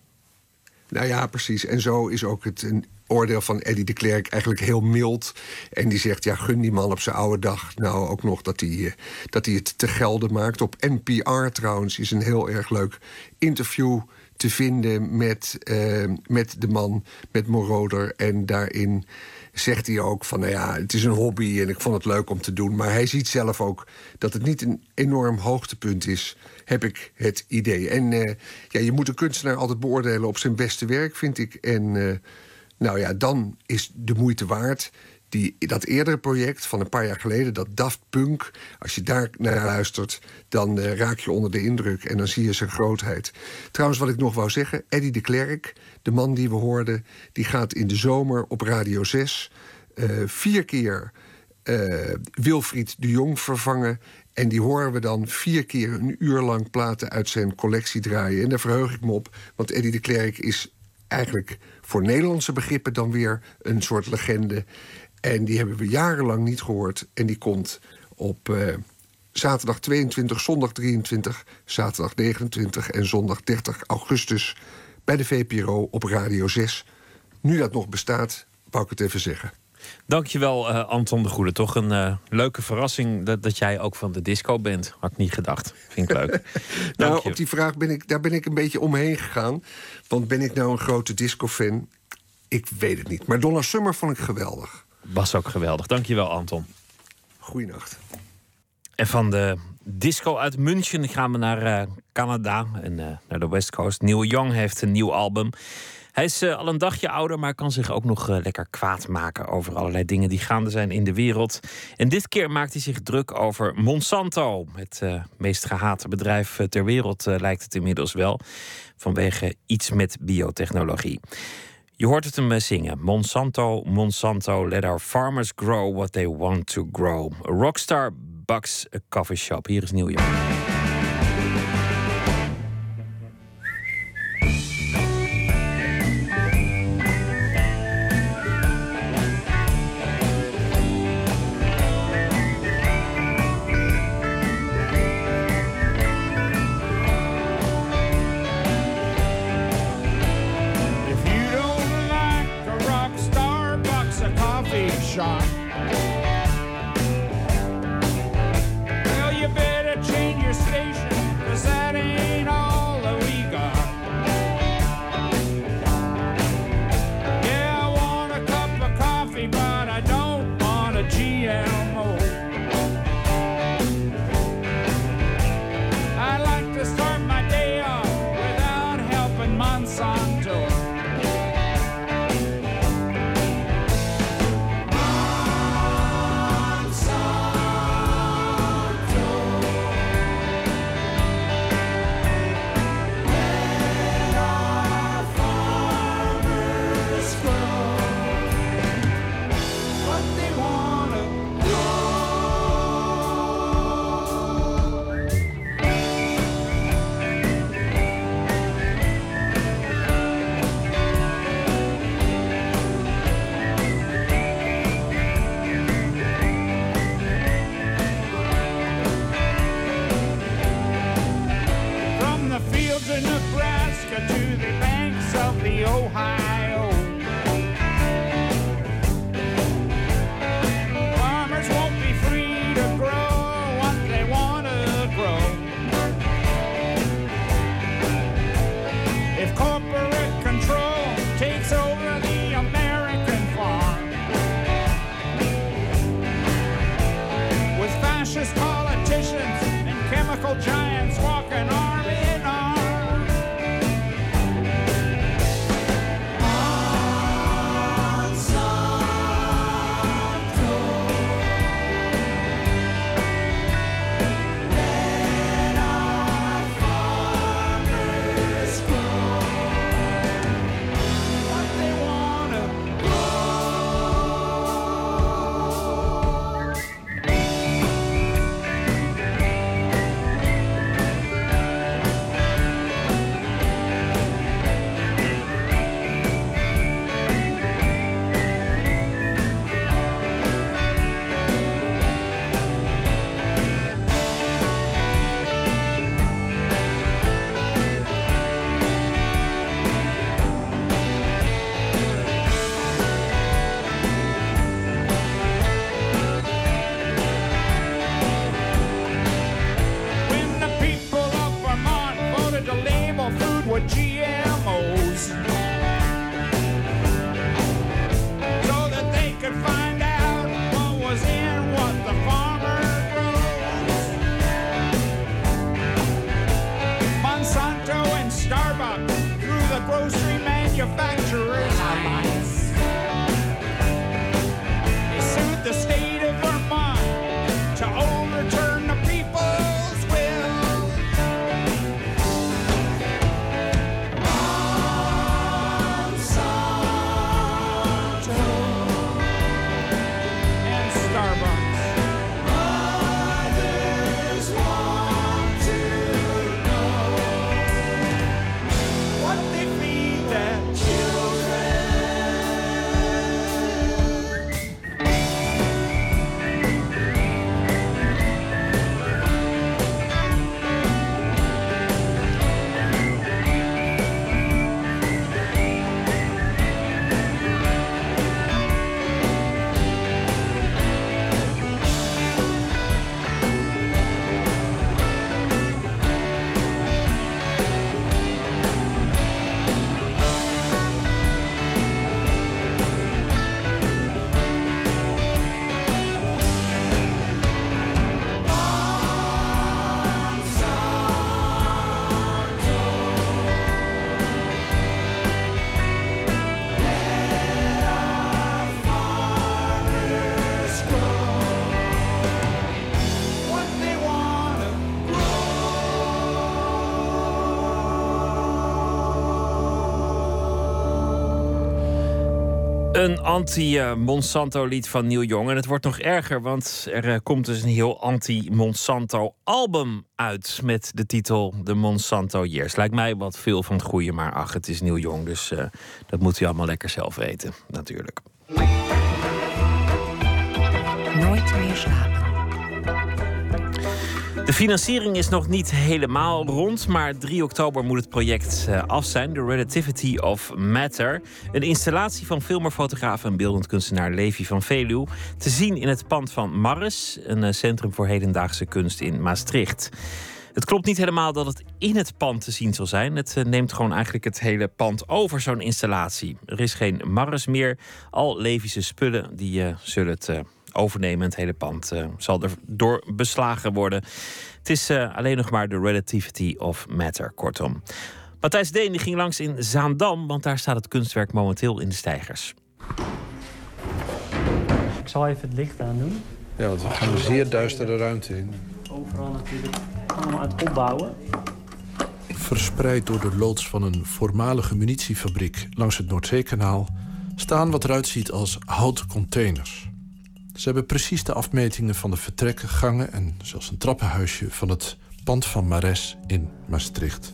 Nou ja, precies. En zo is ook het oordeel van Eddie de Klerk eigenlijk heel mild. En die zegt, ja, gun die man op zijn oude dag nou ook nog dat hij, eh, dat hij het te gelden maakt. Op NPR trouwens is een heel erg leuk interview te vinden met, eh, met de man, met Moroder. En daarin zegt hij ook van, nou ja, het is een hobby en ik vond het leuk om te doen. Maar hij ziet zelf ook dat het niet een enorm hoogtepunt is, heb ik het idee. En eh, ja, je moet een kunstenaar altijd beoordelen op zijn beste werk, vind ik. En eh, nou ja, dan is de moeite waard. Die, dat eerdere project van een paar jaar geleden, dat Daft Punk... als je daar naar luistert, dan eh, raak je onder de indruk... en dan zie je zijn grootheid. Trouwens, wat ik nog wou zeggen, Eddie de Klerk... de man die we hoorden, die gaat in de zomer op Radio 6... eh, vier keer Wilfried de Jong vervangen... En die horen we dan vier keer een uur lang platen uit zijn collectie draaien. En daar verheug ik me op, want Eddie de Klerk is eigenlijk voor Nederlandse begrippen dan weer een soort legende. En die hebben we jarenlang niet gehoord. En die komt op eh, zaterdag 22, zondag 23, zaterdag 29 en zondag 30 augustus bij de VPRO op Radio 6. Nu dat nog bestaat, wou ik het even zeggen. Dankjewel, eh Anton de Goede. Toch een eh, leuke verrassing dat, dat jij ook van de disco bent. Had ik niet gedacht. Vind ik leuk. *laughs* Nou, op die vraag ben ik, daar ben ik een beetje omheen gegaan. Want ben ik nou een grote disco-fan? Ik weet het niet. Maar Donna Summer vond ik geweldig. Was ook geweldig. Dankjewel, Anton. Goeienacht. En van de disco uit München gaan we naar eh, Canada en naar de West Coast. Neil Young heeft een nieuw album. Hij is eh, al een dagje ouder, maar kan zich ook nog eh, lekker kwaad maken over allerlei dingen die gaande zijn in de wereld. En dit keer maakt hij zich druk over Monsanto. Het eh, meest gehate bedrijf ter wereld lijkt het inmiddels wel. Vanwege iets met biotechnologie. Je hoort het hem zingen. Monsanto, Monsanto, let our farmers grow what they want to grow. Rockstar bucks coffee shop. Hier is Neil Young. anti-Monsanto-lied van Neil Young. En het wordt nog erger, want er eh, komt dus een heel anti-Monsanto-album uit. Met de titel The Monsanto Years. Lijkt mij wat veel van het goede, maar ach, het is Neil Young. Dus eh, dat moet u allemaal lekker zelf weten, natuurlijk. Nooit meer slapen. De financiering is nog niet helemaal rond, maar 3 oktober moet het project eh, af zijn. The Relativity of Matter. Een installatie van filmer, fotograaf en beeldend kunstenaar Levi van Veluw. Te zien in het pand van Marres, een eh, centrum voor hedendaagse kunst in Maastricht. Het klopt niet helemaal dat het in het pand te zien zal zijn. Het eh, neemt gewoon eigenlijk het hele pand over, zo'n installatie. Er is geen Marres meer. Al Levische spullen die zullen het eh, overnemen. Het hele pand eh, zal er door beslagen worden. Het is eh, alleen nog maar de relativity of matter, kortom. Matthijs Deen die ging langs in Zaandam, want daar staat het kunstwerk momenteel in de stijgers. Ik zal even het licht aandoen. Ja, want we gaan een zeer duistere ruimte in. Overal natuurlijk allemaal aan het opbouwen. Verspreid door de loods van een voormalige munitiefabriek langs het Noordzeekanaal staan wat eruit ziet als houten containers. Ze hebben precies de afmetingen van de vertrekken, gangen en zelfs een trappenhuisje van het pand van Mares in Maastricht.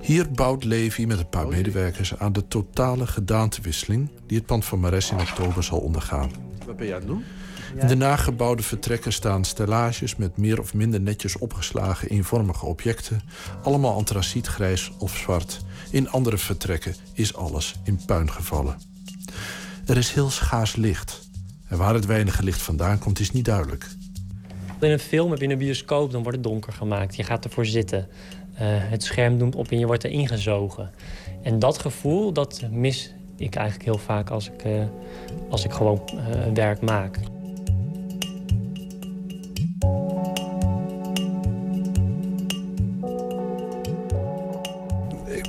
Hier bouwt Levi met een paar medewerkers aan de totale gedaantewisseling die het pand van Mares in oktober zal ondergaan. Wat ben jij aan het doen? In de nagebouwde vertrekken staan stellages met meer of minder netjes opgeslagen eenvormige objecten, allemaal antracietgrijs of zwart. In andere vertrekken is alles in puin gevallen. Er is heel schaars licht. Waar het weinige licht vandaan komt, is niet duidelijk. In een film heb je een bioscoop, dan wordt het donker gemaakt. Je gaat ervoor zitten. Eh, het scherm doemt op en je wordt erin gezogen. En dat gevoel, dat mis ik eigenlijk heel vaak als ik, eh, als ik gewoon eh, werk maak.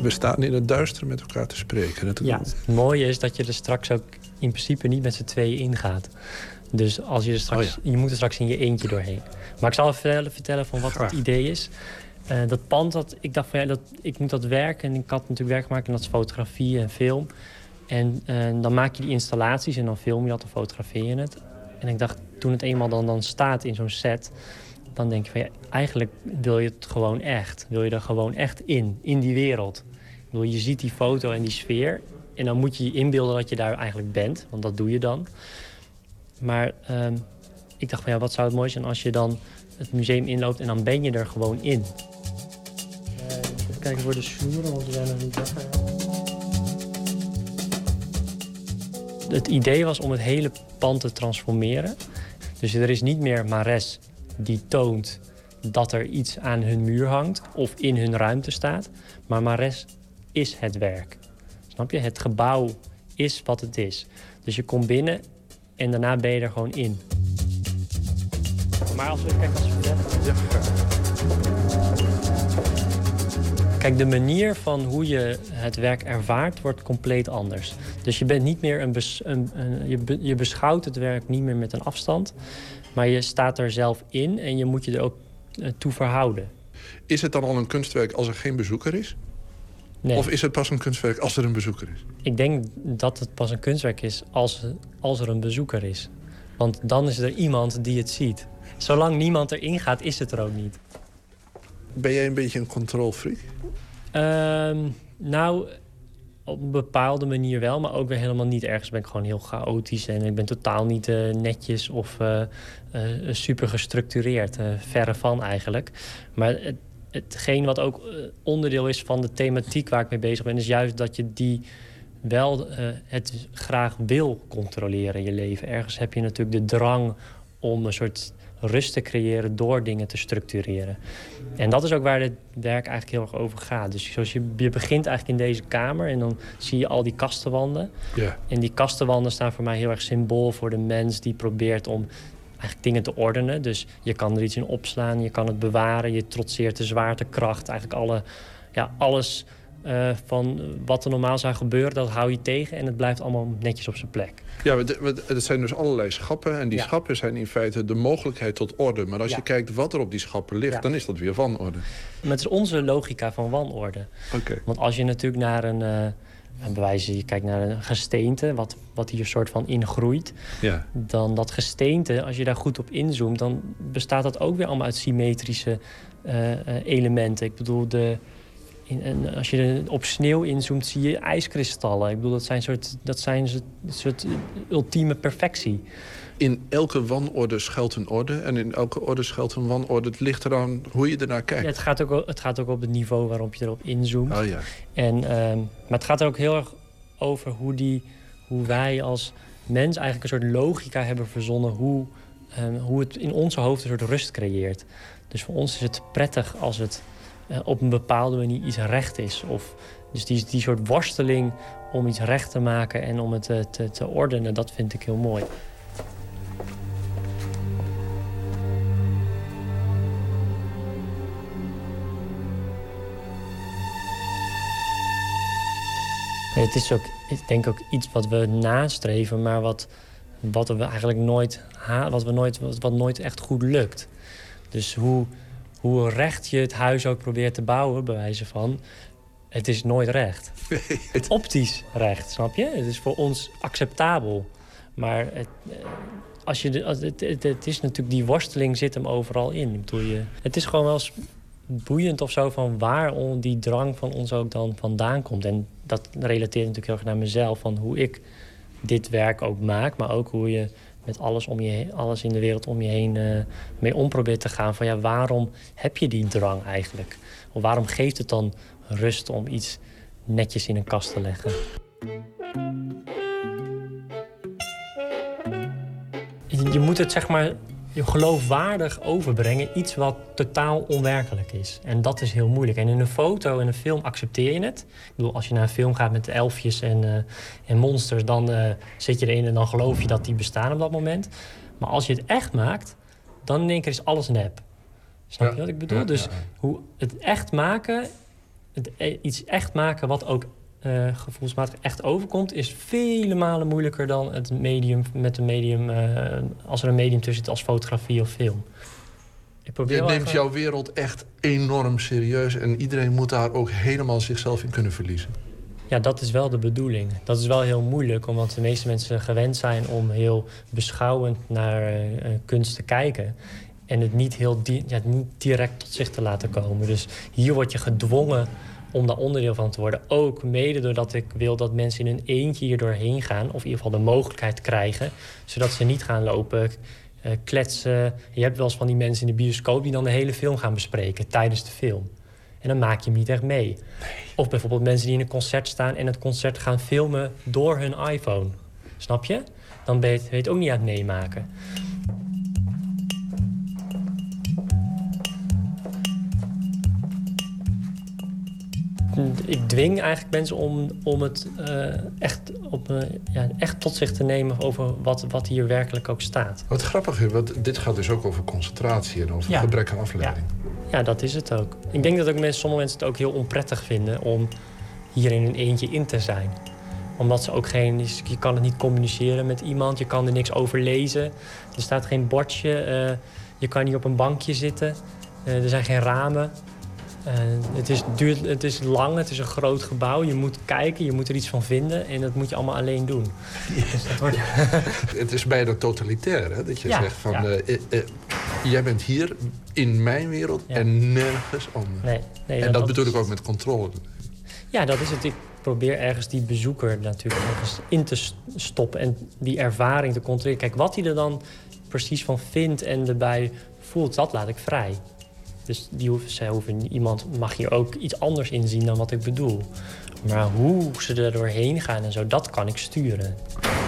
We staan in het duister met elkaar te spreken. Het... Ja, het mooie is dat je er straks ook in principe niet met z'n tweeën ingaat. Dus als je er straks, je moet er straks in je eentje doorheen. Maar ik zal even vertellen, van wat het idee is. Eh, dat pand, dat, ik dacht van ja, dat, ik moet dat werk. En ik had natuurlijk werk gemaakt en dat is fotografie en film. En eh, dan maak je die installaties en dan film je dat en fotografeer je het. En ik dacht, toen het eenmaal dan, dan staat in zo'n set... dan denk je van ja, eigenlijk wil je het gewoon echt. Wil je er gewoon echt in, in die wereld. Ik bedoel, je ziet die foto en die sfeer... en dan moet je je inbeelden dat je daar eigenlijk bent. Want dat doe je dan. Maar ehm, ik dacht van ja, wat zou het mooi zijn als je dan het museum inloopt... en dan ben je er gewoon in. even kijken voor de snoeren, want we zijn nog niet wakker. Het idee was om het hele pand te transformeren. Dus er is niet meer Mares die toont dat er iets aan hun muur hangt of in hun ruimte staat. Maar Mares is het werk. Snap je? Het gebouw is wat het is. Dus je komt binnen en daarna ben je er gewoon in. Maar als we kijken als we Kijk, de manier van hoe je het werk ervaart wordt compleet anders. Dus je bent niet meer een, bes- een, een- je, be- je beschouwt het werk niet meer met een afstand, maar je staat er zelf in en je moet je er ook eh, toe verhouden. Is het dan al een kunstwerk als er geen bezoeker is? Nee. Of is het pas een kunstwerk als er een bezoeker is? Ik denk dat het pas een kunstwerk is als, als er een bezoeker is. Want dan is er iemand die het ziet. Zolang niemand erin gaat, is het er ook niet. Ben jij een beetje een controlfreak? Ehm, nou, op een bepaalde manier wel, maar ook weer helemaal niet. Ergens ben ik gewoon heel chaotisch en ik ben totaal niet eh, netjes of eh, eh, super gestructureerd. verre van eigenlijk. Maar het, hetgeen wat ook eh, onderdeel is van de thematiek waar ik mee bezig ben, is juist dat je die wel eh, het graag wil controleren in je leven. Ergens heb je natuurlijk de drang om een soort rust te creëren door dingen te structureren. En dat is ook waar dit werk eigenlijk heel erg over gaat. Dus zoals je, je begint eigenlijk in deze kamer en dan zie je al die kastenwanden. Ja. En die kastenwanden staan voor mij heel erg symbool voor de mens die probeert om eigenlijk dingen te ordenen. Dus je kan er iets in opslaan, je kan het bewaren, je trotseert de zwaartekracht. Eigenlijk alle, ja, alles eh, van wat er normaal zou gebeuren, dat hou je tegen en het blijft allemaal netjes op zijn plek. Ja, het- het zijn dus allerlei schappen. En die schappen zijn in feite de mogelijkheid tot orde. Maar als Ja. je kijkt wat er op die schappen ligt, Ja. dan is dat weer wanorde. Maar het is onze logica van wanorde. Oké. Want als je natuurlijk naar een, eh een bewijs, je kijkt naar een gesteente, wat, wat hier soort van ingroeit, Ja. dan dat gesteente, als je daar goed op inzoomt, dan bestaat dat ook weer allemaal uit symmetrische eh, eh, elementen. Ik bedoel, de, in, en als je op sneeuw inzoomt, zie je ijskristallen. Ik bedoel, dat zijn soort, dat zijn soort, soort ultieme perfectie. In elke wanorde schuilt een orde. En in elke orde schuilt een wanorde. Het ligt eraan hoe je ernaar kijkt. Ja, het, gaat ook, het gaat ook op het niveau waarop je erop inzoomt. Oh ja. En, ehm, maar het gaat er ook heel erg over hoe, die, hoe wij als mens eigenlijk een soort logica hebben verzonnen... Hoe, ehm, hoe het in onze hoofd een soort rust creëert. Dus voor ons is het prettig als het eh, op een bepaalde manier iets recht is. Of, dus die, die soort worsteling om iets recht te maken en om het eh, te, te ordenen, dat vind ik heel mooi. Het is ook, ik denk ook iets wat we nastreven, maar wat, wat we eigenlijk nooit, wat we nooit, wat, nooit echt goed lukt. Dus hoe, hoe recht je het huis ook probeert te bouwen, bij wijze van, het is nooit recht. *laughs* Optisch recht, snap je? Het is voor ons acceptabel. Maar het, eh, als je het, het, het is natuurlijk, die worsteling zit hem overal in. Bedoel, je, het is gewoon wel boeiend of zo van waar die drang van ons ook dan vandaan komt. En dat relateert natuurlijk heel erg naar mezelf, van hoe ik dit werk ook maak, maar ook hoe je met alles, om je, alles in de wereld om je heen eh, mee om probeert te gaan. Van ja, waarom heb je die drang eigenlijk? Of waarom geeft het dan rust om iets netjes in een kast te leggen? Je moet het zeg maar geloofwaardig overbrengen. Iets wat totaal onwerkelijk is. En dat is heel moeilijk. En in een foto en een film accepteer je het. Ik bedoel, als je naar een film gaat met elfjes en, eh, en monsters... dan eh, zit je erin en dan geloof je dat die bestaan op dat moment. Maar als je het echt maakt, dan in één keer is alles nep. Snap je wat ik bedoel? Ja, dus ja, hoe het echt maken het, e- iets echt maken wat ook eh, gevoelsmatig echt overkomt, is vele malen moeilijker dan het medium met een medium, eh, als er een medium tussen zit als fotografie of film. Ik probeer Je neemt even- jouw wereld echt enorm serieus... en iedereen moet daar ook helemaal zichzelf in kunnen verliezen. Ja, dat is wel de bedoeling. Dat is wel heel moeilijk, omdat de meeste mensen gewend zijn om heel beschouwend naar eh, kunst te kijken. En het niet heel di- ja, niet direct tot zich te laten komen. Dus hier word je gedwongen om daar onderdeel van te worden. Ook mede doordat ik wil dat mensen in hun eentje hier doorheen gaan. Of in ieder geval de mogelijkheid krijgen. Zodat ze niet gaan lopen eh, kletsen. Je hebt wel eens van die mensen in de bioscoop die dan de hele film gaan bespreken tijdens de film. En dan maak je hem niet echt mee. Of bijvoorbeeld mensen die in een concert staan en het concert gaan filmen door hun iPhone. Snap je? Dan ben je het, ben je het ook niet aan het meemaken. Ik dwing eigenlijk mensen om, om het eh, echt, op, eh, ja, echt tot zich te nemen over wat, wat hier werkelijk ook staat. Wat grappig is, want dit gaat dus ook over concentratie... en over Ja. gebrek aan afleiding. Ja, dat is het ook. Ik denk dat ook mensen, sommige mensen het ook heel onprettig vinden om hier in een eentje in te zijn. Omdat ze ook geen. Je kan het niet communiceren met iemand, je kan er niks over lezen. Er staat geen bordje, eh, je kan niet op een bankje zitten, eh, er zijn geen ramen. Eh, het, is duur, het is lang, het is een groot gebouw. Je moet kijken, je moet er iets van vinden en dat moet je allemaal alleen doen. *laughs* Dus dat wordt... *laughs* Het is bijna totalitair, hè? Dat je Ja, zegt van... ja. eh, eh, jij bent hier in mijn wereld en nergens anders. Nee, nee, en dat- bedoel is- ik ook met controle. Ja, dat is het. Ik probeer ergens die bezoeker natuurlijk ergens in te stoppen en die ervaring te controleren. Kijk, wat hij er dan precies van vindt en erbij voelt, dat laat ik vrij. Dus die hoeven, zij hoeven, iemand mag hier ook iets anders inzien dan wat ik bedoel. Maar hoe ze er doorheen gaan en zo, dat kan ik sturen.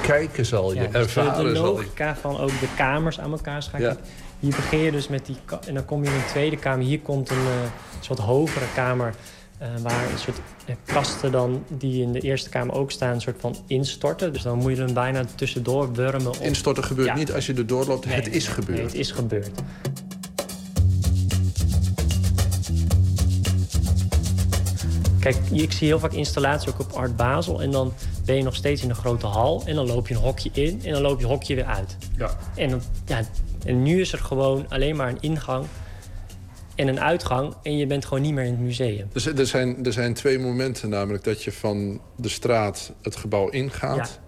Kijken zal je, Ja, dus de- ervaren de, je. logica van ook de kamers aan elkaar schakelen. Ja. Hier begin je dus met die... En dan kom je in een tweede kamer. Hier komt een eh, soort hogere kamer... eh, waar een soort eh, kasten dan, die in de eerste kamer ook staan... een soort van instorten. Dus dan moet je hem bijna tussendoor wurmen. Op. Instorten gebeurt Ja. niet als je er doorloopt. Nee, het is nee, gebeurd. Nee, het is gebeurd. Kijk, ik zie heel vaak installaties ook op Art Basel. En dan ben je nog steeds in een grote hal. En dan loop je een hokje in en dan loop je een hokje weer uit. Ja. En, dan, ja, en nu is er gewoon alleen maar een ingang en een uitgang. En je bent gewoon niet meer in het museum. Dus er zijn, er zijn twee momenten, namelijk dat je van de straat het gebouw ingaat.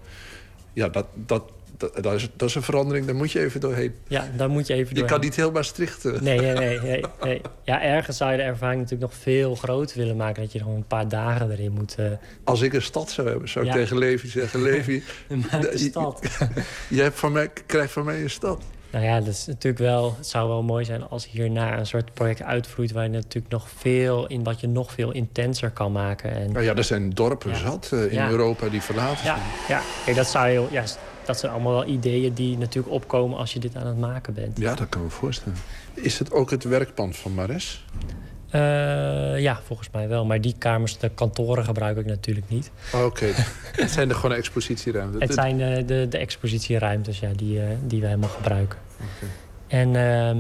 Ja, dat, dat, dat, dat is, dat is een verandering, daar moet je even doorheen. Ja, daar moet je even Je doorheen. kan niet heel Maastricht... eh, Nee, nee, nee, nee, *laughs* nee. Ja, ergens zou je de ervaring natuurlijk nog veel groter willen maken. Dat je gewoon een paar dagen erin moet. eh, Als ik een stad zou hebben, zou ik Ja. tegen Levi zeggen... Levi, *laughs* de je- stad. *laughs* je hebt van mij, krijgt van mij een stad. Nou ja, dat is natuurlijk wel, het zou wel mooi zijn als hierna een soort project uitvloeit... waar je natuurlijk nog veel, in wat je nog veel intenser kan maken. En, Nou ja, er zijn dorpen zat eh, in Ja. Europa die verlaten ja, zijn. ja. Kijk, dat, zou je, ja, dat zijn allemaal wel ideeën die natuurlijk opkomen als je dit aan het maken bent. Ja, dat kan me voorstellen. Is het ook het werkpand van Mares? Eh, ja, volgens mij wel. Maar die kamers, de kantoren gebruik ik natuurlijk niet. Oh, Oké, *laughs* het zijn er gewoon expositieruimten. Het zijn eh, de, de expositieruimtes ja, die, eh, die we helemaal gebruiken. En, ehm,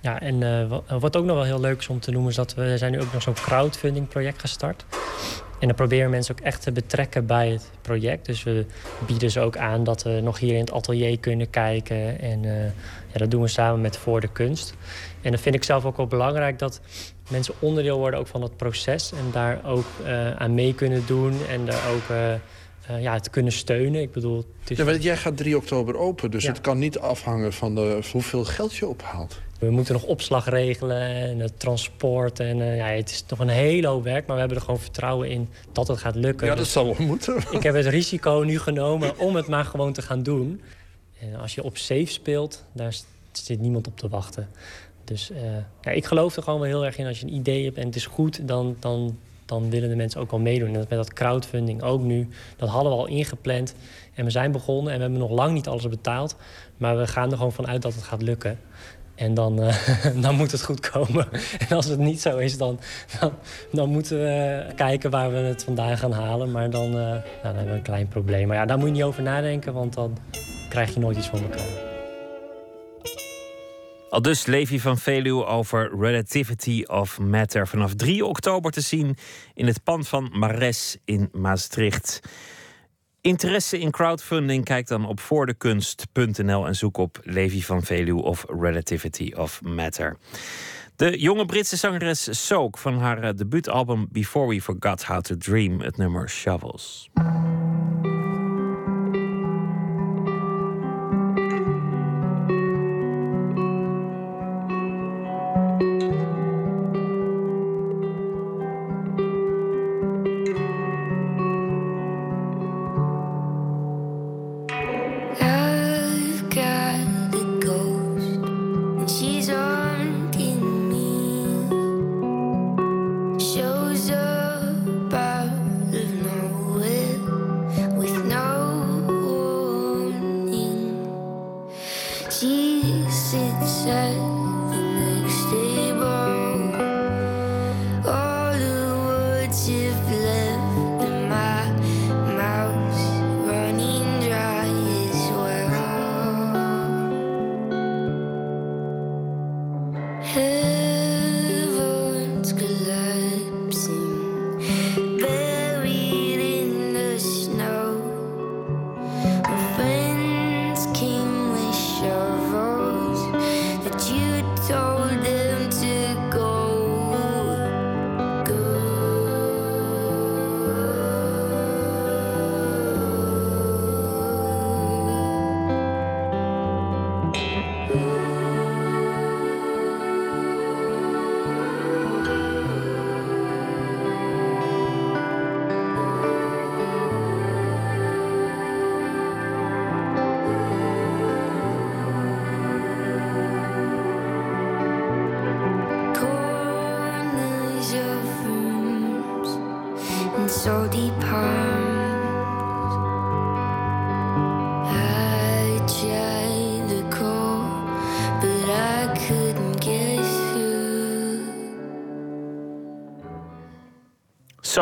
ja, en wa- wat ook nog wel heel leuk is om te noemen... is dat we zijn nu ook nog zo'n crowdfunding project gestart. En dan proberen we mensen ook echt te betrekken bij het project. Dus we bieden ze ook aan dat we nog hier in het atelier kunnen kijken. En eh, ja, dat doen we samen met Voor de Kunst. En dat vind ik zelf ook wel belangrijk... dat mensen onderdeel worden ook van het proces... en daar ook eh, aan mee kunnen doen en daar ook... eh, ja, het kunnen steunen. Ik bedoel, het is... Ja, jij gaat 3 oktober open, dus Ja. het kan niet afhangen van de, hoeveel geld je ophaalt. We moeten nog opslag regelen en het transport. En eh, ja, het is nog een hele hoop werk, maar we hebben er gewoon vertrouwen in dat het gaat lukken. Ja, dat Dus zal wel moeten. *laughs* Ik heb het risico nu genomen om het maar gewoon te gaan doen. En als je op safe speelt, daar zit niemand op te wachten. Dus eh, ja, ik geloof er gewoon wel heel erg in. Als je een idee hebt en het is goed, dan, dan, dan willen de mensen ook wel meedoen. En dat met dat crowdfunding ook nu. Dat hadden we al ingepland. En we zijn begonnen en we hebben nog lang niet alles betaald. Maar we gaan er gewoon vanuit dat het gaat lukken. En dan, eh, *laughs* dan moet het goed komen. *laughs* En als het niet zo is, dan, dan, dan moeten we kijken waar we het vandaan gaan halen. Maar dan, eh, nou, dan hebben we een klein probleem. Maar ja, daar moet je niet over nadenken, want dan krijg je nooit iets van elkaar. Al dus Levi van Veluwe over Relativity of Matter. Vanaf 3 oktober te zien in het pand van Mares in Maastricht. Interesse in crowdfunding? Kijk dan op voordekunst.nl en zoek op Levi van Veluwe of Relativity of Matter. De jonge Britse zangeres Soak van haar eh, debuutalbum Before We Forgot How to Dream, het nummer Shovels. She sits at the next table.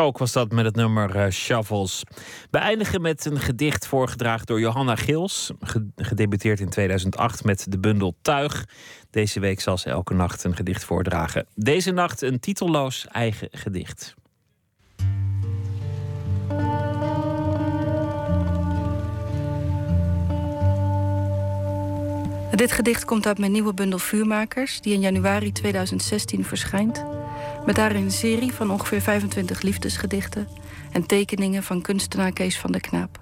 Soak was dat met het nummer eh, Shovels. We eindigen met een gedicht voorgedragen door Johanna Gils. ge- Gedebuteerd in 2008 met de bundel Tuig. Deze week zal ze elke nacht een gedicht voordragen. Deze nacht een titelloos eigen gedicht. Dit gedicht komt uit mijn nieuwe bundel Vuurmakers, die in januari 2016 verschijnt. Met daarin een serie van ongeveer 25 liefdesgedichten en tekeningen van kunstenaar Kees van der Knaap.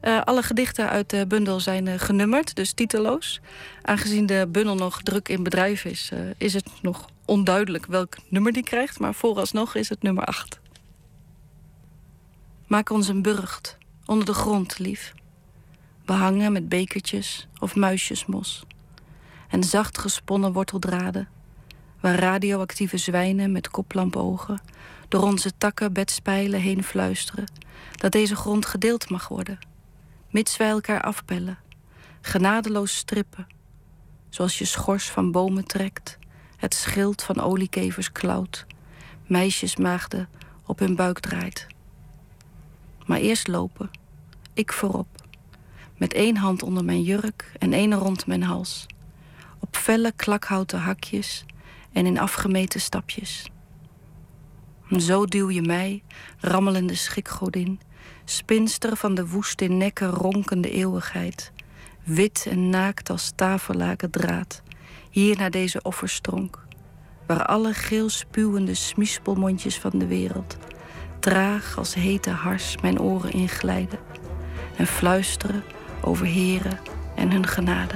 Eh, alle gedichten uit de bundel zijn eh, genummerd, dus titeloos. Aangezien de bundel nog druk in bedrijf is, eh, is het nog onduidelijk welk nummer die krijgt, maar vooralsnog is het nummer 8. Maak ons een burcht onder de grond, lief behangen met bekertjes of muisjesmos. En zacht gesponnen worteldraden, waar radioactieve zwijnen met koplampogen door onze takken bedspijlen heen fluisteren dat deze grond gedeeld mag worden, mits wij elkaar afpellen, genadeloos strippen, zoals je schors van bomen trekt, het schild van oliekevers klauwt, meisjesmaagden op hun buik draait. Maar eerst lopen, ik voorop met één hand onder mijn jurk en één rond mijn hals. Op felle klakhouten hakjes en in afgemeten stapjes. Zo duw je mij, rammelende schikgodin, spinster van de woest in nekken ronkende eeuwigheid, wit en naakt als tafellaken draad, hier naar deze offerstronk, waar alle geel spuwende smiespelmondjes van de wereld traag als hete hars mijn oren inglijden en fluisteren over heren en hun genade.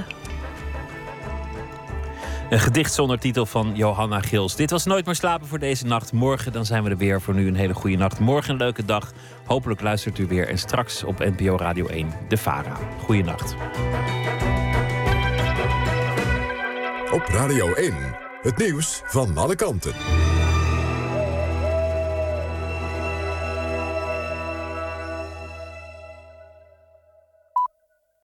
Een gedicht zonder titel van Johanna Gils. Dit was Nooit meer slapen voor deze nacht. Morgen dan zijn we er weer. Voor nu een hele goede nacht. Morgen een leuke dag. Hopelijk luistert u weer. En straks op NPO Radio 1, De Vara. Goeienacht. Op Radio 1, het nieuws van alle kanten.